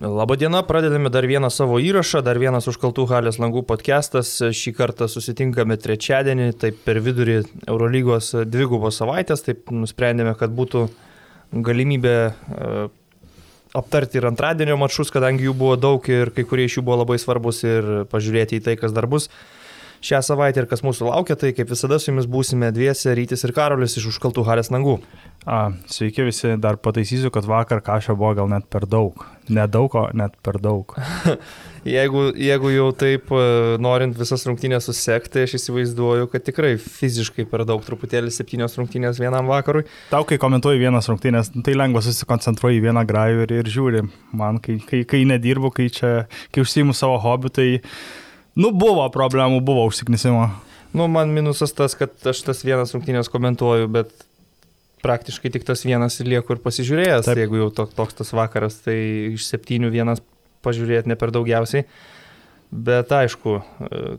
Labadiena, pradedame dar vieną savo įrašą, dar vienas užkaltų halės langų podcastas. Šį kartą susitinkame trečiadienį, taip per vidurį Eurolygos dvigubos savaitės, taip nusprendėme, kad būtų galimybė e, aptarti ir antradienio mačus, kadangi jų buvo daug ir kai kurie iš jų buvo labai svarbus ir pažiūrėti į tai, kas dar bus šią savaitę ir kas mūsų laukia, tai kaip visada su jumis būsime dviese, Rytis ir Karolis iš užkaltų Harės nangų. A, sveiki visi, dar pataisysiu, kad vakar kažio buvo gal net per daug. Nedaug, o net per daug. jeigu, jeigu jau taip e, norint visas rungtynės susekti, aš įsivaizduoju, kad tikrai fiziškai per daug, truputėlį septynios rungtynės vienam vakarui. Tau, kai komentuoji vienas rungtynės, tai lengva susikoncentruoji vieną grajų ir, ir žiūri. Man, kai, kai, kai nedirbu, kai čia, kai užsijimu savo hobiu, tai Nu, buvo problemų, buvo užsiknisimo. Nu, man minusas tas, kad aš tas vienas rungtynės komentuoju, bet praktiškai tik tas vienas lieku ir pasižiūrėjęs. Taip. Jeigu jau to, toks tas vakaras, tai iš septynių vienas pažiūrėti ne per daugiausiai. Bet aišku,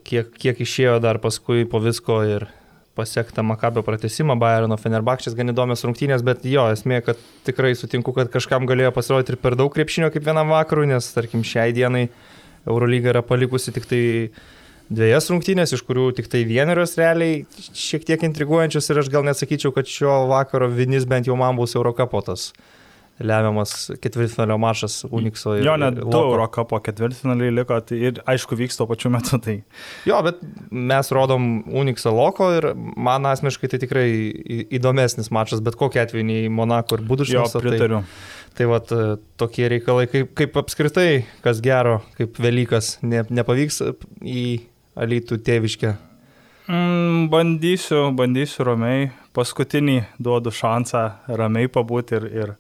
kiek, kiek išėjo dar paskui po visko ir pasiekta Makabio pratesimą, Bayerno Fenerbakčias gan įdomios rungtynės, bet jo, esmė, kad tikrai sutinku, kad kažkam galėjo pasirodyti ir per daug krepšinio kaip vienam vakarui, nes tarkim šiai dienai uh, Eurolyga yra palikusi tik tai dviejas rungtynės, iš kurių tik tai vienerios realiai šiek tiek intriguojančios ir aš gal nesakyčiau, kad šio vakaro vinis bent jau man bus Eurocapotas lemiamas ketvirtfinalio mačas Unikso ir... Jo, net du Eurocapo ketvirtfinaliai liko tai ir aišku vyks tuo pačiu metu. Tai... Jo, bet mes rodom Unikso loko ir man asmeniškai tai tikrai įdomesnis mačas, bet kokia atveju nei Monako ir Buduškas. Jo, pritariu. Tai... Tai vat tokie reikalai, kaip, kaip apskritai, kas gero, kaip Velykas, ne, nepavyks į Alytų tėviškę. Mm, bandysiu, bandysiu ramiai, paskutinį duodu šansą ramiai pabūti ir, ir,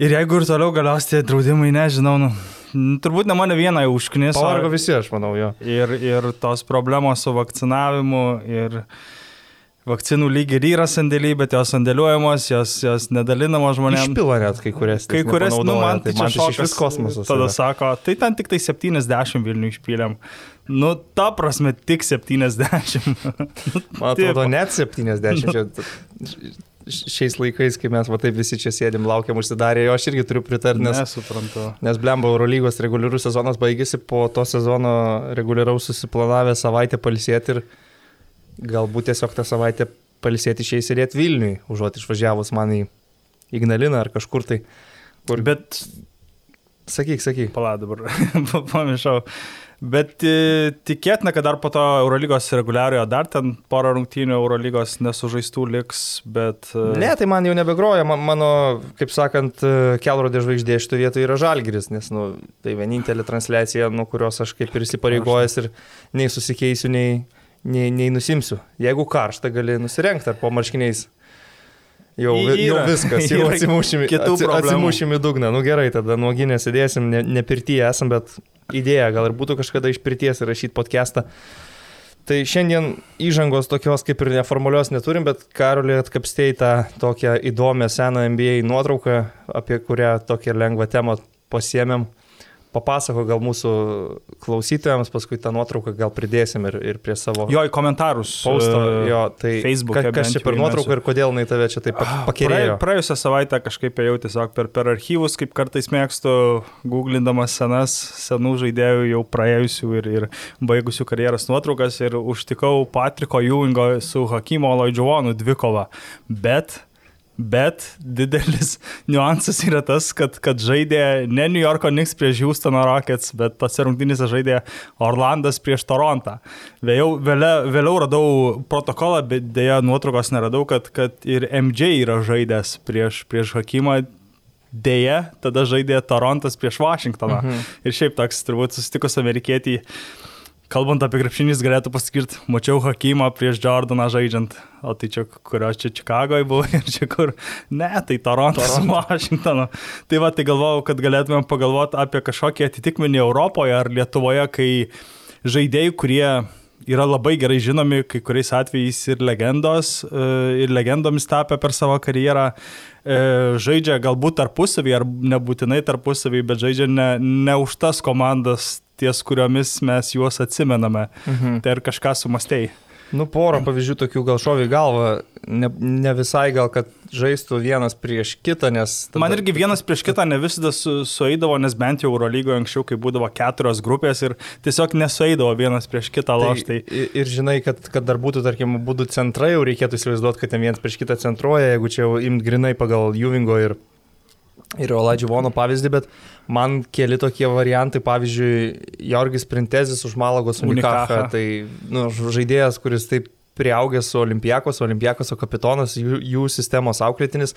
ir jeigu ir toliau galiausiai tie draudimai, nežinau, nu, turbūt ne mane vieną užknis. Pavargo visi, aš manau, jo. Ir, ir tos problemos su vakcinavimu ir vakcinų lyg ir yra sandėliai, bet jos sandėliuojamos, jos, jos nedalinamos žmonėms. Išpila net kai kurias. Kai kurias, nu, man tai, tai man tai iš vis kosmosas. Tada yra. sako, tai ten tik tai 70 Vilnių išpylėm. Nu, ta prasme, tik 70. man atrodo, net 70. Šiais laikais, kai mes va taip visi čia sėdim, laukiam užsidarę, jo aš irgi turiu pritarti, nes... Nesuprantu. Nes blemba Eurolygos reguliarus sezonas baigėsi, po to sezono reguliaraus susiplanavę savaitę palisėti ir galbūt tiesiog tą savaitę palisėti išėjai sėdėti Vilniui, užuot išvažiavus man į Ignaliną ar kažkur tai. Kur... Bet... Sakyk, sakyk. Pala dabar, pamiršau. Bet e, tikėtina, kad dar po to Eurolygos reguliariojo dar ten porą rungtynių Eurolygos nesužaistų liks, bet... E, ne, tai man jau nebegroja, man, mano, kaip sakant, e, kelrodė žvaigždė šitoje vietoje yra Žalgiris, nes nu, tai vienintelė transliacija, nuo kurios aš kaip ir įsipareigojęs ir nei susikeisiu, nei nei, nei nusimsiu. Jeigu karšta, gali nusirengti ar po marškiniais. Jau, yra, jau viskas, jau atsimušim, atsi, atsimušim į dugną. Nu gerai, tada nuoginė sėdėsim, ne, ne pirtyje esam, bet idėja, gal ir būtų kažkada iš pirties rašyti podcastą. Tai šiandien įžangos tokios kaip ir neformalios neturim, bet Karolį atkapstėjai tą tokią įdomią seną NBA nuotrauką, apie kurią tokią lengvą temą pasiemėm papasako gal mūsų klausytojams, paskui tą nuotrauką gal pridėsim ir, ir prie savo... Jo, į komentarus. Pausto, e, jo, tai Facebook. Ka, kas čia per nuotrauką ir kodėl jinai tave čia taip ah, pakėlė? Praėjusią savaitę kažkaip ėjau tiesiog per, per archyvus, kaip kartais mėgstu, googlindamas senas, senų žaidėjų jau praėjusių ir, ir baigusių karjeros nuotraukas ir užtikau Patriko Ewingo su Hakimo Loidžiovonu dvikovą. Bet Bet didelis niuansas yra tas, kad, kad žaidė ne New Yorko Knicks prieš Houstono Rockets, bet tose rungtynėse žaidė Orlandas prieš Torontą. Vėliau, vėliau, vėliau radau protokolą, bet dėja nuotraukos neradau, kad, kad ir MJ yra žaidęs prieš, prieš Hakimą. Deja, tada žaidė Torontas prieš Vašingtoną. Mhm. Ir šiaip toks turbūt susitikus amerikietį Kalbant apie krepšinį, galėtų pasakyti, mačiau Hakimą prieš Jordaną žaidžiant, o tai čia kurios čia Čikagoje buvo ir čia kur, ne, tai Torontas su Vašingtonu. Tai va, tai galvojau, kad galėtumėm pagalvoti apie kažkokį atitikmenį Europoje ar Lietuvoje, kai žaidėjai, kurie yra labai gerai žinomi, kai kuriais atvejais ir legendos, e, ir legendomis tapę per savo karjerą, e, žaidžia galbūt tarpusavį ar nebūtinai tarpusavį, bet žaidžia ne, ne už tas komandas ties kuriomis mes juos atsimename. Mhm. Tai ar kažką sumastėjai? Nu, porą pavyzdžių tokių gal šoviai galva, ne, ne visai gal, kad žaistų vienas prieš kitą, nes... Tada... Man irgi vienas prieš kitą ne visada su, sueidavo, nes bent jau Eurolygoje anksčiau, kai būdavo keturios grupės ir tiesiog nesueidavo vienas prieš kitą loštai. Tai, ir, ir žinai, kad, kad dar būtų, tarkim, būtų centrai, jau reikėtų įsivaizduoti, kad ten vienas prieš kitą centruoja, jeigu čia jau imt grinai pagal Juvingo ir, ir Oladživono pavyzdį, bet man keli tokie variantai, pavyzdžiui, Jorgis Printezis už Malagos Unikacha, tai nu, žaidėjas, kuris taip priaugęs su Olimpijakos, Olimpijakos kapitonas, jų, jų sistemos auklėtinis.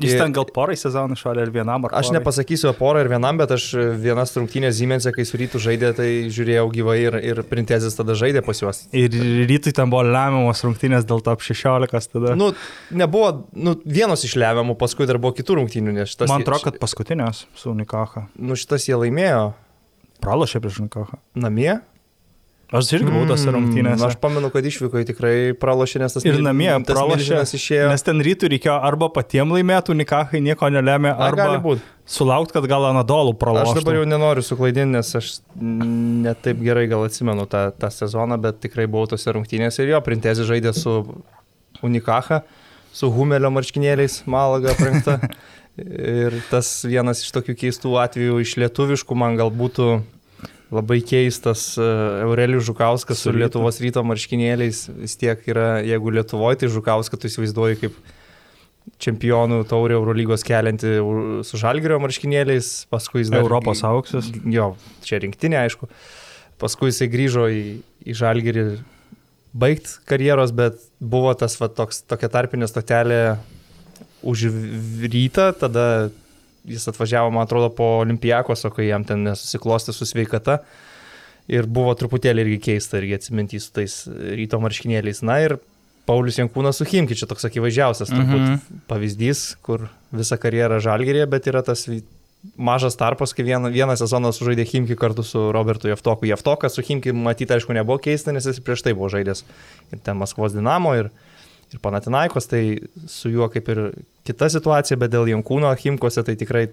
Jis ten gal porai sezonų šalia ir vienam ar Aš porai. nepasakysiu porą ir vienam, bet aš vienas rungtynės Zymensė, kai su rytų žaidė, tai žiūrėjau gyvai ir, ir Printezis tada žaidė pas juos. Ir rytui ten buvo lemiamos rungtynės dėl top 16 tada. Nu, nebuvo, nu, vienos iš lemiamų, paskui dar buvo kitų rungtynių, nes šitas... Man atrodo, kad paskutinės su Unikacha. Nu, šitas jie laimėjo. Pralošė prieš Unikacha. Namie? Aš irgi buvau tose mm, rungtynėse. Aš pamenu, kad išvyko tikrai pralošė, nes tas ir namie pralošė. Išėjo. Nes ten rytų reikėjo arba patiems laimėti, unikahai nieko nelėmė, arba sulaukti, kad gal Anadolų pralošė. Aš dabar jau nenoriu suklaidinti, nes aš netaip gerai gal atsimenu tą, tą sezoną, bet tikrai buvau tose rungtynėse ir jo, Printezė žaidė su unikaha, su Humelio marškinėliais, Malaga aprengta. ir tas vienas iš tokių keistų atvejų iš lietuviškų man gal būtų labai keistas e, Aurelijus Žukauskas su, su Lietuvos ryto marškinėliais. Vis tiek yra, jeigu Lietuvoje, tai Žukauską tu įsivaizduoji kaip čempionų taurė Eurolygos kelianti su Žalgirio marškinėliais, paskui jis dar... Europos auksas. Jo, čia rinktinė, aišku. Paskui jisai grįžo į, į Žalgirį baigti karjeros, bet buvo tas va, toks, tokia tarpinė stotelė už rytą, tada jis atvažiavo, man atrodo, po Olimpijakos, o kai jam ten nesusiklosti su sveikata. Ir buvo truputėlį irgi keista, irgi atsiminti su tais ryto marškinėliais. Na ir Paulius Jankūnas su Himki, čia toks akivaizdžiausias mm -hmm. pavyzdys, kur visą karjerą žalgerė, bet yra tas mažas tarpas, kai vieną, vieną sezoną sužaidė Himki kartu su Robertu Jeftoku. Jeftokas su Himki matyti, aišku, nebuvo keista, nes jis prieš tai buvo žaidęs ir ten Maskvos Dinamo ir, ir Panatinaikos, tai su juo kaip ir kita situacija, bet dėl Jankūno Himkose tai tikrai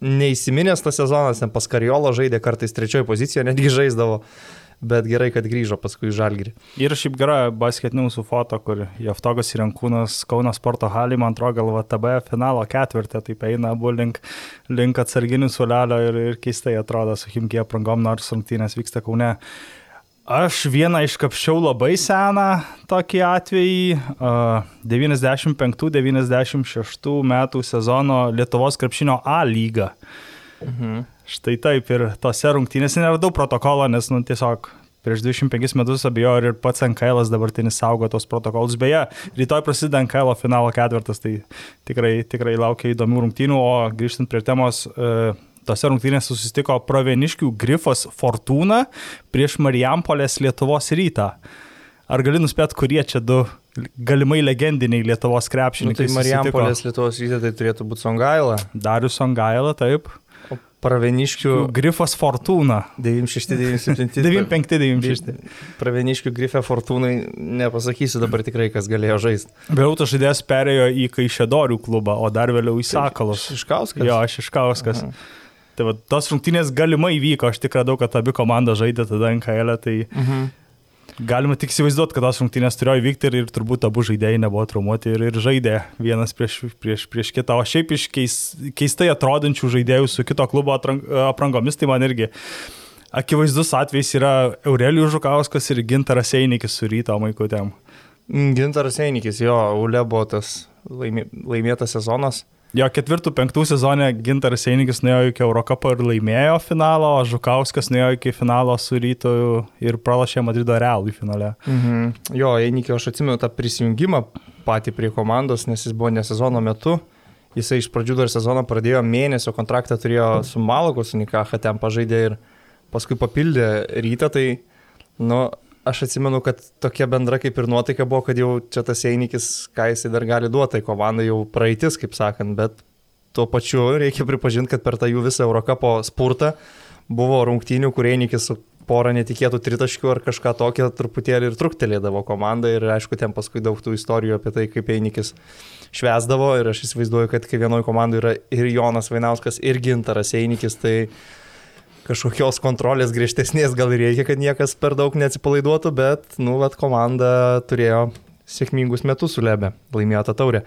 neįsiminęs tas sezonas, ten pas Kariolo žaidė kartais trečiojo pozicijoje, netgi žaisdavo, bet gerai, kad grįžo paskui Žalgirį. Ir šiaip gera basketinių mūsų foto, kur Jeftogas ir Jankūnas Kauno sporto halį, man atrodo, gal VTB finalo ketvirtį, taip eina abu link, link atsarginių sulelio ir, ir keistai atrodo su Himkė aprangom, nors rungtynės vyksta Kaune. Aš vieną iškapščiau labai seną tokį atvejį. 95-96 metų sezono Lietuvos krepšinio A lyga. Mhm. Štai taip ir tose rungtynėse neradau protokolo, nes nu, tiesiog prieš 25 metus abejoju ir pats NKL dabartinis saugo tos protokolus. Beje, rytoj prasideda NKL finalo ketvirtas, tai tikrai, tikrai laukia įdomių rungtynių, o grįžtant prie temos, uh, tose rungtynėse susitiko Proveniškių Grifos Fortūna prieš Marijampolės Lietuvos rytą. Ar gali nuspėti, kurie čia du galimai legendiniai Lietuvos krepšininkai? Nu, tai Marijampolės Lietuvos rytą tai turėtų būti Songaila. Darius Songaila, taip. Praveniškių. Grifas Fortūna. 96-97. 95-96. Praveniškių Grifė Fortūnai, nepasakysiu dabar tikrai, kas galėjo žaisti. Vėliau tas žaidėjas perėjo į Kaišėdorių klubą, o dar vėliau į Sakalus. Iškauskas. Jo, aš Iškauskas. Aha. Tai va, tos rungtynės galimai vyko, aš tik radau, kad abi komandos žaidė tada NKL, tai mhm. Galima tik įsivaizduoti, kad tos rungtynės turėjo įvykti ir, ir turbūt abu žaidėjai nebuvo traumuoti ir, ir žaidė vienas prieš, prieš, prieš kitą. O šiaip iš keis, keistai atrodančių žaidėjų su kito klubo aprangomis, tai man irgi akivaizdus atvejs yra Aurelijus Žukauskas ir Gintaras Einikis su ryto maikutėm. Gintaras Einikis, jo, Ule buvo tas laimė, laimėtas sezonas. Jo ketvirtų, penktų sezonė Gintaras Einikis nuėjo iki Eurocapo ir laimėjo finalą, o Žukauskas nuėjo iki finalo su rytu ir pralašė Madrido Realui finale. Mhm. Jo, Einikio aš atsimenu tą prisijungimą patį prie komandos, nes jis buvo ne sezono metu. Jisai iš pradžių dar sezoną pradėjo, mėnesio kontraktą turėjo su Malagos Unikacha, ten pažaidė ir paskui papildė rytą, tai, nu, aš atsimenu, kad tokia bendra kaip ir nuotaika buvo, kad jau čia tas Einikis, ką jisai dar gali duoti, tai komanda jau praeitis, kaip sakant, bet tuo pačiu reikia pripažinti, kad per tą jų visą Eurocapo spurtą buvo rungtynių, kur Einikis su porą netikėtų tritaškių ar kažką tokio truputėlį ir truktelėdavo komanda ir aišku, ten paskui daug tų istorijų apie tai, kaip Einikis švesdavo ir aš įsivaizduoju, kad kai vienoje komandoje yra ir Jonas Vainauskas, ir Gintaras Einikis, tai kažkokios kontrolės griežtesnės gal reikia, kad niekas per daug neatsipalaiduotų, bet, nu, vat komanda turėjo sėkmingus metus su Lebe, laimėjo tą taurę.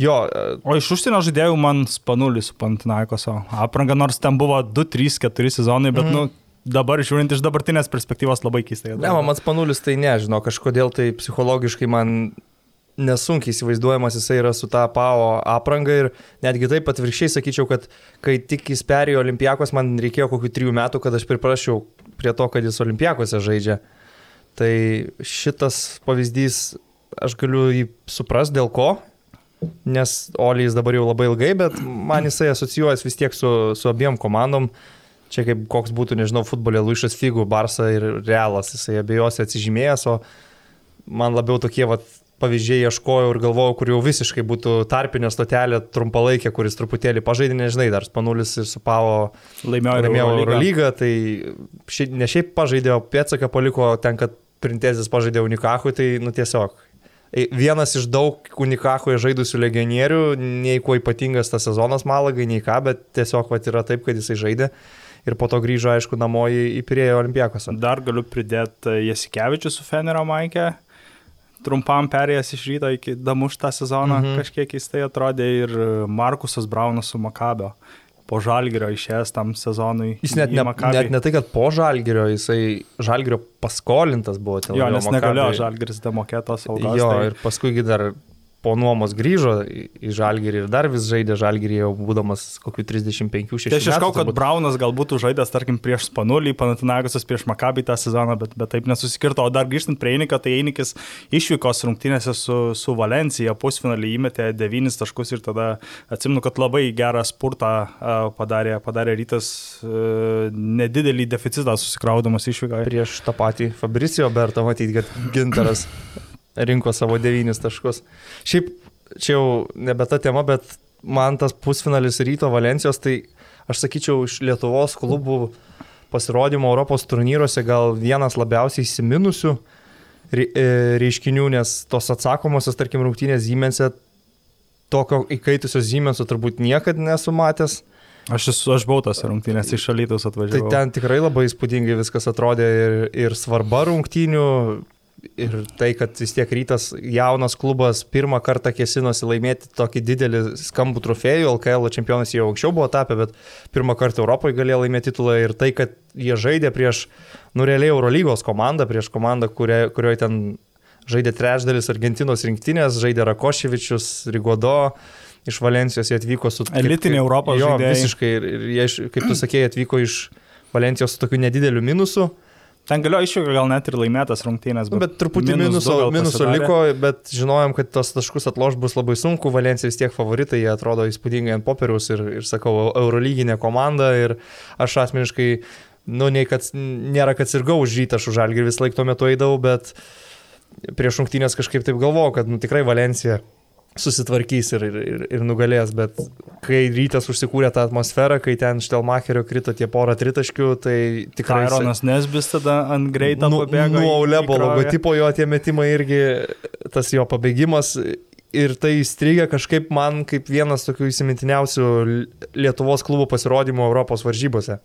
Jo. O iš užsienio žaidėjų man spanulis su Pantinaikoso apranga, nors ten buvo 2, 3, 4 sezonai, bet, mm. nu, dabar žiūrint iš dabartinės perspektyvos labai keistai. Ne, man spanulis tai nežino, kažkodėl tai psichologiškai man nesunkiai įsivaizduojamas jisai yra su tą PAO apranga ir netgi taip atvirkščiai sakyčiau, kad kai tik jis perėjo Olimpijakos, man reikėjo kokių trijų metų, kad aš priprašiau prie to, kad jis Olimpijakose žaidžia. Tai šitas pavyzdys aš galiu jį supras dėl ko, nes Olijais dabar jau labai ilgai, bet man jisai asocijuojas vis tiek su, su abiem komandom. Čia kaip koks būtų, nežinau, futbolė Luišas Figų, Barsa ir Realas, jisai abiejose atsižymėjęs, o man labiau tokie vat, pavyzdžiai ieškojau ir galvojau, kur jau visiškai būtų tarpinė stotelė trumpalaikė, kuris truputėlį pažaidė, nežinai, dar Spanulis ir su Pavo laimėjo Eurolygą, tai ši, ne šiaip pažaidė, pėtsaką paliko ten, kad Printezis pažaidė Unikachui, tai nu tiesiog vienas iš daug Unikachoje žaidusių legionierių, nei kuo ypatingas tas sezonas Malagai, nei ką, bet tiesiog vat, yra taip, kad jisai žaidė. Ir po to grįžo, aišku, namo į, į Pirėjo olimpijakose. Dar galiu pridėti Jasikevičius su Fenerio Maikė. Trumpam perėjęs iš ryto iki damuš tą sezoną, mhm. kažkiek keistai atrodė ir Markusas Braunas su Makabio po žalgerio išėjęs tam sezonui. Jis net ne, net ne tai, kad po žalgerio, jisai žalgerio paskolintas buvo. Jo, nes negalėjo žalgeris demokėtos algos. Jo, tai... ir paskui dar po nuomos grįžo į Žalgirį ir dar vis žaidė Žalgirį jau būdamas kokiu 35-6 tai aš iškau, kad Braunas galbūt žaidęs, tarkim, prieš Spanulį, Panatinagusas prieš Makabį tą sezoną, bet, bet taip nesusikirto. O dar grįžtant prie Einikio, tai Einikis išvykos rungtynėse su, su Valencija pusfinalį įmetė 9 taškus ir tada atsimenu, kad labai gerą spurtą padarė, padarė rytas nedidelį deficitą susikraudamas išvyką. Prieš tą patį Fabricio Bertą matyti, kad gintaras rinko savo devynis taškus. Šiaip čia jau nebe ta tema, bet man tas pusfinalis ryto Valencijos, tai aš sakyčiau, iš Lietuvos klubų pasirodymo Europos turnyruose gal vienas labiausiai įsiminusių e, reiškinių, nes tos atsakomosios, tarkim, rungtynės Zymense, tokio įkaitusio Zymenso turbūt niekada nesu matęs. Aš, esu, aš buvau tas rungtynės iš šalytos atvažiavau. Tai ten tikrai labai įspūdingai viskas atrodė ir, ir svarba rungtynių, ir tai, kad vis tiek rytas jaunas klubas pirmą kartą kėsinosi laimėti tokį didelį skambų trofėjų, LKL čempionas jau anksčiau buvo tapę, bet pirmą kartą Europoje galėjo laimėti titulą ir tai, kad jie žaidė prieš, nu realiai Eurolygos komandą, prieš komandą, kurioje, kurioje ten žaidė trečdalis Argentinos rinktinės, žaidė Rakoševičius, Rigodo. Iš Valencijos jie atvyko su... Elitinė Europos jo, žaidėjai. Visiškai, ir jie, kaip tu sakėjai, atvyko iš Valencijos su tokiu nedideliu minusu. Ten galėjo išvyko gal net ir laimėtas rungtynės. Bet, bet truputį minus minuso, minuso liko, bet žinojom, kad tos taškus atloš bus labai sunku, Valencija vis tiek favoritai, jie atrodo įspūdingai ant popieriaus ir, ir sakau, eurolyginė komanda ir aš asmeniškai, nu, nei kad nėra, kad sirgau už rytą, už žalgį vis laik tuo metu eidavau, bet prieš rungtynės kažkaip taip galvojau, kad nu, tikrai Valencija susitvarkys ir, ir, ir nugalės, bet kai rytas užsikūrė tą atmosferą, kai ten Štelmacherio krito tie porą tritaškių, tai tikrai... Ironas Nesbis tada ant greitą nu, pabėgo. Nuo Ulebo logotipo jo tie metimai irgi, tas jo pabėgimas ir tai įstrigė kažkaip man kaip vienas tokių įsimintiniausių Lietuvos klubų pasirodymų Europos varžybose.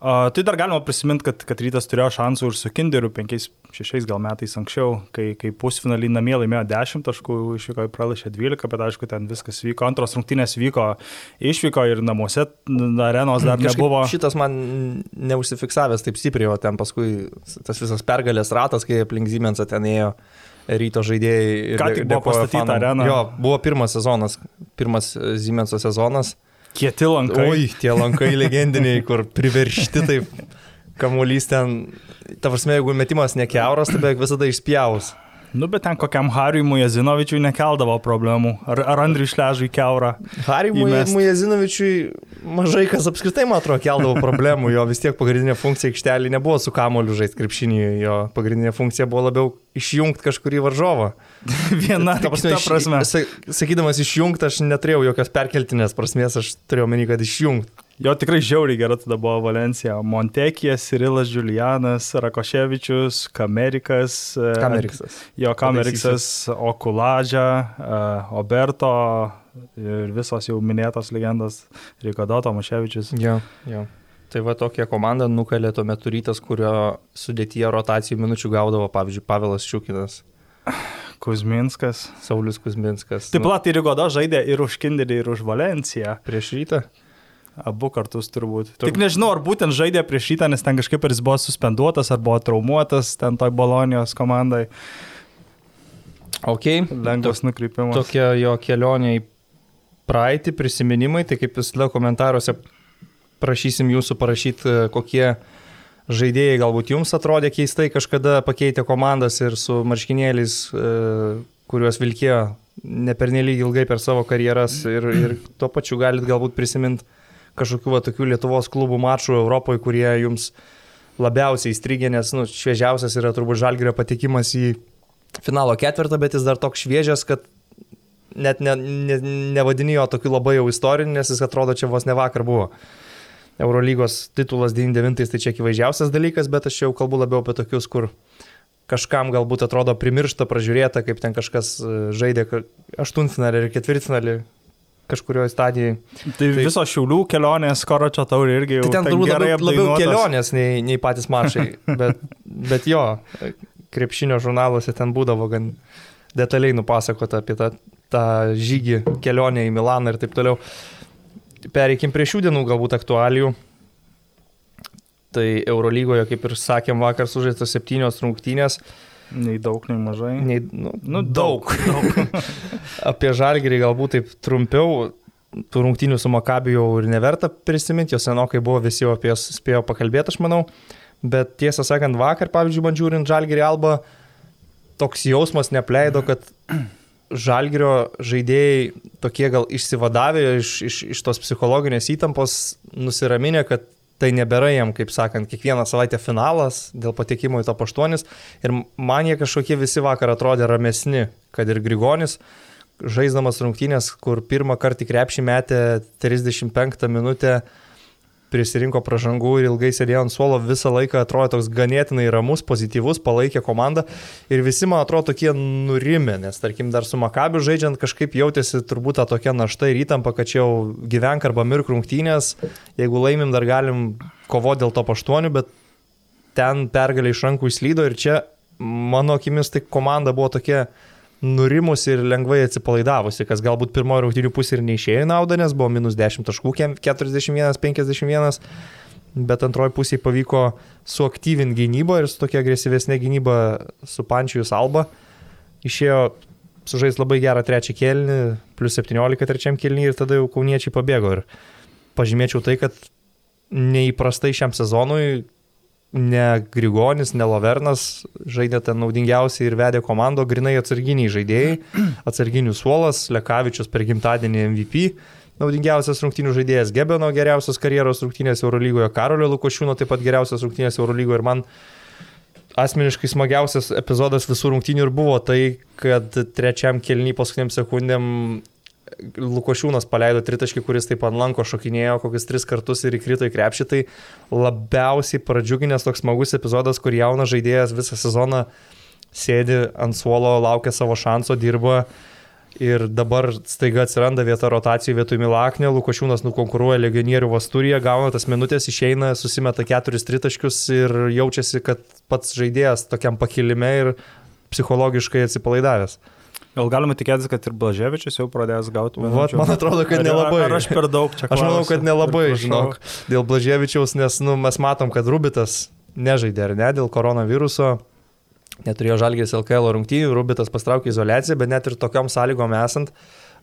Uh, tai dar galima prisiminti, kad, kad rytas turėjo šansų ir su Kinderiu 5-6 gal metais anksčiau, kai, kai pusfinalį namie laimėjo 10 taškų, išvyko į pralašę 12, bet aišku, ten viskas vyko. Antros rungtynės vyko, išvyko ir namuose, arenos dar Kažkaip nebuvo. Šitas man neužsifiksavęs taip stipriai, o ten paskui tas visas pergalės ratas, kai aplink Siemensą ten ėjo ryto žaidėjai. Ką tik buvo pastatyta arena. Jo, buvo pirmas sezonas, pirmas Siemenso sezonas. Kieti lankai. Oi, tie lankai legendiniai, kur priveršti taip, kamuolys ten, ta prasme, jeigu metimas nekeuras, tai beveik visada išspjaus. Nu, bet ten kokiam Hariui Mujezinovičiui nekeldavo problemų. Ar, ar Andriui Šležui keurą. Hariui Mujezinovičiui mažai kas apskritai, man atrodo, keldavo problemų. Jo vis tiek pagrindinė funkcija aikštelė nebuvo su kamoliu žaisti krepšinį. Jo pagrindinė funkcija buvo labiau išjungti kažkurį varžovą. Viena, ta prasme, iš, prasme. Sakydamas išjungti, aš neturėjau jokios perkeltinės prasmės, aš turėjau menį, kad išjungti. Jo tikrai žiauriai gera tada buvo Valencija. Montekija, Sirilas Julianas, Rakoševičius, Kamerikas. E, Kameriksas. Jo, Kameriksas, Okuladžia, e, Oberto ir visos jau minėtos legendos, Rikodo Tomaševičius. Jo, jo. Tai va tokia komanda nukalė tuo metu rytas, kurio sudėtyje rotacijų minučių gaudavo, pavyzdžiui, Pavelas Šiukinas, Kuzminskas. Saulis Kuzminskas. Taip Nu, pat ir Goda žaidė ir už Kinderį, ir už Valenciją. prieš rytą. Abu kartus turbūt. Tur- Tik nežinau, ar būtent žaidė prieš šitą, nes ten kažkaip ir jis buvo suspenduotas, ar buvo traumuotas ten toj Bolonijos komandai. Ok. Lengvas nukrypimas. Tokia jo kelionė į praeitį, prisiminimai, tai kaip visada komentaruose prašysim jūsų parašyti, e, kokie žaidėjai galbūt jums atrodė keistai kažkada pakeitė komandas ir su marškinėliais, e, kuriuos vilkėjo nepernelyg ilgai per savo karjeras ir, ir tuo pačiu galit galbūt prisiminti kažkokių va, tokių Lietuvos klubų mačų Europoje, kurie jums labiausiai įstrigė, nes nu, šviežiausias yra turbūt Žalgirio patikimas į finalo ketvirtą, bet jis dar toks šviežias, kad net ne, ne, nevadini jo tokiu labai jau istoriniu, nes jis atrodo čia vos ne vakar buvo. Eurolygos titulas 99 tai čia akivaizdžiausias dalykas, bet aš jau kalbu labiau apie tokius, kur kažkam galbūt atrodo primiršta, pražiūrėta, kaip ten kažkas e, žaidė aštuntfinalį ir ketvirtfinalį kažkurioje stadijoje. Tai, Tai- tai viso šiaulių kelionės, karo čia tauri irgi jau Tai ten turbūt labiau, labiau kelionės nei, nei patys mačai, bet, bet jo, krepšinio žurnaluose ten būdavo gan detaliai nupasakota apie tą, tą žygį, kelionę į Milaną ir taip toliau. Pereikim prie šių dienų galbūt aktualijų. Tai Eurolygoje, kaip ir sakėm, vakar sužaistos septynios rungtynės. Nei daug, nei mažai. Nei, nu, Nu, daug. daug. apie žalgerį galbūt taip trumpiau. Tų rungtynių su Makabiju jau ir neverta prisiminti, jos senokai buvo, visi jau apie jas spėjo pakalbėti, aš manau. Bet tiesą sakant, vakar, pavyzdžiui, man žiūrint žalgerį alba, toks jausmas nepleido, kad žalgerio žaidėjai tokie gal išsivadavę iš, iš, iš tos psichologinės įtampos, nusiraminę, kad tai nebėra jam, kaip sakant, kiekvieną savaitę finalas dėl patekimo į top 8 ir man jie kažkokie visi vakar atrodė ramesni, kad ir Grigonis, žaisdamas rungtynės, kur pirmą kartą krepšį metė 35 minutę, prisirinko pražangų ir ilgai sėdėjo ant suolo, visą laiką atrodė toks ganėtinai ramus, pozityvus, palaikė komandą ir visi, man atrodo, tokie nurimė, nes tarkim dar su Makabiu žaidžiant kažkaip jautėsi turbūt ta tokia našta ir įtampa, kad čia jau gyvenk arba mirk rungtynės, jeigu laimim dar galim kovoti dėl to paštuonių, bet ten pergalė iš rankų įslydo ir čia, mano akimis, tai komanda buvo tokia nurimusi ir lengvai atsipalaidavusi, kas galbūt pirmojo rungtynių pusė ir neišėjo į naudą, nes buvo minus 10 taškų, 41-51, bet antroji pusė pavyko suaktyvinti gynybą ir su tokia agresyvesnė gynyba su Pančiujus Alba išėjo sužais labai gerą trečią kelnį, plus 17 trečiam kelnį ir tada jau kauniečiai pabėgo. Ir pažymėčiau tai, kad neįprastai šiam sezonui ne Grigonis, ne Lavernas žaidė ten naudingiausiai ir vedė komando, grinai atsarginiai žaidėjai, atsarginių suolas, Lekavičius per gimtadienį MVP, naudingiausias rungtynių žaidėjas Gebeno, geriausias karjeros rungtynės Eurolygoje, Karolio Lukošiūno taip pat geriausias rungtynės Eurolygoje ir man asmeniškai smagiausias epizodas visų rungtynių ir buvo tai, kad trečiam kelnį paskutiniam sekundėm Lukošiūnas paleido tritaškį, kuris taip ant lanko šokinėjo kokius tris kartus ir įkrito į krepšį. Tai labiausiai pradžiuginęs toks smagus epizodas, kur jaunas žaidėjas visą sezoną sėdi ant suolo, laukia savo šanso, dirba. Ir dabar staiga atsiranda vieta rotacijų vietoj Milaknė, Lukošiūnas nukonkuruoja legionierių Vasturiją, gauna tas minutės, išeina, susimeta keturis tritaškius ir jaučiasi, kad pats žaidėjas tokiam pakilime ir psichologiškai atsipalaidavęs. Gal galima tikėtis, kad ir Blaževičius jau pradės gauti Vat, man atrodo, kad Ar- nelabai. Ar aš per daug čia Aš manau, kad nelabai, žinok, dėl Blaževičiaus, nes nu, mes matom, kad Rubitas nežaidė, ar ne, dėl koronaviruso. Neturėjo žalgės LKL rungtynių, Rubitas pastraukė izolaciją, bet net ir tokiam sąlygom esant,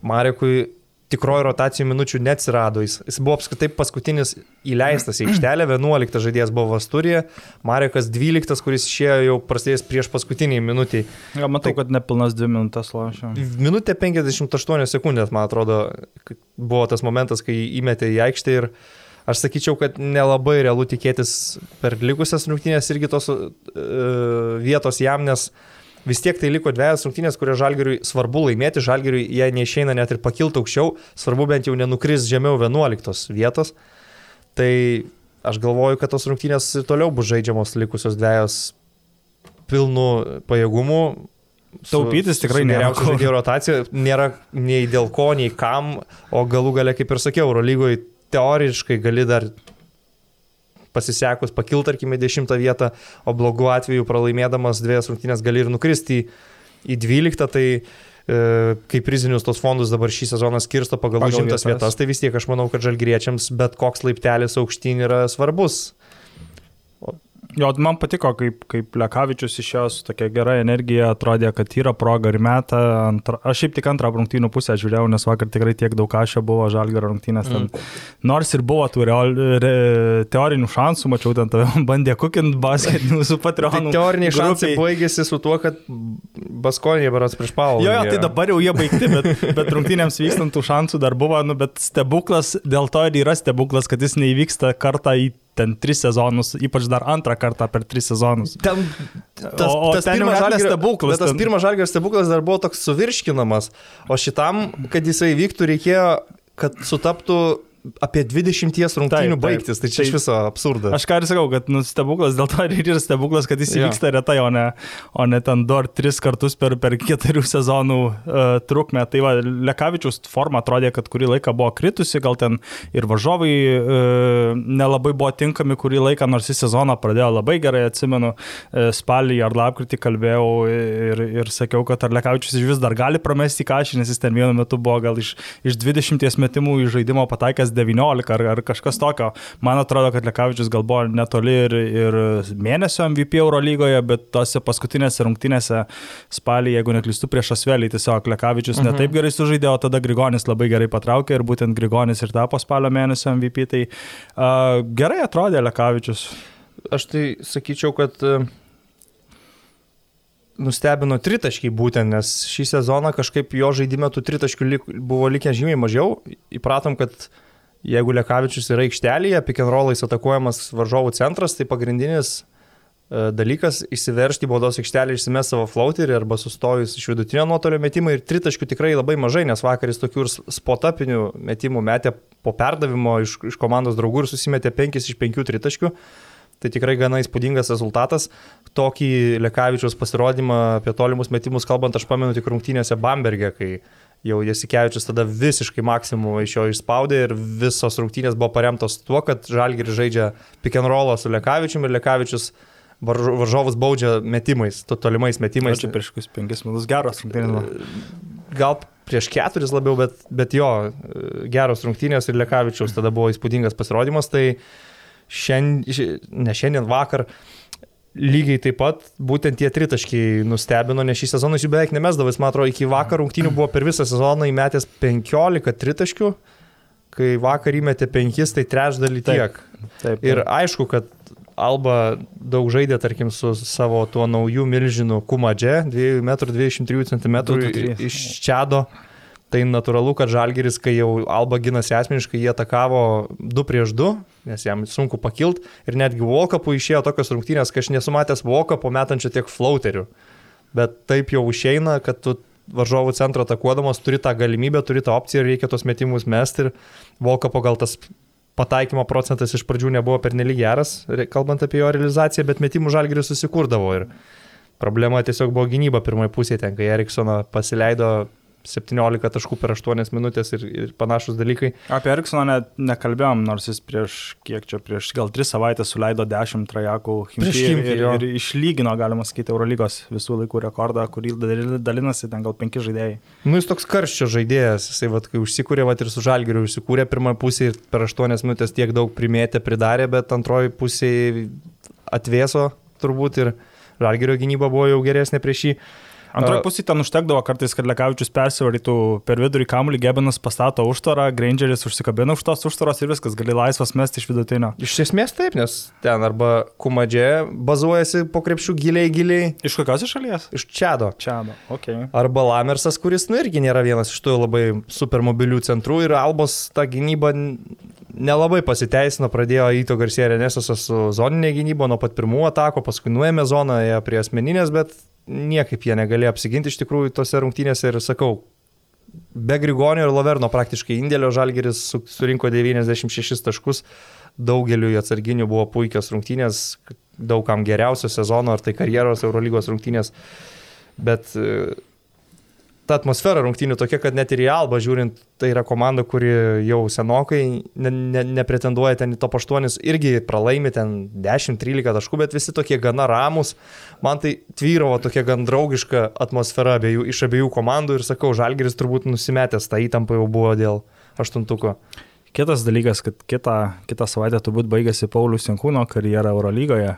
Marekui tikroji rotacijų minučių neatsirado. Jis, jis buvo apskritai paskutinis įleistas į aikštelę, 11 žaidėjas buvo Vasturija, Marekas 12, kuris išėjo jau prasidėjęs prieš paskutinį minutį. Ja, matau, Tai- kad nepilnas dvi minutės lošia. Minutė 58 sekundės, man atrodo, buvo tas momentas, kai įmetė į aikštę ir aš sakyčiau, kad nelabai realu tikėtis per likusias rungtynės irgi tos uh, vietos jam, nes vis tiek tai liko dviejas rungtynės, kurias žalgeriui svarbu laimėti, žalgeriui jie neišeina net ir pakilti aukščiau, svarbu bent jau nenukris žemiau 11 vietos. Tai aš galvoju, kad tos rungtynės ir toliau bus žaidžiamos likusios dviejos pilnu pajėgumu. Taupytis tikrai nėra žaidėjų rotacija nėra nei dėl ko, nei kam, o galų gale, kaip ir sakiau, Eurolygoje teoriškai gali dar pasisekus pakilti, tarkime, dešimtą vietą, o blogu atveju pralaimėdamas dviejas rungtynės gali ir nukristi į, į dvyliktą, tai e, kaip prizinius tos fondus dabar šį sezoną skirsto pagal, Pagal užimtas vietas. vietas, tai vis tiek aš manau, kad žalgriečiams bet koks laiptelis aukštyn yra svarbus. Jo, man patiko, kaip, kaip Lekavičius išėjo su tokia gera energija, atrodė, kad yra proga ir metą. Antra, aš šiaip tik antrą rungtynių pusę žiūrėjau, nes vakar tikrai tiek daug kažio buvo žalgaro rungtynės. Ten, nors ir buvo tų real, re, teorinių šansų, mačiau, ten tave bandė kukinti basketinių su Tai Patreonu. teoriniai šansai grupei. baigėsi su tuo, kad Baskonė beras prieš Paulą. Jo, jo, tai dabar jau jie baigti, bet, bet rungtynėms vykstant tų šansų dar buvo, nu, bet stebuklas, dėl to ir yra stebuklas, kad jis neįvyksta kartą į ten tris sezonus, ypač dar antrą kartą per tris sezonus. Ten, tas, O- o tas, ten pirmas žalgirio- stebuklas, bet tas ten- pirmas žalgerio stebuklas dar buvo toks suvirškinamas, o šitam, kad jisai vyktų, reikėjo, kad sutaptų apie 20 rungtynių Taip, taip. baigtis. Tai čia iš Tai- viso absurdas. Aš ką ir sakau, kad nu, stebuklas dėl to ir yra stebuklas, kad jis įvyksta retai, o ne, o ne ten du ar tris kartus per, per keturių sezonų uh, trukmę. Tai va, Lekavičius forma atrodė, kad kurį laiką buvo kritusi, gal ten ir varžovai uh, nelabai buvo tinkami kurį laiką, nors į sezoną pradėjo labai gerai, atsimenu, uh, spalį ar lapkritį kalbėjau ir, ir sakiau, kad ar Lekavičius iš vis dar gali pramesti kažį, nes jis ten vienu metu buvo gal iš, iš 20 metimų į žaidimo pataikęs 19 ar, ar kažkas tokio. Man atrodo, kad Lekavičius gal buvo netoli ir, ir mėnesio MVP Euro lygoje, bet tose paskutinėse rungtynėse spalį, jeigu neklystu, prieš Asvelį, tiesiog Lekavičius mhm. netaip gerai sužaidė, o tada Grigonis labai gerai patraukė ir būtent Grigonis ir tapo spalio mėnesio MVP. Tai uh, gerai atrodė Lekavičius. Aš tai sakyčiau, kad e, nustebino tritaškiai būtent, nes šį sezoną kažkaip jo žaidime tų tritaškių lik, buvo likę žymiai mažiau. Įpratom, kad jeigu Lekavičius yra aikštelėje, rollais atakuojamas varžovų centras, tai pagrindinis e, dalykas įsiveršti į baudos aikštelę, išsimesti savo flauterį arba sustojus iš vidutinio nuotolio metimą ir tritaškių tikrai labai mažai, nes vakaris tokių ir spotapinių metimų metė po perdavimo iš, iš komandos draugų ir susimetė 5 iš 5 tritaškių. Tai tikrai gana įspūdingas rezultatas. Tokį Lekavičiaus pasirodymą apie tolimus metimus kalbant, aš pamenu tik rungtynėse Bamberge, kai jau Jasikevičius tada visiškai maksimumą iš jo išspaudė ir visos rungtynės buvo paremtos tuo, kad Žalgiris žaidžia pick and rollą su Lekavičiumi ir Lekavičius varžo- varžovus baudžia metimais, to tolimais metimais. Čia prieš kokius penkis metus geras rungtynės. buvo. Gal prieš keturis labiau, bet, bet jo, geros rungtynės ir Lekavičiaus tada buvo įspūdingas pasirodymas. Tai šiandien, ne šiandien vakar, lygiai taip pat būtent tie tritaškiai nustebino, nes šį sezoną jis jų beveik nemesdavo, jis man atrodo iki vakar rungtynių buvo per visą sezoną įmetęs 15 tritaškių, kai vakar įmetė 5, tai trečdalį Taip. tiek. Taip, Ir aišku, kad Alba daug žaidė, tarkim, su savo tuo naujų milžinu Kumadže, 2,23 cm Du, du, trys. iš Čado. Tai natūralu, kad Žalgeris, kai jau Alba ginasi asmeniškai, jie atakavo 2 prieš 2, nes jam sunku pakilti. Ir netgi Volkapų išėjo tokios rungtynės, kad aš nesu matęs Volkapo metančio tiek flauterių. Bet taip jau išeina, kad tu varžovų centrą atakuodamas turi tą galimybę, turi tą opciją ir reikia tos metimus mesti. Ir Volkapo gal tas pataikymo procentas iš pradžių nebuvo pernelyg geras, kalbant apie jo realizaciją, bet metimų Žalgeris susikurdavo. Ir problema tiesiog buvo gynyba pirmoje pusėje, ten, kai Eriksoną pasileido 17 taškų per 8 minutės ir, ir panašus dalykai. Apie Eriksoną ne, nekalbėjom, nors jis prieš, kiek čia, prieš gal 3 savaitės suleido 10 trajakų Chimki, ir, jo. ir išlygino, galima sakyti, Eurolygos visų laikų rekordą, kurį dal- dalinasi ten gal 5 žaidėjai. Nu, jis toks karščio žaidėjas, jisai, vat, kai užsikūrė, vat, ir su Žalgiriu užsikūrė pirmąją pusę ir per 8 minutės tiek daug primėtė, pridarė, bet antroji pusė atvėso turbūt ir Žalgirio gynyba buvo jau geresnė prieš jį. Antroji pusė ten užtekdavo kartais, kad Lekavičius persivarytų per vidurį kamuolį, Gebenas pastato užtvarą, Grangeris užsikabina už tos užtvaros ir viskas, gali laisvas mesti iš vidutinio. Iš esmės taip, nes ten arba Kumadžė bazuojasi po krepšių giliai, giliai Iš kokios iš šalies? iš Čado. Čia, ok. Arba Lamersas, kuris, nu, irgi nėra vienas iš tų labai supermobilių centrų ir Albos ta gynyba nelabai pasiteisino, pradėjo įto garsėję Renesasas su zoninė gynyba nuo pat pirmų atako, paskui nuėmė zoną, prie asmeninės, bet niekaip jie negalėjo apsiginti iš tikrųjų tose rungtynėse ir sakau, be Grigonio ir Laverno praktiškai indėlio Žalgeris su- surinko 96 taškus, daugeliu atsarginių buvo puikios rungtynės, daugam geriausio sezono, ar tai karjeros Eurolygos rungtynės, bet e, ta atmosfera rungtynių tokia, kad net ir į Alba žiūrint, tai yra komanda, kuri jau senokai ne, ne, nepretenduoja ten į top 8, irgi pralaimi ten 10-13 taškų, bet visi tokie gana ramus. Man tai tvyravo tokia gan draugiška atmosfera abiejų, iš abiejų komandų ir sakau, Žalgeris turbūt nusimetęs, ta įtampa jau buvo dėl aštuntuko. Kitas dalykas, kad kitą, kitą savaitę turbūt baigėsi Paulius Jankūno karjera Eurolygoje.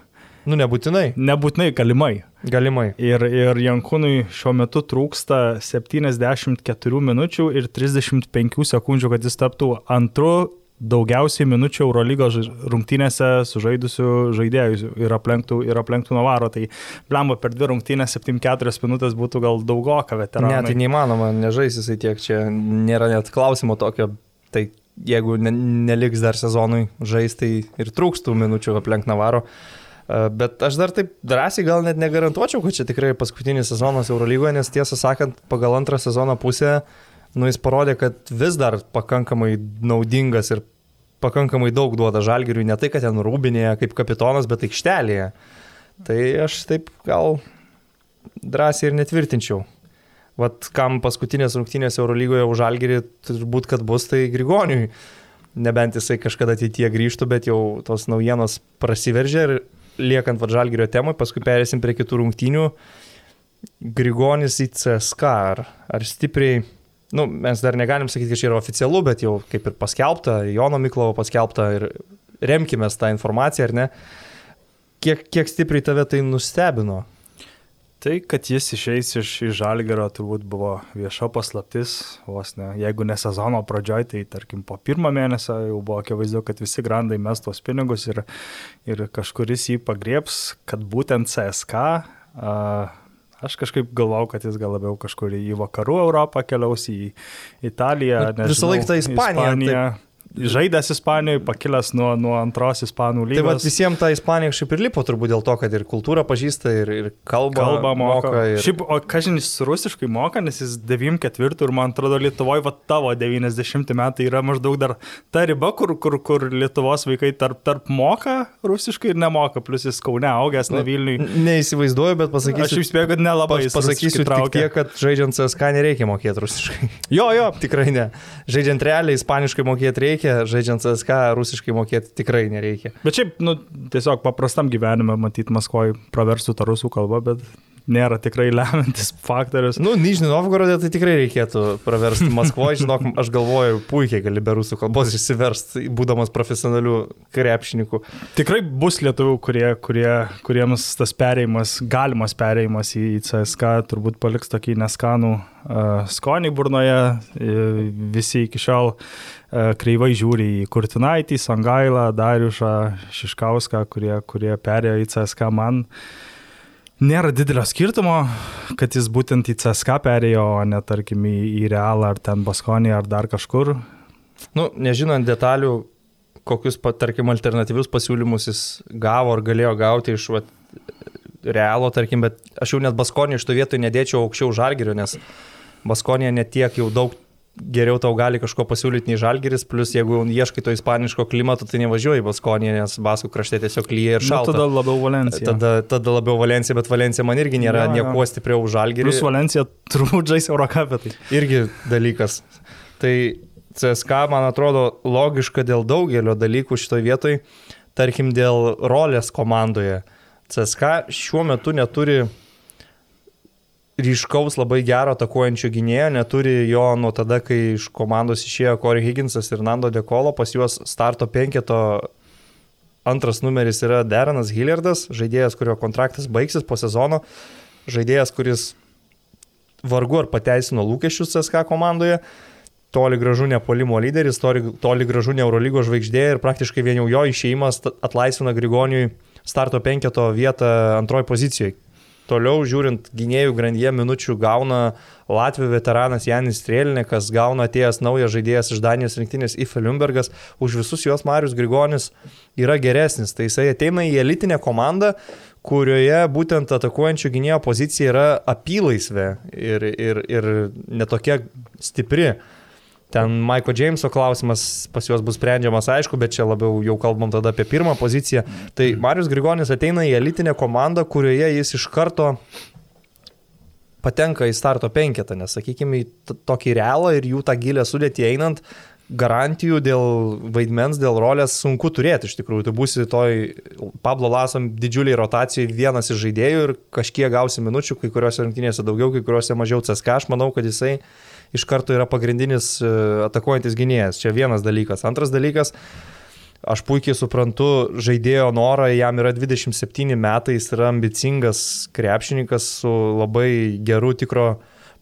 Nu, nebūtinai. Nebūtinai, galimai. Galimai. Ir, ir Jankūnui šiuo metu trūksta 74 minučių ir 35 sekundžių, kad jis taptų antru daugiausiai minučių Eurolygos rungtynėse sužaidusių žaidėjų ir aplenktų, ir aplenktų Navaro. Tai blemba per dvi rungtynės 7-4 minutės būtų gal daugoka veteranų. Ne, tai neįmanoma, nežais jisai tiek, čia nėra net klausimo tokio. Tai jeigu ne, neliks dar sezonui žais, tai ir trūkstų minučių aplenk Navaro. Uh, Bet aš dar taip drąsiai gal net negarantuočiau, kad čia tikrai paskutinis sezonas Eurolygoje, nes tiesą sakant, pagal antrą sezono pusę, nu jis parodė, kad vis dar pakankamai naudingas ir pakankamai daug duoda žalgiriui, ne tai, kad ten rūbinėje kaip kapitonas, bet aikštelėje. Tai aš taip gal drąsiai ir netvirtinčiau. Vat kam paskutinės rungtynės Eurolygoje už žalgirį turbūt, kad bus, tai Grigoniui. Nebent jisai kažkada ateityje grįžtų, bet jau tos naujienos prasiveržė ir liekant Vadžalgirio temai, paskui perėsim prie kitų rungtynių. Grigonis į CSK, ar, ar stipriai, nu, mes dar negalim sakyti, kad čia yra oficialu, bet jau kaip ir paskelbta, Jono Miklovo paskelbta ir remkime tą informaciją, ar ne? Kiek, kiek stipriai tave tai nustebino? Tai, kad jis išeis iš, iš Žalgerio, turbūt buvo vieša paslaptis, vos ne, jeigu ne sezono pradžioj, tai tarkim po pirmą mėnesio jau buvo akivaizdu, kad visi grandai mes tuos pinigus ir, ir kažkuris jį pagrieps, kad būtent CSK, a, aš kažkaip galvau, kad jis gal labiau kažkur į vakarų Europą keliaus, į Italiją. Visą laiką tą Ispaniją. Ispaniją. Taip žaidęs Ispanijoje, pakilęs nuo, nuo antros Ispanų lygos. Tai vad visiems ta Ispanija šiaip ir lipo turbūt dėl to, kad ir kultūrą pažįsta, ir, ir kalbą, kalbą moka. moka ir... Šiaip, o kažin jis rusiškai moka, nes jis 94 ir man atrodo Lietuvoje, va tavo 90 metai yra maždaug dar ta riba, kur, kur, kur Lietuvos vaikai tarp, tarp moka rusiškai ir nemoka, plus jis Kaune augęs, ne Vilniui. Neįsivaizduoju, bet pasakysiu. Aš jau spėjau, kad nelabai. Pas, pasakysiu tik tiek, kad žaidžiant CSK nereikia mokėti rusiškai. Jo, jo. Tikrai ne. Žaidžiant realiai ispaniškai mokėti reikia reikia, žaidžiant CSK, rusiškai mokėti tikrai nereikia. Bet šiaip, nu, tiesiog paprastam gyvenime matyti Maskvoje praverstų tą rusų kalbą, bet nėra tikrai lemiantis faktorius. Nu, Nižni Novgorodė tai tikrai reikėtų praversti Maskvoje, žinok, aš galvoju, puikiai gali be rusų kalbos išsiversti, būdamas profesionalių krepšininkų. Tikrai bus lietuvių, kurie, kurie, kuriems tas perėjimas, galimas perėjimas į CSK turbūt paliks tokį neskanų uh, skonį burnoje. Visi iki šiol uh, kreivai žiūri į Kurtinaitį, Sangailą, Dariušą, Šiškauską, kurie, kurie perėjo į CSK man. Nėra didelio skirtumo, kad jis būtent į CSK perėjo, o ne tarkim į, į Realą ar ten Baskonį ar dar kažkur. Nu, nežinant detalių, kokius, tarkim, alternatyvius pasiūlymus jis gavo ar galėjo gauti iš vat, Realo, tarkim, bet aš jau net Baskonį iš to vietoj nedėčiau aukščiau Žalgirio, nes Baskonė netiek jau daug geriau tau gali kažko pasiūlyti nei žalgeris, plus jeigu ieškai to ispaniško klimato, tai nevažiuoji į Baskoniją, nes Baskų krašte tiesiog lyja ir šalta. Nu, tada labiau Valencija. Tada, tada labiau Valencija, bet Valencija man irgi nėra ja, nieko stipriau už žalgerį. Plus Valencija turbūt žais Eurocapė. Tai. Irgi dalykas. Tai CSK man atrodo logiška dėl daugelio dalykų šitoje vietoje, tarkim dėl rolės komandoje. CSK šiuo metu neturi ryškaus labai gero atakuojančio gynėjo, neturi jo nuo tada, kai iš komandos išėjo Corey Higginsas ir Nando Dekolo, pas juos starto penketo antras numeris yra Derenas Hillardas, žaidėjas, kurio kontraktas baigsis po sezono, žaidėjas, kuris vargu ar pateisino lūkesčius CSK komandoje, toli gražu ne polimo lyderis, toli, toli gražu ne Eurolygo žvaigždė ir praktiškai vien jau jo išėjimas atlaisvina Grigoniui starto penketo vietą antroji pozicijoje. Toliau žiūrint, gynėjų grandyje minučių gauna Latvijų veteranas Janis Strėlininkas, gauna atėjęs naujas žaidėjas iš Danijos rinktinės Ife Liumbergas, už visus juos Marius Grigonis yra geresnis. Tai jisai ateina į elitinę komandą, kurioje būtent atakuojančio gynėjo pozicija yra apylaisvė ir, ir, ir netokia stipri. Ten Maiko Jameso klausimas pas juos bus sprendžiamas, aišku, bet čia labiau jau kalbam tada apie pirmą poziciją. Tai Marius Grigonis ateina į elitinę komandą, kurioje jis iš karto patenka į starto penketą, nes, sakykime, į tokį realą ir jų tą gilę sudėtį einant, garantijų dėl vaidmens, dėl rolės sunku turėti iš tikrųjų. Tu būsi toj Pablo Lasam didžiuliai rotacijai vienas iš žaidėjų ir kažkiek gausi minučių, kai kuriuose rungtynėse daugiau, kai kuriuose mažiau CSK. Aš manau, kad jisai iš karto yra pagrindinis e, atakuojantis gynėjas. Čia vienas dalykas. Antras dalykas, aš puikiai suprantu žaidėjo norą, jam yra 27 metai, jis yra ambicingas krepšininkas su labai geru tikro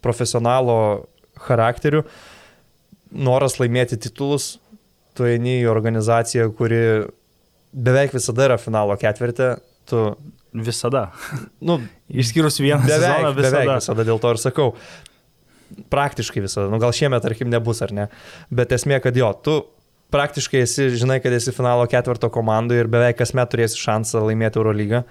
profesionalo charakteriu noras laimėti titulus, tu eini į organizaciją, kuri beveik visada yra finalo ketvirtė, tu... Visada. Nu, Išskyrus vieną beveik, sezoną visada. Beveik visada, dėl to ir sakau. Praktiškai visada. Nu, gal šiemet, tarkim, nebus ar ne. Bet esmė, kad jo, tu praktiškai esi, žinai, kad esi finalo ketvirto komandoje ir beveik kasmet turėsi šansą laimėti Eurolygą.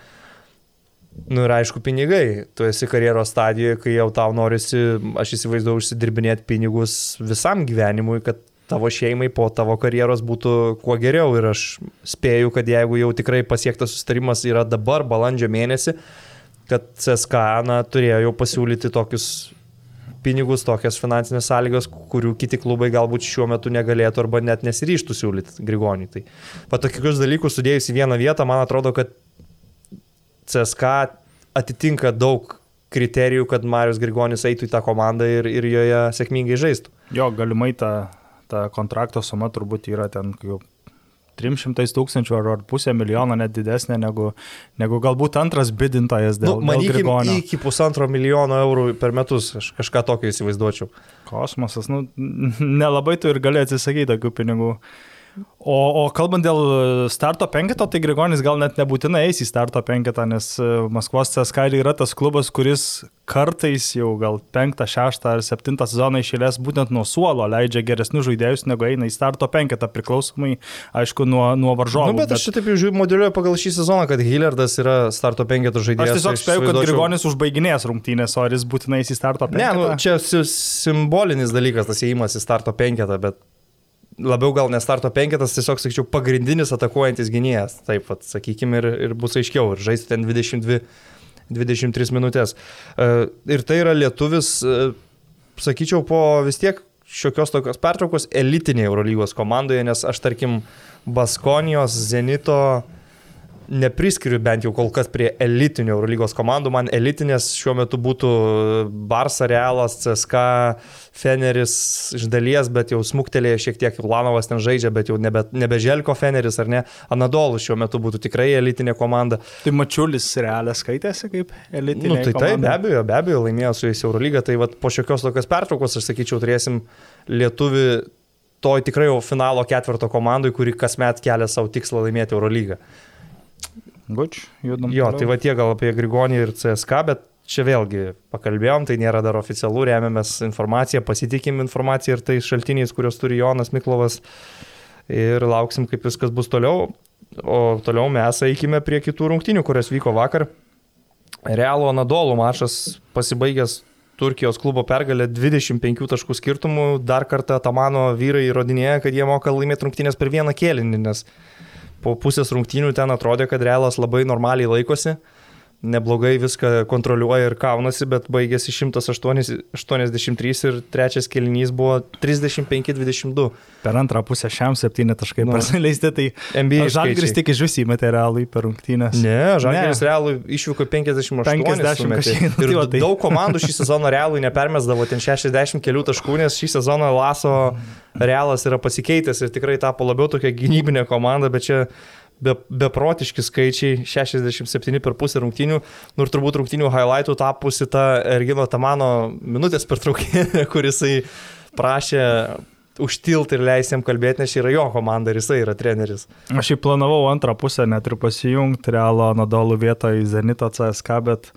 Nu ir aišku, pinigai. Tu esi karjeros stadijoje, kai jau tau norisi, aš įsivaizduoju, užsidirbinėti pinigus visam gyvenimui, kad tavo šeimai po tavo karjeros būtų kuo geriau. Ir aš spėju, kad jeigu jau tikrai pasiektas sustarimas yra dabar, balandžio mėnesį, kad CSK na, turėjo jau pasiūlyti tokius pinigus, tokias finansinės sąlygas, kurių kiti klubai galbūt šiuo metu negalėtų arba net nesiryštų siūlyti Grigoniui. Tai va tokius dalykus sudėjus į vieną vietą, man atrodo, kad CSK atitinka daug kriterijų, kad Marius Grigonis eitų į tą komandą ir, ir joje sėkmingai žaistų. Jo, galimai ta, ta kontrakto suma turbūt yra ten jau 300 tūkstančių ar, ar pusę milijono net didesnė negu, negu galbūt antras bidintojas dėl, nu, dėl Grigonio. Iki pusantro milijono eurų per metus, aš kažką tokio įsivaizduočiau. Kosmosas, nu, nelabai tu ir gali atsisakyti tokių pinigų. O, o kalbant dėl starto penketo, tai Grigonis gal net nebūtinai eis į starto penketą, nes e, Maskvos CSK yra tas klubas, kuris kartais jau gal penktą, šeštą ar septintą sezoną išėlės būtent nuo suolo leidžia geresnius žaidėjus, negu eina į starto penketą, priklausomai, aišku, nuo, nuo varžovų. Nu, bet, bet aš taip jau modeliuoju pagal šį sezoną, kad Hillardas yra starto penketo žaidėjas. Aš tiesiog spėjau, kad Grigonis užbaiginės rungtynės, o ar jis būtinai į starto penketą. Ne, nu, čia simbolinis dalykas tas įėjimas į starto penketą, bet labiau gal nestarto penketas, tiesiog, sakyčiau, pagrindinis atakuojantis gynėjas. Taip, pat, sakykime, ir, ir bus aiškiau, ir žaisti ten 22, 23 minutės. E, ir tai yra lietuvis, e, sakyčiau, po vis tiek šiokios tokios pertraukos elitinėje Eurolygos komandoje, nes aš, tarkim, Baskonijos, Zenito, nepriskiriu bent jau kol kas prie elitinių Eurolygos komandų. Man elitinės šiuo metu būtų Barça, Realas, CSK, Feneris iš dalies, bet jau smuktelėje šiek tiek Ulanovas ten žaidžia, bet jau nebe, nebe Želko Feneris ar ne. Anadolus šiuo metu būtų tikrai elitinė komanda. Tai Mačiulis Realas skaitėsi kaip elitinė. Nu, tai komanda. taip, be abejo, be abejo, laimėjo su jais Eurolygą. Tai vat, po šiokios tokios pertraukos, aš sakyčiau, turėsim lietuvi toj tikrai jau finalo ketvirto komandai, kuri kasmet kelia savo tikslą laimėti Eurolygą. Guč, judam. Jo, toliau. tai va tie gal apie Grigonį ir CSK, bet čia vėlgi pakalbėjom, tai nėra dar oficialų, remiamės informaciją, pasitikim informaciją ir tais šaltiniais, kuriuos turi Jonas Miklovas ir lauksim, kaip viskas bus toliau. O toliau mes eikime prie kitų rungtinių, kurios vyko vakar. Realo Nadolų mačas pasibaigęs Turkijos klubo pergalė 25 taškų skirtumų. Dar kartą Tamano vyrai įrodinėja, kad jie moka laimėti rungtynės per vieną kėlinį, nes po pusės rungtynių ten atrodė, kad Realas labai normaliai laikosi neblogai viską kontroliuoja ir kaunasi, bet baigėsi 183 ir trečias kelinys buvo 35-22. Per antrą pusę šiam septyni taškai nu, praleisti, tai NBA Žalgiris tik iš vis įmetė realui per rungtynės. Ne, Žalgiris realui išvyko 58. 50 kažkiek. Ir tai, tai. daug komandų šį sezoną realui nepermesdavo ten 60 kelių taškų, nes šį sezoną Laso realas yra pasikeitęs ir tikrai tapo labiau tokia gynybinė komanda, bet čia be, beprotiški skaičiai, 67 per pusę rungtynių, nu ir turbūt rungtynių highlightų tapusi ta Ergino Tamano minutės pertraukėlė, kuris prašė užtilti ir leisti jam kalbėti, nes čia yra jo komanda ir jisai yra treneris. Aš jį planavau antrą pusę net ir pasijungti Realo Nadolų vietą į Zenito CSK, bet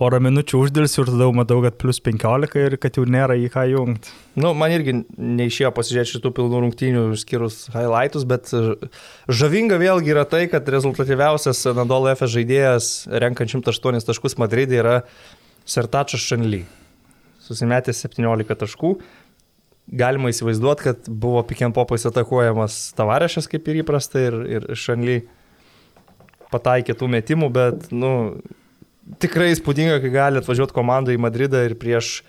porą minučių uždėlsiu ir tada matau, kad plus 15 ir kad jau nėra į ką jungti. Nu, man irgi neišėjo pasižiūrėti šitų pilnų rungtynių, skirus highlightus, bet žavinga vėlgi yra tai, kad rezultatyviausias Nadol F žaidėjas, renkant 108 taškus Madridė, yra Sertačas Šanly. Susimetė 17 taškų. Galima įsivaizduoti, kad buvo pikiampopais atakuojamas Tavarešas kaip ir įprasta ir, ir Šanly pataikė tų metimų, bet, nu, tikrai įspūdinga, kai gali atvažiuoti komanda į Madridą ir prieš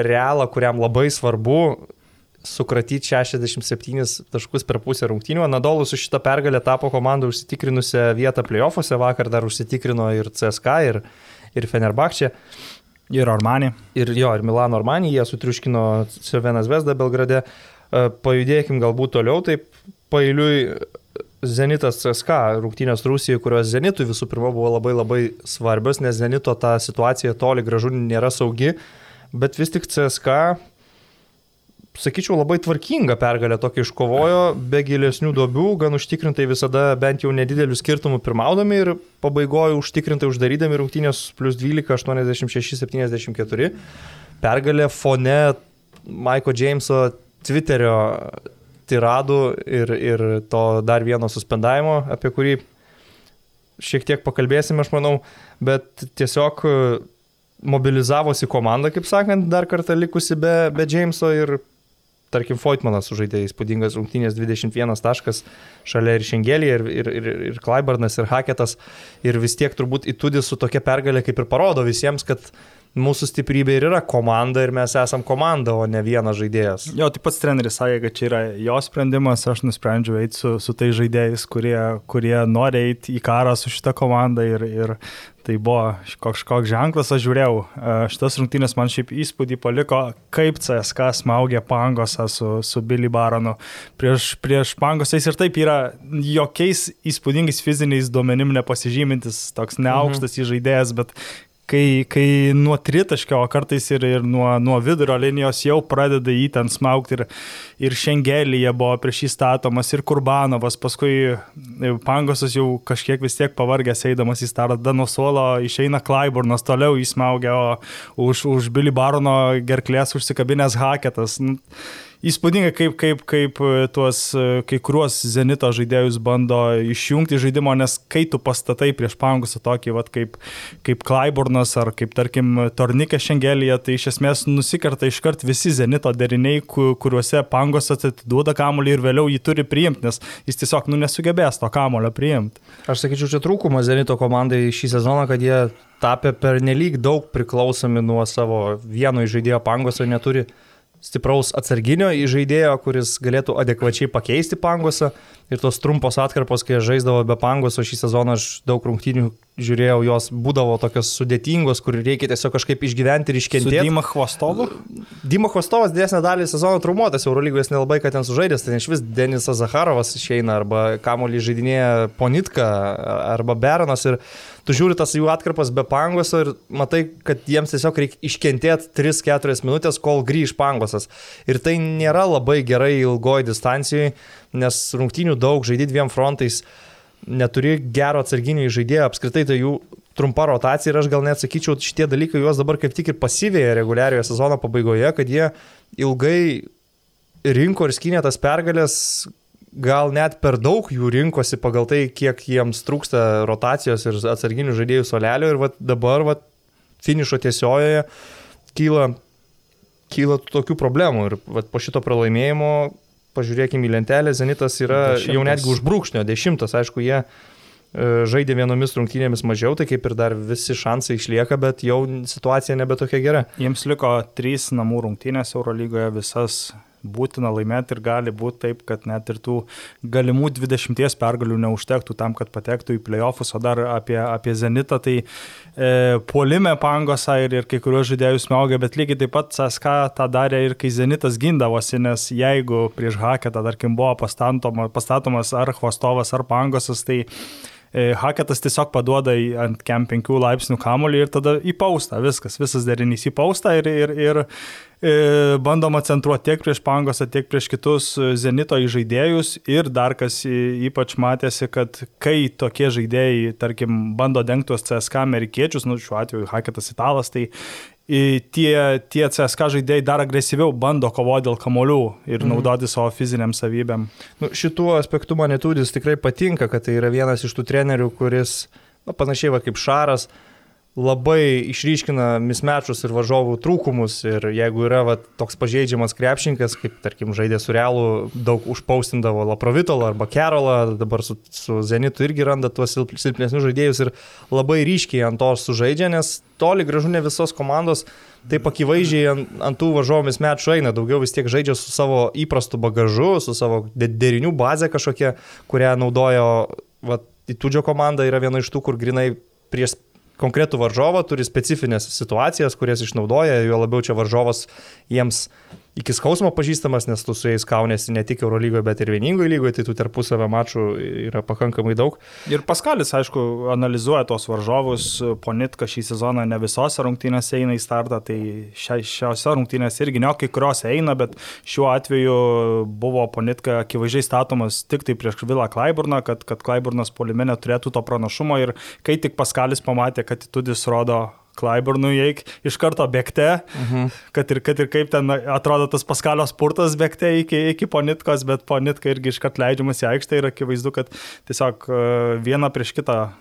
Realą, kuriam labai svarbu sukratyti 67 taškus per pusę rungtynių. Nadolus su šitą pergalę tapo komanda užsitikrinusią vietą playoffuose, vakar dar užsitikrino ir CSK, ir, ir Fenerbakčia. Ir Armani. Ir jo, ir Milano Armani, jie sutriuškino Sevenas Vesda Belgrade. E, pajudėkim galbūt toliau, taip pailiui Zenitas CSK rungtynės Rusijoje, kurios Zenitui visų pirma buvo labai labai svarbios, nes Zenito ta situacija toli gražu nėra saugi, bet vis tik CSK, sakyčiau, labai tvarkinga pergalė tokia iškovojo, be gilesnių duobių, gan užtikrintai visada bent jau nedidelių skirtumų pirmaudami ir pabaigojo užtikrintai uždarydami rungtynės plus 12, 86, 74. Pergalė fone Maiko Jameso Twitterio tiradų ir, ir to dar vieno suspendavimo, apie kurį šiek tiek pakalbėsime, aš manau, bet tiesiog e, mobilizavosi komanda, kaip sakant, dar kartą likusi be, be Jameso ir, tarkim, Foytmanas sužaidė įspūdingas rungtynės 21 taškas šalia ir Šengelį, ir, ir, ir, ir Klaibarnas, ir Haketas, ir vis tiek turbūt įtudis su tokia pergalė kaip ir parodo visiems, kad mūsų stiprybė ir yra komanda ir mes esam komanda, o ne vienas žaidėjas. Jo, taip pats treneris sakė, kad čia yra jo sprendimas, aš nusprendžiau eiti su, su tai žaidėjais, kurie, kurie nori eiti į karą su šitą komandą ir, ir tai buvo kažkoks ženklas, aš žiūrėjau, e, šitas rungtynės man šiaip įspūdį paliko, kaip CSK smaugė pangosą su, su Billy Baronu. Prieš, prieš pangosais ir taip yra jokiais įspūdingais fiziniais duomenim nepasižymintis, toks neaukštas mhm. žaidėjas, bet kai, kai nuo tritaškio, o kartais ir, ir nuo, nuo vidurio linijos jau pradeda jį ten smaugti ir, ir Šengelėje buvo prieš jį statomas ir Kurbanovas, paskui e, Pangosas jau kažkiek vis tiek pavargęs eidamas į startą nuo suolo išeina Klaiburnas, toliau įsmaugia, o už, už Billy Barono gerklės užsikabinęs Haketas. Nu, įspūdinga, kaip, kaip, kaip e, tuos e, kai kuriuos Zenito žaidėjus bando išjungti žaidimo, nes kai tu pastatai prieš pangusą tokį, vat, kaip, kaip Klaiburnas ar kaip, tarkim, Tornikė Šengelėje, tai iš esmės nusikarta iškart visi Zenito deriniai, kuriuose pangos atiduoda kamolį ir vėliau jį turi priimti, nes jis tiesiog nu, nesugebės to kamolio priimti. Aš sakyčiau, čia trūkumas Zenito komandai šį sezoną, kad jie tapę per nelik daug priklausomi nuo savo vieno žaidėjo pangos ir neturi stipraus atsarginio žaidėjo, kuris galėtų adekvačiai pakeisti pangosą. Ir tos trumpos atkarpos, kai žaisdavo be pangoso šį sezoną, aš daug rungtynių žiūrėjau, jos būdavo tokios sudėtingos, kur reikia tiesiog kažkaip išgyventi ir iškentėti. Dima Hvostovų? Dima Hvostovas didesnę dalį sezono traumuotas, Eurolygos nelabai, kad ten sužaidęs, ten iš vis Denisas Zaharovas išeina, arba Kamolį žaidinėja Ponitka, arba Beronas. Ir tu žiūri tas jų atkarpas be pangoso ir matai, kad jiems tiesiog reikia iškentėti 3-4 minutės, kol grįž pangosas. Ir tai nėra labai gerai ilgoji distancijoje, nes rungtynių daug, žaidži dviem frontais, neturi gero atsarginio žaidėjo, apskritai tai jų trumpa rotacija ir aš gal net sakyčiau, šitie dalykai juos dabar kaip tik ir pasivėja reguliariojo sezono pabaigoje, kad jie ilgai rinko ir skynė tas pergalės, gal net per daug jų rinkosi pagal tai, kiek jiems trūksta rotacijos ir atsarginių žaidėjų solelio ir vat dabar vat, finišo tiesiojoje kyla, kyla tokių problemų ir vat, po šito pralaimėjimo pažiūrėkime į lentelę, Zenitas yra dešimtas. jau netgi už brūkšnio, dešimtas, aišku, jie e, žaidė vienomis rungtynėmis mažiau, tai kaip ir dar visi šansai išlieka, bet jau situacija nebe tokia gera. Jiems liko trys namų rungtynės Eurolygoje, visas būtina laimėti ir gali būti taip, kad net ir tų galimų 20 pergalių neužtektų tam, kad patektų į playoffus, o dar apie, apie Zenitą, tai e, puolime pangosą ir, ir kai kuriuos žaidėjus smaugia, bet lygiai taip pat CSK tą darė ir kai Zenitas gindavosi, nes jeigu prieš Haketą, tarkim, buvo pastatomas ar Hvostovas, ar Pangosas, tai E, Haketas tiesiog paduoda ant kem 5 laipsnių kamolį ir tada į paustą, viskas, visas derinys į paustą ir, ir, ir bandoma centruoti tiek prieš Pangosą, tiek prieš kitus Zenito žaidėjus ir dar kas ypač matėsi, kad kai tokie žaidėjai, tarkim, bando dengti tuos CSK amerikiečius, nu šiuo atveju Haketas italas, tai tie, tie CSK žaidėjai dar agresyviau bando kovoti dėl kamolių ir mhm. naudoti savo fiziniam savybėm. Nu, šituo aspektu man netudis tikrai patinka, kad tai yra vienas iš tų trenerių, kuris, nu, panašiai va, kaip Šaras, labai išryškina mismečus ir varžovų trūkumus. Ir jeigu yra va, toks pažeidžiamas krepšininkas, kaip tarkim žaidė su Realu, daug užpaustindavo Laprovitolą arba Kerolą, dabar su, su Zenitu irgi randa tuos silpnesnius žaidėjus ir labai ryškiai ant to sužaidžia, nes toli gražu ne visos komandos taip akivaizdžiai ant, ant tų varžovomis mečų eina, daugiau vis tiek žaidžia su savo įprastu bagažu, su savo derinių bazė kažkokia, kurią naudojo, va, Itudžio komanda yra viena iš tų, kur grinai prieš konkretų varžovą turi specifines situacijas, kurias išnaudoja, jo labiau čia varžovas jiems iki skausmo pažįstamas, nes tu su jais kaunėsi ne tik Eurolygoje, bet ir vieningoje lygoje, tai tų tarpusavio mačų yra pakankamai daug. Ir Paskalis, aišku, analizuoja tos varžovus, Ponitka šį sezoną ne visose rungtynėse eina į startą, tai šiose rungtynėse irgi ne, kai kurios eina, bet šiuo atveju buvo Ponitka akivaizdžiai statomas tik tai prieš Vilą Klaiburną, kad, kad Klaiburnas polime neturėtų to pranašumo ir kai tik Paskalis pamatė, kad Tudis rodo Klaiburnui eik iš karto bėgte, mhm. kad, ir, kad ir kaip ten atrodo tas paskalio spurtas bėgte iki, iki ponitkos, bet ponitka irgi iškart leidžiamas į aikštę ir akivaizdu, kad tiesiog e, viena prieš kitą e,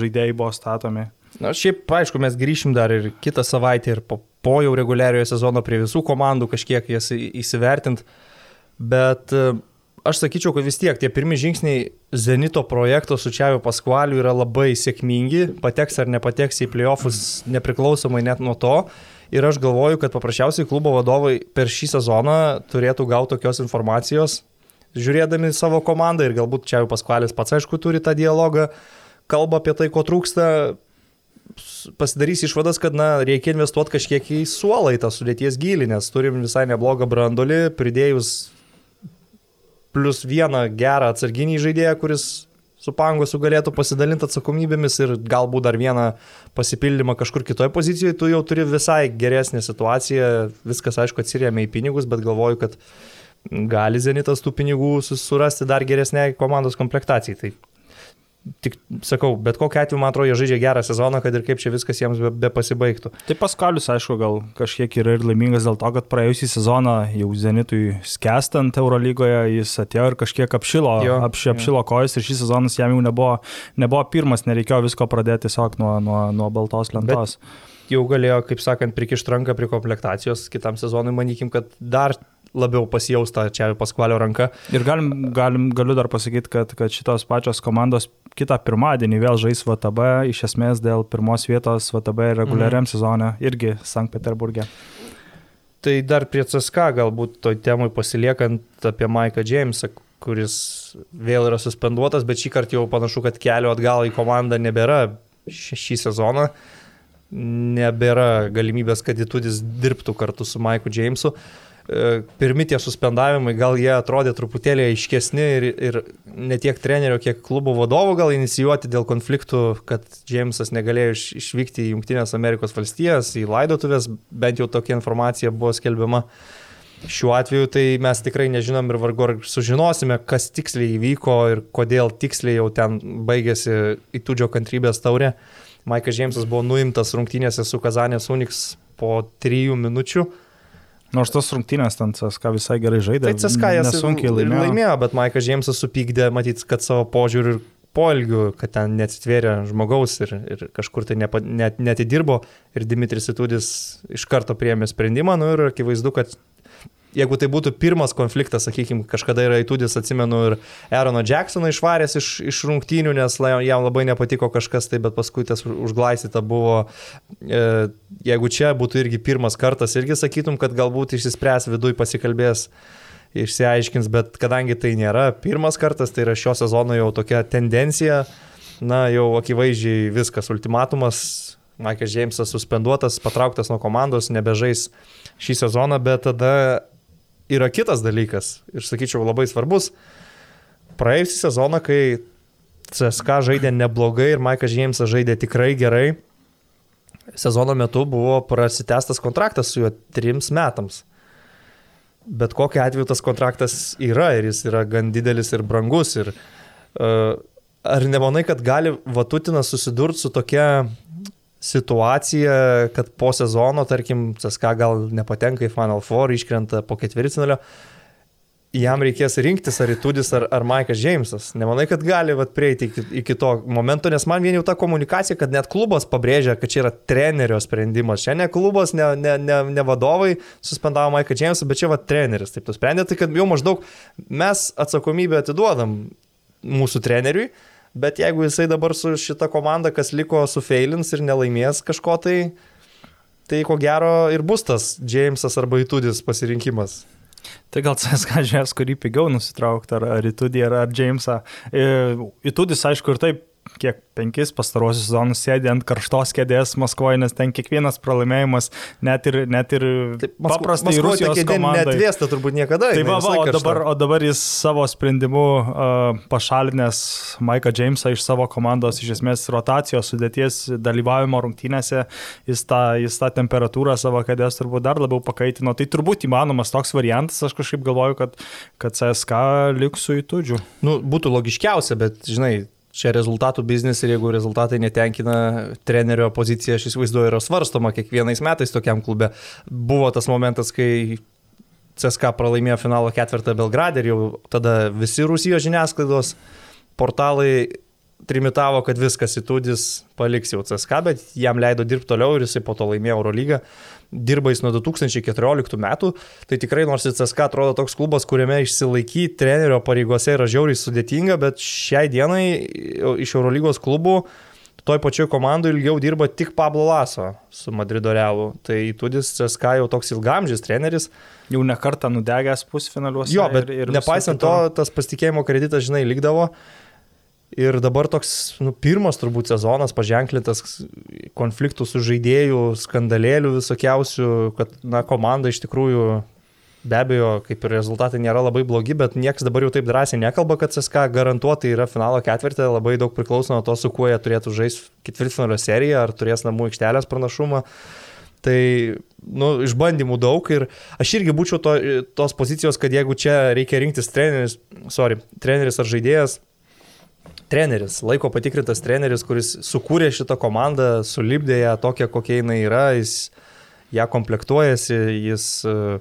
žaidėjai buvo statomi. Na, šiaip, aišku, mes grįšim dar ir kitą savaitę ir po, po jau reguliariojo sezono prie visų komandų kažkiek jas įsivertint, bet uh, aš sakyčiau, kad vis tiek tie pirmi žingsniai Zenito projekto su Čiaviu Paskvaliu yra labai sėkmingi, pateks ar nepateks į playoffus nepriklausomai net nuo to. Ir aš galvoju, kad paprasčiausiai klubo vadovai per šį sezoną turėtų gauti tokios informacijos, žiūrėdami savo komandą ir galbūt Čiaviu Paskvalis pats aišku turi tą dialogą, kalba apie tai, ko trūksta, pasidarys išvadas, kad na, reikia investuoti kažkiek į suolą, į tą sudėties gilį, nes turim visai neblogą brandolį, pridėjus plus vieną gerą atsarginį žaidėją, kuris su Pangosu galėtų pasidalinti atsakomybėmis ir galbūt dar vieną pasipildymą kažkur kitoje pozicijoje, tu jau turi visai geresnę situaciją, viskas aišku atsiriamė į pinigus, bet galvoju, kad gali Zenitas tų pinigų surasti dar geresnei komandos komplektacijai. Tai Tik sakau, bet kokiu atveju, man atrodo, jie žaidžia gerą sezoną, kad ir kaip čia viskas jiems be, be pasibaigtų. Tai Paskalius, aišku, gal kažkiek yra ir laimingas dėl to, kad praėjusį sezoną jau Zenitui skęstant Eurolygoje jis atėjo ir kažkiek apšilo, jo, apš, apšilo jo. kojas ir šis sezonas jam jau nebuvo, nebuvo pirmas, nereikėjo visko pradėti tiesiog nuo, nuo, nuo baltos lentos. Bet jau galėjo, kaip sakant, prikišti ranką prie komplektacijos kitam sezonui, manykim, kad dar labiau pasijausta čia paskvalio ranka. Ir galim, galim, galiu dar pasakyti, kad, kad šitos pačios komandos kitą pirmadienį vėl žais VTB, iš esmės dėl pirmos vietos VTB reguliariam mm. sezone irgi Sankt Peterburgė. Tai dar prie CSK galbūt toj temui pasiliekant apie Maiką Jamesą, kuris vėl yra suspenduotas, bet šį kartą jau panašu, kad kelio atgal į komandą nebėra šį sezoną. Nebėra galimybės, kad Itudis dirbtų kartu su Maiku. Uh, E, pirmi tie suspendavimai, gal jie atrodė truputėlį aiškesni ir, ir ne tiek trenerio, kiek klubo vadovo gal inicijuoti dėl konfliktų, kad Džeimsas negalėjo iš, išvykti į Junktinės Amerikos valstijas, į laidotuvės, bent jau tokia informacija buvo skelbiama. Šiuo atveju tai mes tikrai nežinom ir vargu ar sužinosime, kas tiksliai įvyko ir kodėl tiksliai jau ten baigėsi įtūdžio kantrybės taurė. Maikas Džeimsas buvo nuimtas rungtynėse su Kazanės Uniks po trijų minučių Nors tos rungtynės ten CSK visai gerai žaidė. Tai CSK jas sunkiai laimėjo. laimėjo, bet Maikas Džeimsas supykdė, matyt, kad savo požiūrį ir poelgių, kad ten neatsitvėrė žmogaus ir, ir kažkur tai nepa, net, netidirbo ir Dimitris Itudis iš karto priėmė sprendimą, nu ir akivaizdu, kad jeigu tai būtų pirmas konfliktas, sakykime, kažkada yra įtūdis, atsimenu, ir Aarono Jacksoną išvaręs iš, iš rungtynių, nes jam labai nepatiko kažkas tai, bet paskui tas užglaistyta buvo, e, jeigu čia būtų irgi pirmas kartas, irgi sakytum, kad galbūt išsispręs viduj pasikalbės išsiaiškins, bet kadangi tai nėra pirmas kartas, tai yra šio sezono jau tokia tendencija, na jau akivaizdžiai viskas, ultimatumas, Maikas Džeimsas suspenduotas, patrauktas nuo komandos, nebežais šį sezoną, bet tada yra kitas dalykas, ir sakyčiau labai svarbus. Praėjusį sezoną, kai CSK žaidė neblogai ir Maikas Žemsas žaidė tikrai gerai, sezono metu buvo prasitestas kontraktas su juo trims metams. Bet kokiu atveju tas kontraktas yra ir jis yra gan didelis ir brangus. Ir, uh, ar nemanai, kad gali Vatutinas susidurti su tokia situacija, kad po sezono, tarkim, CSK gal nepatenka į Final Four, iškrenta po ketvirtfinalio. jam reikės rinktis ar Itudis, ar, ar Maikas Džeimsas. Nemanai, kad gali vat, prieiti iki, iki to momento, nes man vien jau ta komunikacija, kad net klubas pabrėžia, kad čia yra trenerio sprendimas. Čia ne klubas, ne, ne, ne, ne vadovai suspendavo Maiką Džeimsą, bet čia va treneris. Taip, tu sprendė, tai kad jau maždaug mes atsakomybę atiduodam mūsų treneriui, bet jeigu jisai dabar su šita komanda, kas liko, sufeilins ir nelaimės kažko tai, tai ko gero ir bus tas Džeimsas arba Itudis pasirinkimas. Tai gal CSK žiūrės, kurį pigiau nusitraukti, ar, ar Itudį, ar, ar Jamesą. Itudis, aišku, ir taip kiek penkis pastarosius sezonus sėdė ant karštos kėdės Maskvoje, nes ten kiekvienas pralaimėjimas, net ir, net ir Taip, paprastai Maskvoje Rusijos kėdė komandai. netvėsta turbūt niekada. Tai jinai va, va, o, dabar, o dabar jis savo sprendimu uh, pašalinęs Maiką Jamesą iš savo komandos, iš esmės rotacijos sudėties dalyvavimo rungtynėse, jis tą, jis tą temperatūrą savo kėdės turbūt dar labiau pakaitino. Tai turbūt įmanomas toks variantas, aš kažkaip galvoju, kad, kad CSK liks su įtudžiu. Nu, būtų logiškiausia, bet žinai, čia rezultatų biznis ir jeigu rezultatai netenkina trenerio pozicija, aš įsivaizduoju, yra svarstoma kiekvienais metais tokiam klube. Buvo tas momentas, kai CSK pralaimėjo finalo ketvirtą Belgradę ir jau tada visi Rusijos žiniasklaidos portalai trimitavo, kad viskas įtūdis paliks jau CSK, bet jam leido dirbti toliau ir jisai po to laimėjo Eurolygą. Dirba jis nuo 2014 metų, tai tikrai nors ir CSK atrodo toks klubas, kuriame išsilaikyti trenerio pareigose yra žiauriai sudėtinga, bet šiai dienai iš Eurolygos klubų toj pačioj komandai ilgiau dirba tik Pablo Laso su Madrido Realu. Tai Tudis CSK jau toks ilgamžis treneris. Jau nekartą nudegęs pusfinaliuose. Jo, bet ir, ir nepaisant to, tas pasitikėjimo kreditas, žinai, likdavo. Ir dabar toks, nu, pirmas turbūt sezonas paženklintas konfliktų su žaidėjų, skandalėlių visokiausių, kad, na, komanda iš tikrųjų be abejo, kaip ir rezultatai nėra labai blogi, bet niekas dabar jau taip drąsiai nekalba, kad CSK garantuotai yra finalo ketvirtė, labai daug priklauso nuo to, su kuo jie turėtų žaisti ketvirtfinalio seriją, ar turės namų aikštelės pranašumą. Tai, nu, išbandymų daug ir aš irgi būčiau to, tos pozicijos, kad jeigu čia reikia rinktis treneris, sorry, treneris ar žaidėjas, treneris, laiko patikrintas treneris, kuris sukūrė šitą komandą, sulibdė ją tokią, kokia jinai yra, jis ją komplektuojasi, jis uh,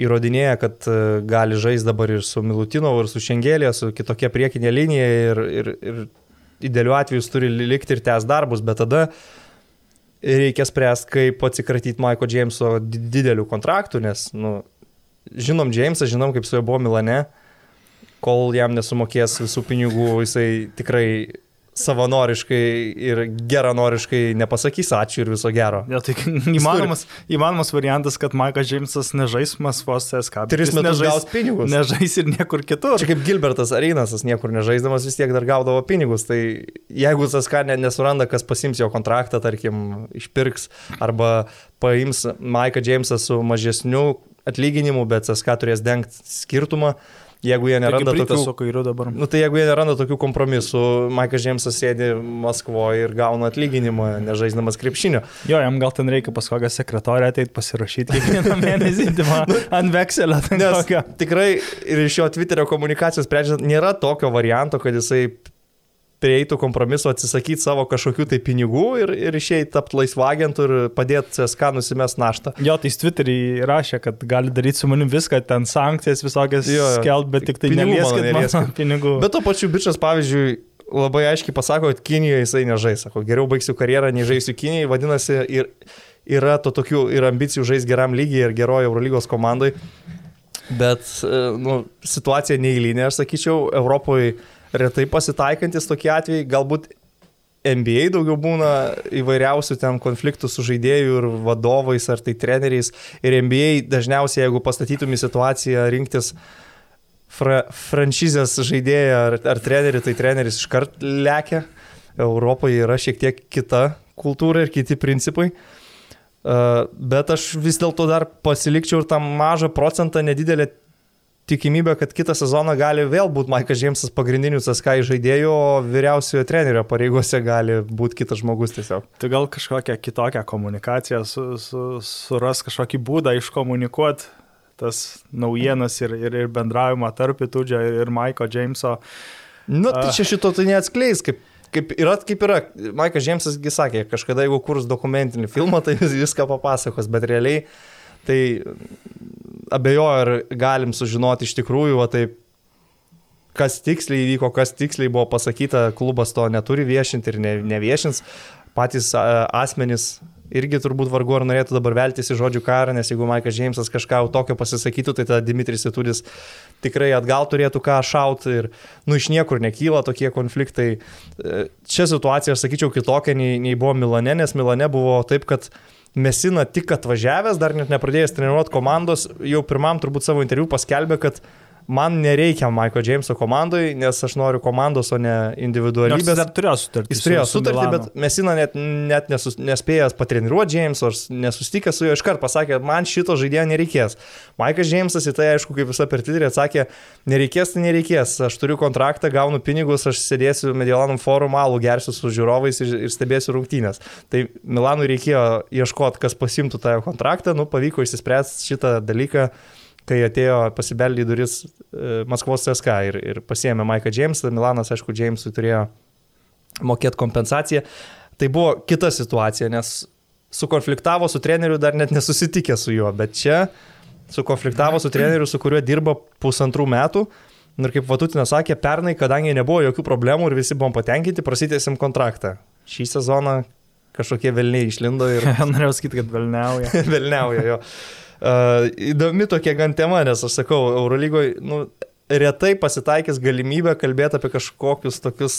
įrodinėja, kad uh, gali žaisti dabar ir su Milutinovu, ir su Šengelė, su kitokia priekinė linija ir, ir, ir idealiu atveju jis turi likti ir tęs darbus, bet tada reikia spręsti, kaip atsikratyti Maiko Jameso didelių kontraktų, nes, nu, žinom Jamesą, žinom, kaip su juo buvo Milane, kol jam nesumokės visų pinigų, jisai tikrai savanoriškai ir geranoriškai nepasakys ačiū ir viso gero. Ja, tai įmanomas, įmanomas variantas, kad Maikas Džeimsas nežais Maskvos CSK. Tris metus gaus pinigus. Nežais ir niekur kitur. Čia kaip Gilbertas Arinasas, niekur nežaisdamas vis tiek dar gaudavo pinigus. Tai jeigu CSK ne, nesuranda, kas pasims jo kontraktą, tarkim, išpirks arba paims Maiką Džeimsą su mažesniu atlyginimu, bet CSK turės dengti skirtumą, jeigu jie neranda tokių... Nu, tai jeigu jie neranda tokių kompromisų, Maikas Džemsas sėdi Maskvoje ir gauna atlyginimą, nežaisdamas krepšinio. Jo, jam gal ten reikia pas kokią sekretorę ateit pasirašyti kiekvieną mėnesį ant vekselio. Nes tikrai ir iš jo Twitterio komunikacijos sprendžiant, nėra tokio varianto, kad jisai prieitų kompromiso atsisakyti savo kažkokių tai pinigų ir, ir išėjti tapti laisvagentų ir padėti CSK nusimest naštą. Jo, tai jis Twitterį rašė, kad gali daryti su manim viską, ten sankcijas visokias skelbti, bet tik tai nelieskit mano pinigų. Bet to pačiu bičias, pavyzdžiui, labai aiškiai pasako, kad Kinijoje jisai nežais. Sako, geriau baigsiu karjerą, nei žaisiu Kinijoje, vadinasi, ir, yra to tokių ir ambicijų žaisti geram lygiai ir gerojo Eurolygos komandai. Bet nu, situacija neįlynė, aš sakyčiau, Europoje retai pasitaikantis tokie atvejai, galbūt NBA daugiau būna įvairiausių ten konfliktų su žaidėjų ir vadovais ar tai treneriais. Ir NBA dažniausiai, jeigu pastatytum į situaciją rinktis fra, franšizės žaidėją ar, ar trenerį, tai treneris iškart lekia. Europoje yra šiek tiek kita kultūra ir kiti principai. Uh, bet aš vis dėlto dar pasilikčiau ir tą mažą procentą nedidelę tikimybė, kad kitą sezoną gali vėl būti Maikas Džeimsas pagrindiniu CSK žaidėjų, o vyriausiojo trenerio pareigose gali būti kitas žmogus tiesiog. Tai gal kažkokią kitokią komunikaciją, su, su, suras kažkokį būdą iškomunikuoti tas naujienas ir, ir, ir bendravimą tarp Itudžio ir, ir Maiko Džeimso. Nu, tai čia šito tai neatskleis, kaip kaip yra, kaip yra. Maikas Džeimsasgi sakė, kažkada jeigu kurs dokumentinį filmą, tai viską papasakos, bet realiai tai abejoju, ar galim sužinoti iš tikrųjų, va taip, kas tiksliai įvyko, kas tiksliai buvo pasakyta, klubas to neturi viešinti ir ne, neviešins. Patys asmenys irgi turbūt vargu ar norėtų dabar veltis į žodžių karą, nes jeigu Maikas Džeimsas kažką tokio pasisakytų, tai tada Dimitris Itudis tikrai atgal turėtų ką šauti ir, nu, iš niekur nekyla tokie konfliktai. Čia situacija, aš sakyčiau, kitokia nei, nei buvo Milane, nes Milane buvo taip, kad Mesina tik atvažiavęs, dar net nepradėjęs treniruoti komandos, jau pirmam turbūt savo interviu paskelbė, kad man nereikia Maiko Jameso komandai, nes aš noriu komandos, o ne individualybės. Jis dar turėjo sutartį. Jis turėjo sutartį, bet Mesina net, net nesus, nespėjęs patreniruoti Jameso, nesustikęs su juo iškart pasakė, man šito žaidėjo nereikės. Maikas Jamesas į tai, aišku, kaip visą per Twitterį atsakė, nereikės, tai nereikės. Aš turiu kontraktą, gaunu pinigus, aš sėdėsiu Mediolanum forum alų, gersiu su žiūrovais ir, ir stebėsiu rungtynės. Tai Milanui reikėjo ieškoti, kas pasimtų tą kontraktą, nu pavyko išsispręsti šitą dalyką kai atėjo pasibeldė į duris e, Maskvos CSK ir, ir pasiėmė Maiką Jamesą, Milanas, aišku, Jamesui turėjo mokėti kompensaciją. Tai buvo kita situacija, nes sukonfliktavo su treneriu dar net nesusitikė su juo, bet čia sukonfliktavo su treneriu, su kuriuo dirba pusantrų metų. Ir kaip Vatutinas sakė, pernai, kadangi nebuvo jokių problemų ir visi buvom patenkinti, prasitėsim kontraktą. Šį sezoną kažkokie velniai išlindo ir... Norėjau sakyti, kad velniauja. velniauja jo. Uh, įdomi tokia gan tema, nes aš sakau, Eurolygoje nu, retai pasitaikys galimybė kalbėti apie kažkokius tokius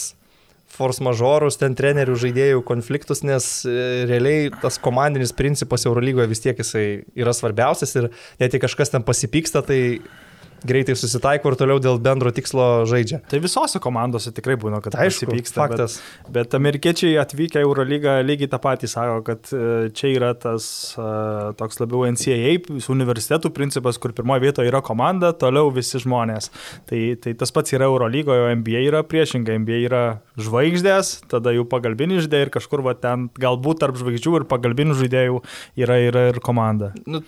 force majorus, ten trenerių žaidėjų konfliktus, nes e, realiai tas komandinis principas Eurolygoje vis tiek jisai yra svarbiausias ir net jei kažkas ten pasipyksta, tai greitai susitaiko ir toliau dėl bendro tikslo žaidžia. Tai visose komandose tikrai būna, kad aišku, pyksta. Faktas. Bet, bet amerikiečiai atvykę į Eurolygą lygiai tą patį sako, kad e, čia yra tas uh, toks labiau NCAA universitetų principas, kur pirmoje vietoje yra komanda, toliau visi žmonės. Tai, tai tas pats yra Eurolygoje, o NBA yra priešingai, NBA yra žvaigždės, tada jų pagalbiniai žaidėjai ir kažkur va ten galbūt tarp žvaigždžių ir pagalbinių žaidėjų yra, yra ir komanda. Nu,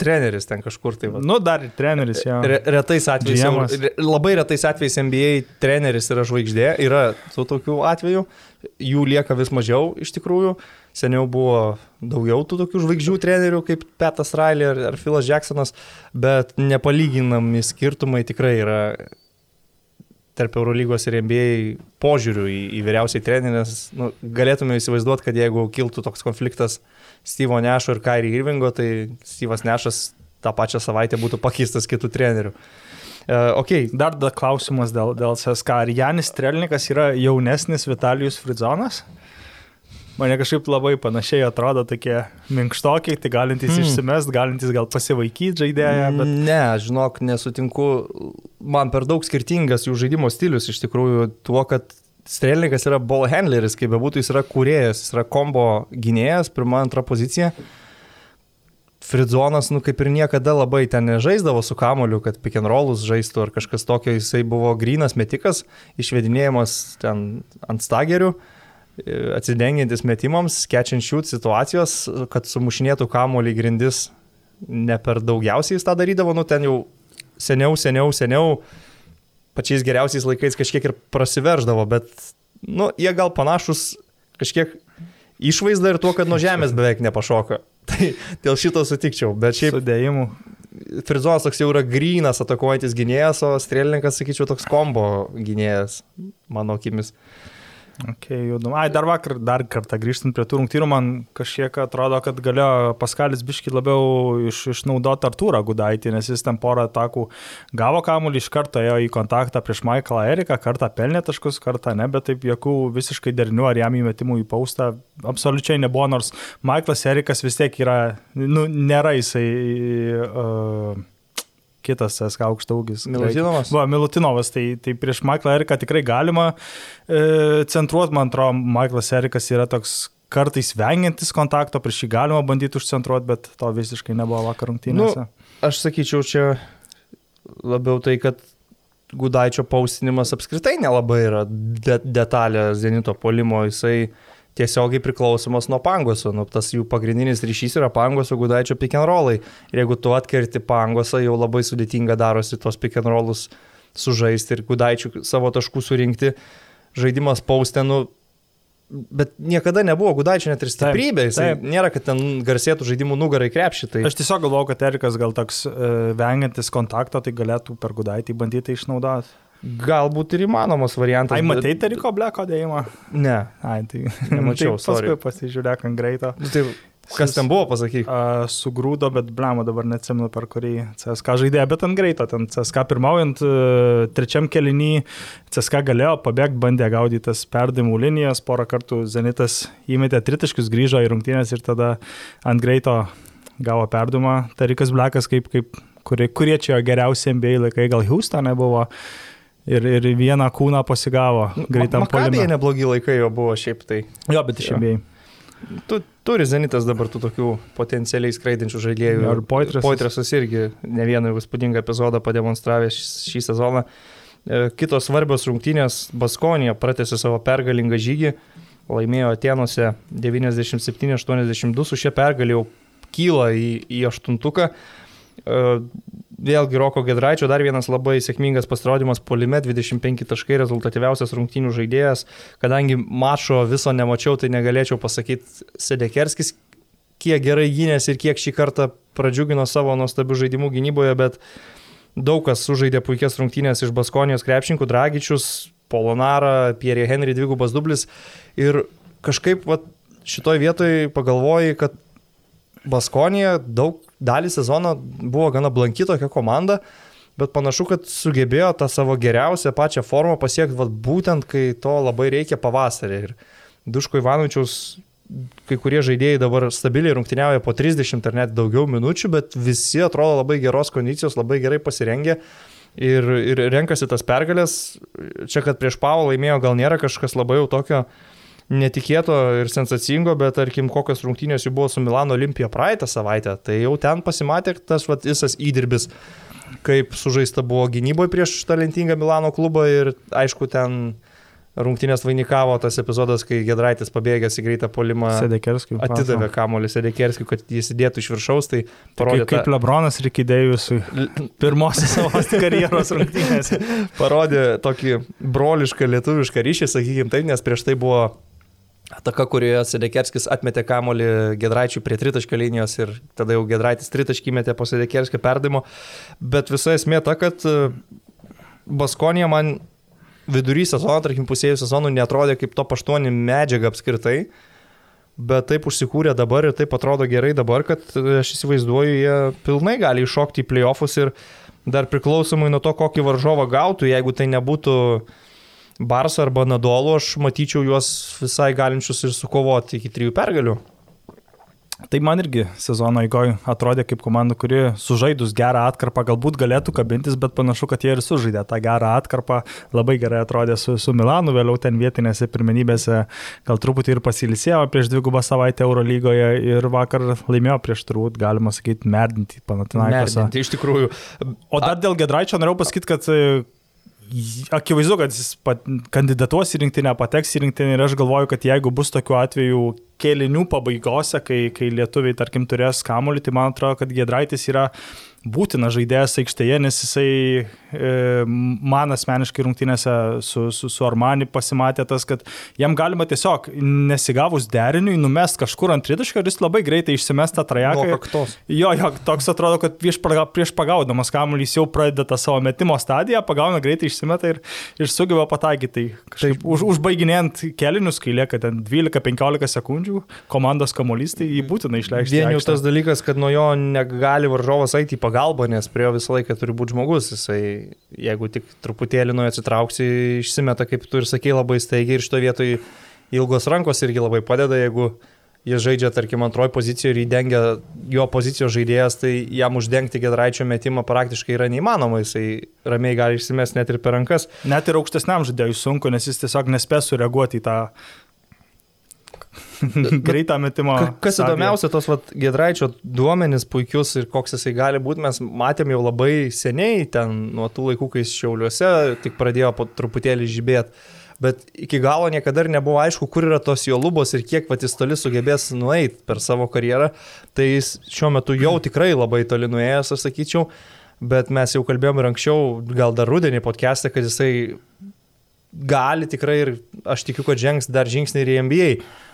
treneris ten kažkur tai. Va. Nu, dar ir treneris, jo. Re, retais atvejais, jau, labai retais atvejais NBA treneris yra žvaigždė, yra tų tokių atvejų, jų lieka vis mažiau iš tikrųjų. Seniau buvo daugiau tų tokių žvaigždžių trenerių kaip Petas Riley ar, ar Philas Jacksonas, bet nepalyginami skirtumai tikrai yra tarp Eurolygos ir NBA požiūrių į, į vyriausiai trenerės. Nu, galėtume įsivaizduoti, kad jeigu kiltų toks konfliktas Steve'o Nešo ir Kairi Irvingo, tai Steve'as Nešas tą pačią savaitę būtų pakeistas kitų trenerių. Uh, okay. Dar da klausimas dėl, dėl CSK. Ar Janis Strelnikas yra jaunesnis Vitalijus Fridzonas? Mane kažkaip labai panašiai atrodo tokie minkštokiai, tai galintys hmm. išsimest, galintys gal pasivaikyti žaidėją. Bet... Ne, žinok, nesutinku. Man per daug skirtingas jų žaidimo stilius iš tikrųjų tuo, kad Strelnikas yra ball handleris, kaip bebūtų, jis yra kūrėjas, jis yra kombo gynėjas, pirma, antra pozicija. Fridzonas, nu kaip ir niekada labai ten nežaisdavo su kamoliu, kad pick and rollus žaistų ar kažkas tokio, jisai buvo grinas metikas, išvedinėjimas ten ant stagerių, atsidengiantis metimams, catch and shoot situacijos, kad sumušinėtų kamolį grindis ne per daugiausiai jis tą darydavo, nu ten jau seniau, seniau, seniau pačiais geriausiais laikais kažkiek ir prasiverždavo, bet, nu, jie gal panašus kažkiek išvaizda ir tuo, kad nuo žemės beveik nepašoka. Tai dėl šito sutikčiau, bet šiaip... Sudėjimų. Frizonas toks jau yra grynas atakuojantis gynėjas, o strėlininkas, sakyčiau, toks kombo gynėjas, mano akimis. Okay, judum. Ai, dar vakar, dar kartą grįžtant prie tų rungtynių, man kažkiek atrodo, kad galėjo Paskalis biški labiau iš, išnaudoti Artūrą Gudaitį, nes jis ten porą atakų gavo kamuolį iš karto, ėjo į kontaktą prieš Michaelą Eriką, kartą pelnė taškus, kartą ne, bet taip jokių visiškai derinių ar jam įmetimų į paustą absoliučiai nebuvo, nors Michaelas Erikas vis tiek yra, nu, nėra jisai... Uh, kitas SK aukštaugis. Milutinovas. Va, Milutinovas, tai, tai prieš Michaelą Eriką tikrai galima e, centruoti, man atrodo, Michaelas Erikas yra toks kartais vengiantis kontakto, prieš jį galima bandyti užcentruoti, bet to visiškai nebuvo vakar rungtynėse. Nu, aš sakyčiau, čia labiau tai, kad Gudaičio paustinimas apskritai nelabai yra de detalė Zenito polimo, jisai tiesiogiai priklausomas nuo pangoso. Nu, tas jų pagrindinis ryšys yra pangoso gudaičio rollai. Ir jeigu tu atkerti pangosą, jau labai sudėtinga darosi tos rollus sužaisti ir gudaičių savo taškų surinkti. Žaidimas paustė, nu, bet niekada nebuvo Gudaičio net ir stiprybė, jis nėra, kad ten garsėtų žaidimų nugarai krepšį. Tai... Aš tiesiog galvoju, kad Erikas gal toks uh, vengiantis kontakto, tai galėtų per Gudaitį bandyti išnaudoti. Galbūt ir įmanomas variantas. Ai, matai Eriko bleko dėjimą? Ne. Ai, tai Nemačiau, paskui pasižiūrėk ant greito. Nu, Tai kas ten buvo, pasakyk. Uh, sugrūdo, bet blemo dabar neatsimenu per kurį CSK žaidėjo, bet ant greito, ten CSK pirmaujant uh, trečiam kelinį, CSK galėjo pabėgti, bandė gaudytas perdimų linijas, porą kartų Zenitas įmetė tritaškius, grįžo į rungtynės ir tada ant greito gavo perdumą. Tarikas Blekas, kaip, kaip, kurie, kurie čia geriausi MBA laikai, gal Houstone buvo. Ir, ir vieną kūną pasigavo greitam Makabėje polime. neblogi laikai jo buvo šiaip tai. Jo, bet iš Jo. MBA. Tu, turi Zenitas dabar tų tokių potencialiai skraidinčių žaidėjų. Ar Poitresas. Poitresas irgi ne vieną įspūdingą epizodą pademonstravęs šį šį sezoną. E, Kitos svarbios rungtynės Baskonija pratęsė savo pergalingą žygį, laimėjo Atenuose 97-82, su šia pergalė jau kyla į, į aštuntuką. E, Vėlgi Roko Gedraičio dar vienas labai sėkmingas pasirodymas polime, 25 taškai rezultatyviausias rungtynių žaidėjas. Kadangi mačo viso nemačiau, tai negalėčiau pasakyti Sedekerskis, kiek gerai gynėsi ir kiek šį kartą pradžiugino savo nuostabių žaidimų gynyboje, bet daug kas sužaidė puikias rungtynės iš Baskonijos krepšininkų, Dragičius, Polonara, Pierre Henry dvigubas dublis ir kažkaip vat, šitoj vietoj pagalvojai, kad Baskonija daug dalį sezono buvo gana blanki tokia komanda, bet panašu, kad sugebėjo tą savo geriausią pačią formą pasiekti vat, būtent, kai to labai reikia pavasarį. Ir Duško Ivanovičiaus kai kurie žaidėjai dabar stabiliai rungtyniauja po 30 ar net daugiau minučių, bet visi atrodo labai geros kondicijos, labai gerai pasirengę. Ir, ir renkasi tas pergalės. Čia, kad prieš Pavą laimėjo, gal nėra kažkas labai jau tokio netikėto ir sensacingo, bet tarkim, kokios rungtynės jų buvo su Milano Olimpija praeitą savaitę, tai jau ten pasimatė tas vat, visas įdirbis, kaip sužaista buvo gynyboje prieš talentingą Milano klubą ir aišku, ten rungtynės vainikavo tas epizodas, kai Gedraitis pabėgęs į greitą polimą atidavė kamuolį Sedekerskiui, kad jis įdėtų iš viršaus, tai Kaip, parodė, kaip Lebronas Rikidėjus pirmosios savo karjeros rungtynėse. parodė tokį brolišką lietuvišką ryšį, sakykime taip, nes prieš tai buvo ataka, kurioje Sedekerskis atmetė kamolį Gedraičiui prie tritaškio linijos ir tada jau Gedraitis tritaškį metė po Sedekerskio perdimo. Bet visa esmė ta, kad e, Baskonija man vidury sezono, tarkim pusėjų sezonų, netrodė kaip to aštuoni medžiaga apskritai. Bet taip užsikūrė dabar ir taip atrodo gerai dabar, kad e, aš įsivaizduoju, jie pilnai gali iššokti į playoffus ir dar priklausomai nuo to, kokį varžovą gautų, jeigu tai nebūtų Barso arba Nadolo, aš matyčiau juos visai galinčius ir sukovoti iki trijų pergalių. Tai man irgi sezono eigoje atrodė kaip komanda, kuri sužaidus gerą atkarpą galbūt galėtų kabintis, bet panašu, kad jie ir sužaidė tą gerą atkarpą. Labai gerai atrodė su, su Milanu, vėliau ten vietinėse pirmenybėse gal truputį ir pasilisėjo prieš dvigubą savaitę Eurolygoje ir vakar laimėjo prieš turbūt, galima sakyti, merdinti Panatinaikosą. Merdinti, iš tikrųjų. O dar dėl Gedraičio norėjau pasakyti, kad akivaizdu, kad jis kandidatuos į rinktinę, pateks į rinktinę ir aš galvoju, kad jeigu bus tokių atvejų kėlinių pabaigose, kai, kai lietuviai, tarkim, turės kamuolį, tai man atrodo, kad Gedraitis yra būtina žaidėjas aikštėje, nes jisai e, man asmeniškai rungtynėse su, su, su Armani pasimatė tas, kad jam galima tiesiog nesigavus deriniui numest kažkur ant tritaškio ir jis labai greitai išsimes tą trajeką. Jo, jo, toks atrodo, kad prieš, prieš pagaudamas kamuolį jis jau pradeda tą savo metimo stadiją, pagauna greitai išsimeta ir, ir sugeba pataikyti. Tai už, užbaiginėjant kelinius, kai lieka ten 12-15 sekundžių, komandos kamuolys, tai jį būtina išleisti. Vien jau tas dalykas, kad nuo jo negali varžovas eiti į pagalbą, nes prie jo visą laiką turi būti žmogus. Jisai, jeigu tik truputėlį nuo jo atsitrauksi, išsimeta, kaip tu ir sakei, labai staigiai ir šito vietoj ilgos rankos irgi labai padeda, jeigu jis žaidžia, tarkim, antroji pozicijoje ir įdengia jo pozicijos žaidėjas, tai jam uždengti Gedraičio metimą praktiškai yra neįmanoma, jisai ramiai gali išsimesti net ir per rankas. Net ir aukštesniam žaidėjui sunku, nes jis tiesiog nespės sureaguoti į tą greitą metimą. Ka- Kas stadiją. įdomiausia, tos vat, Gedraičio duomenys puikius ir koks jisai gali būti, mes matėm jau labai seniai, ten nuo tų laikų, kai šiauliuose tik pradėjo po truputėlį žibėti. Bet iki galo niekada ir nebuvo aišku, kur yra tos jo lubos ir kiek pat jis toli sugebės nueiti per savo karjerą. Tai jis šiuo metu jau tikrai labai toli nuėjęs, aš sakyčiau. Bet mes jau kalbėjom ir anksčiau, gal dar rudenį podcast'e, kad jisai gali tikrai ir aš tikiu, kad žengs dar žingsnį ir į NBA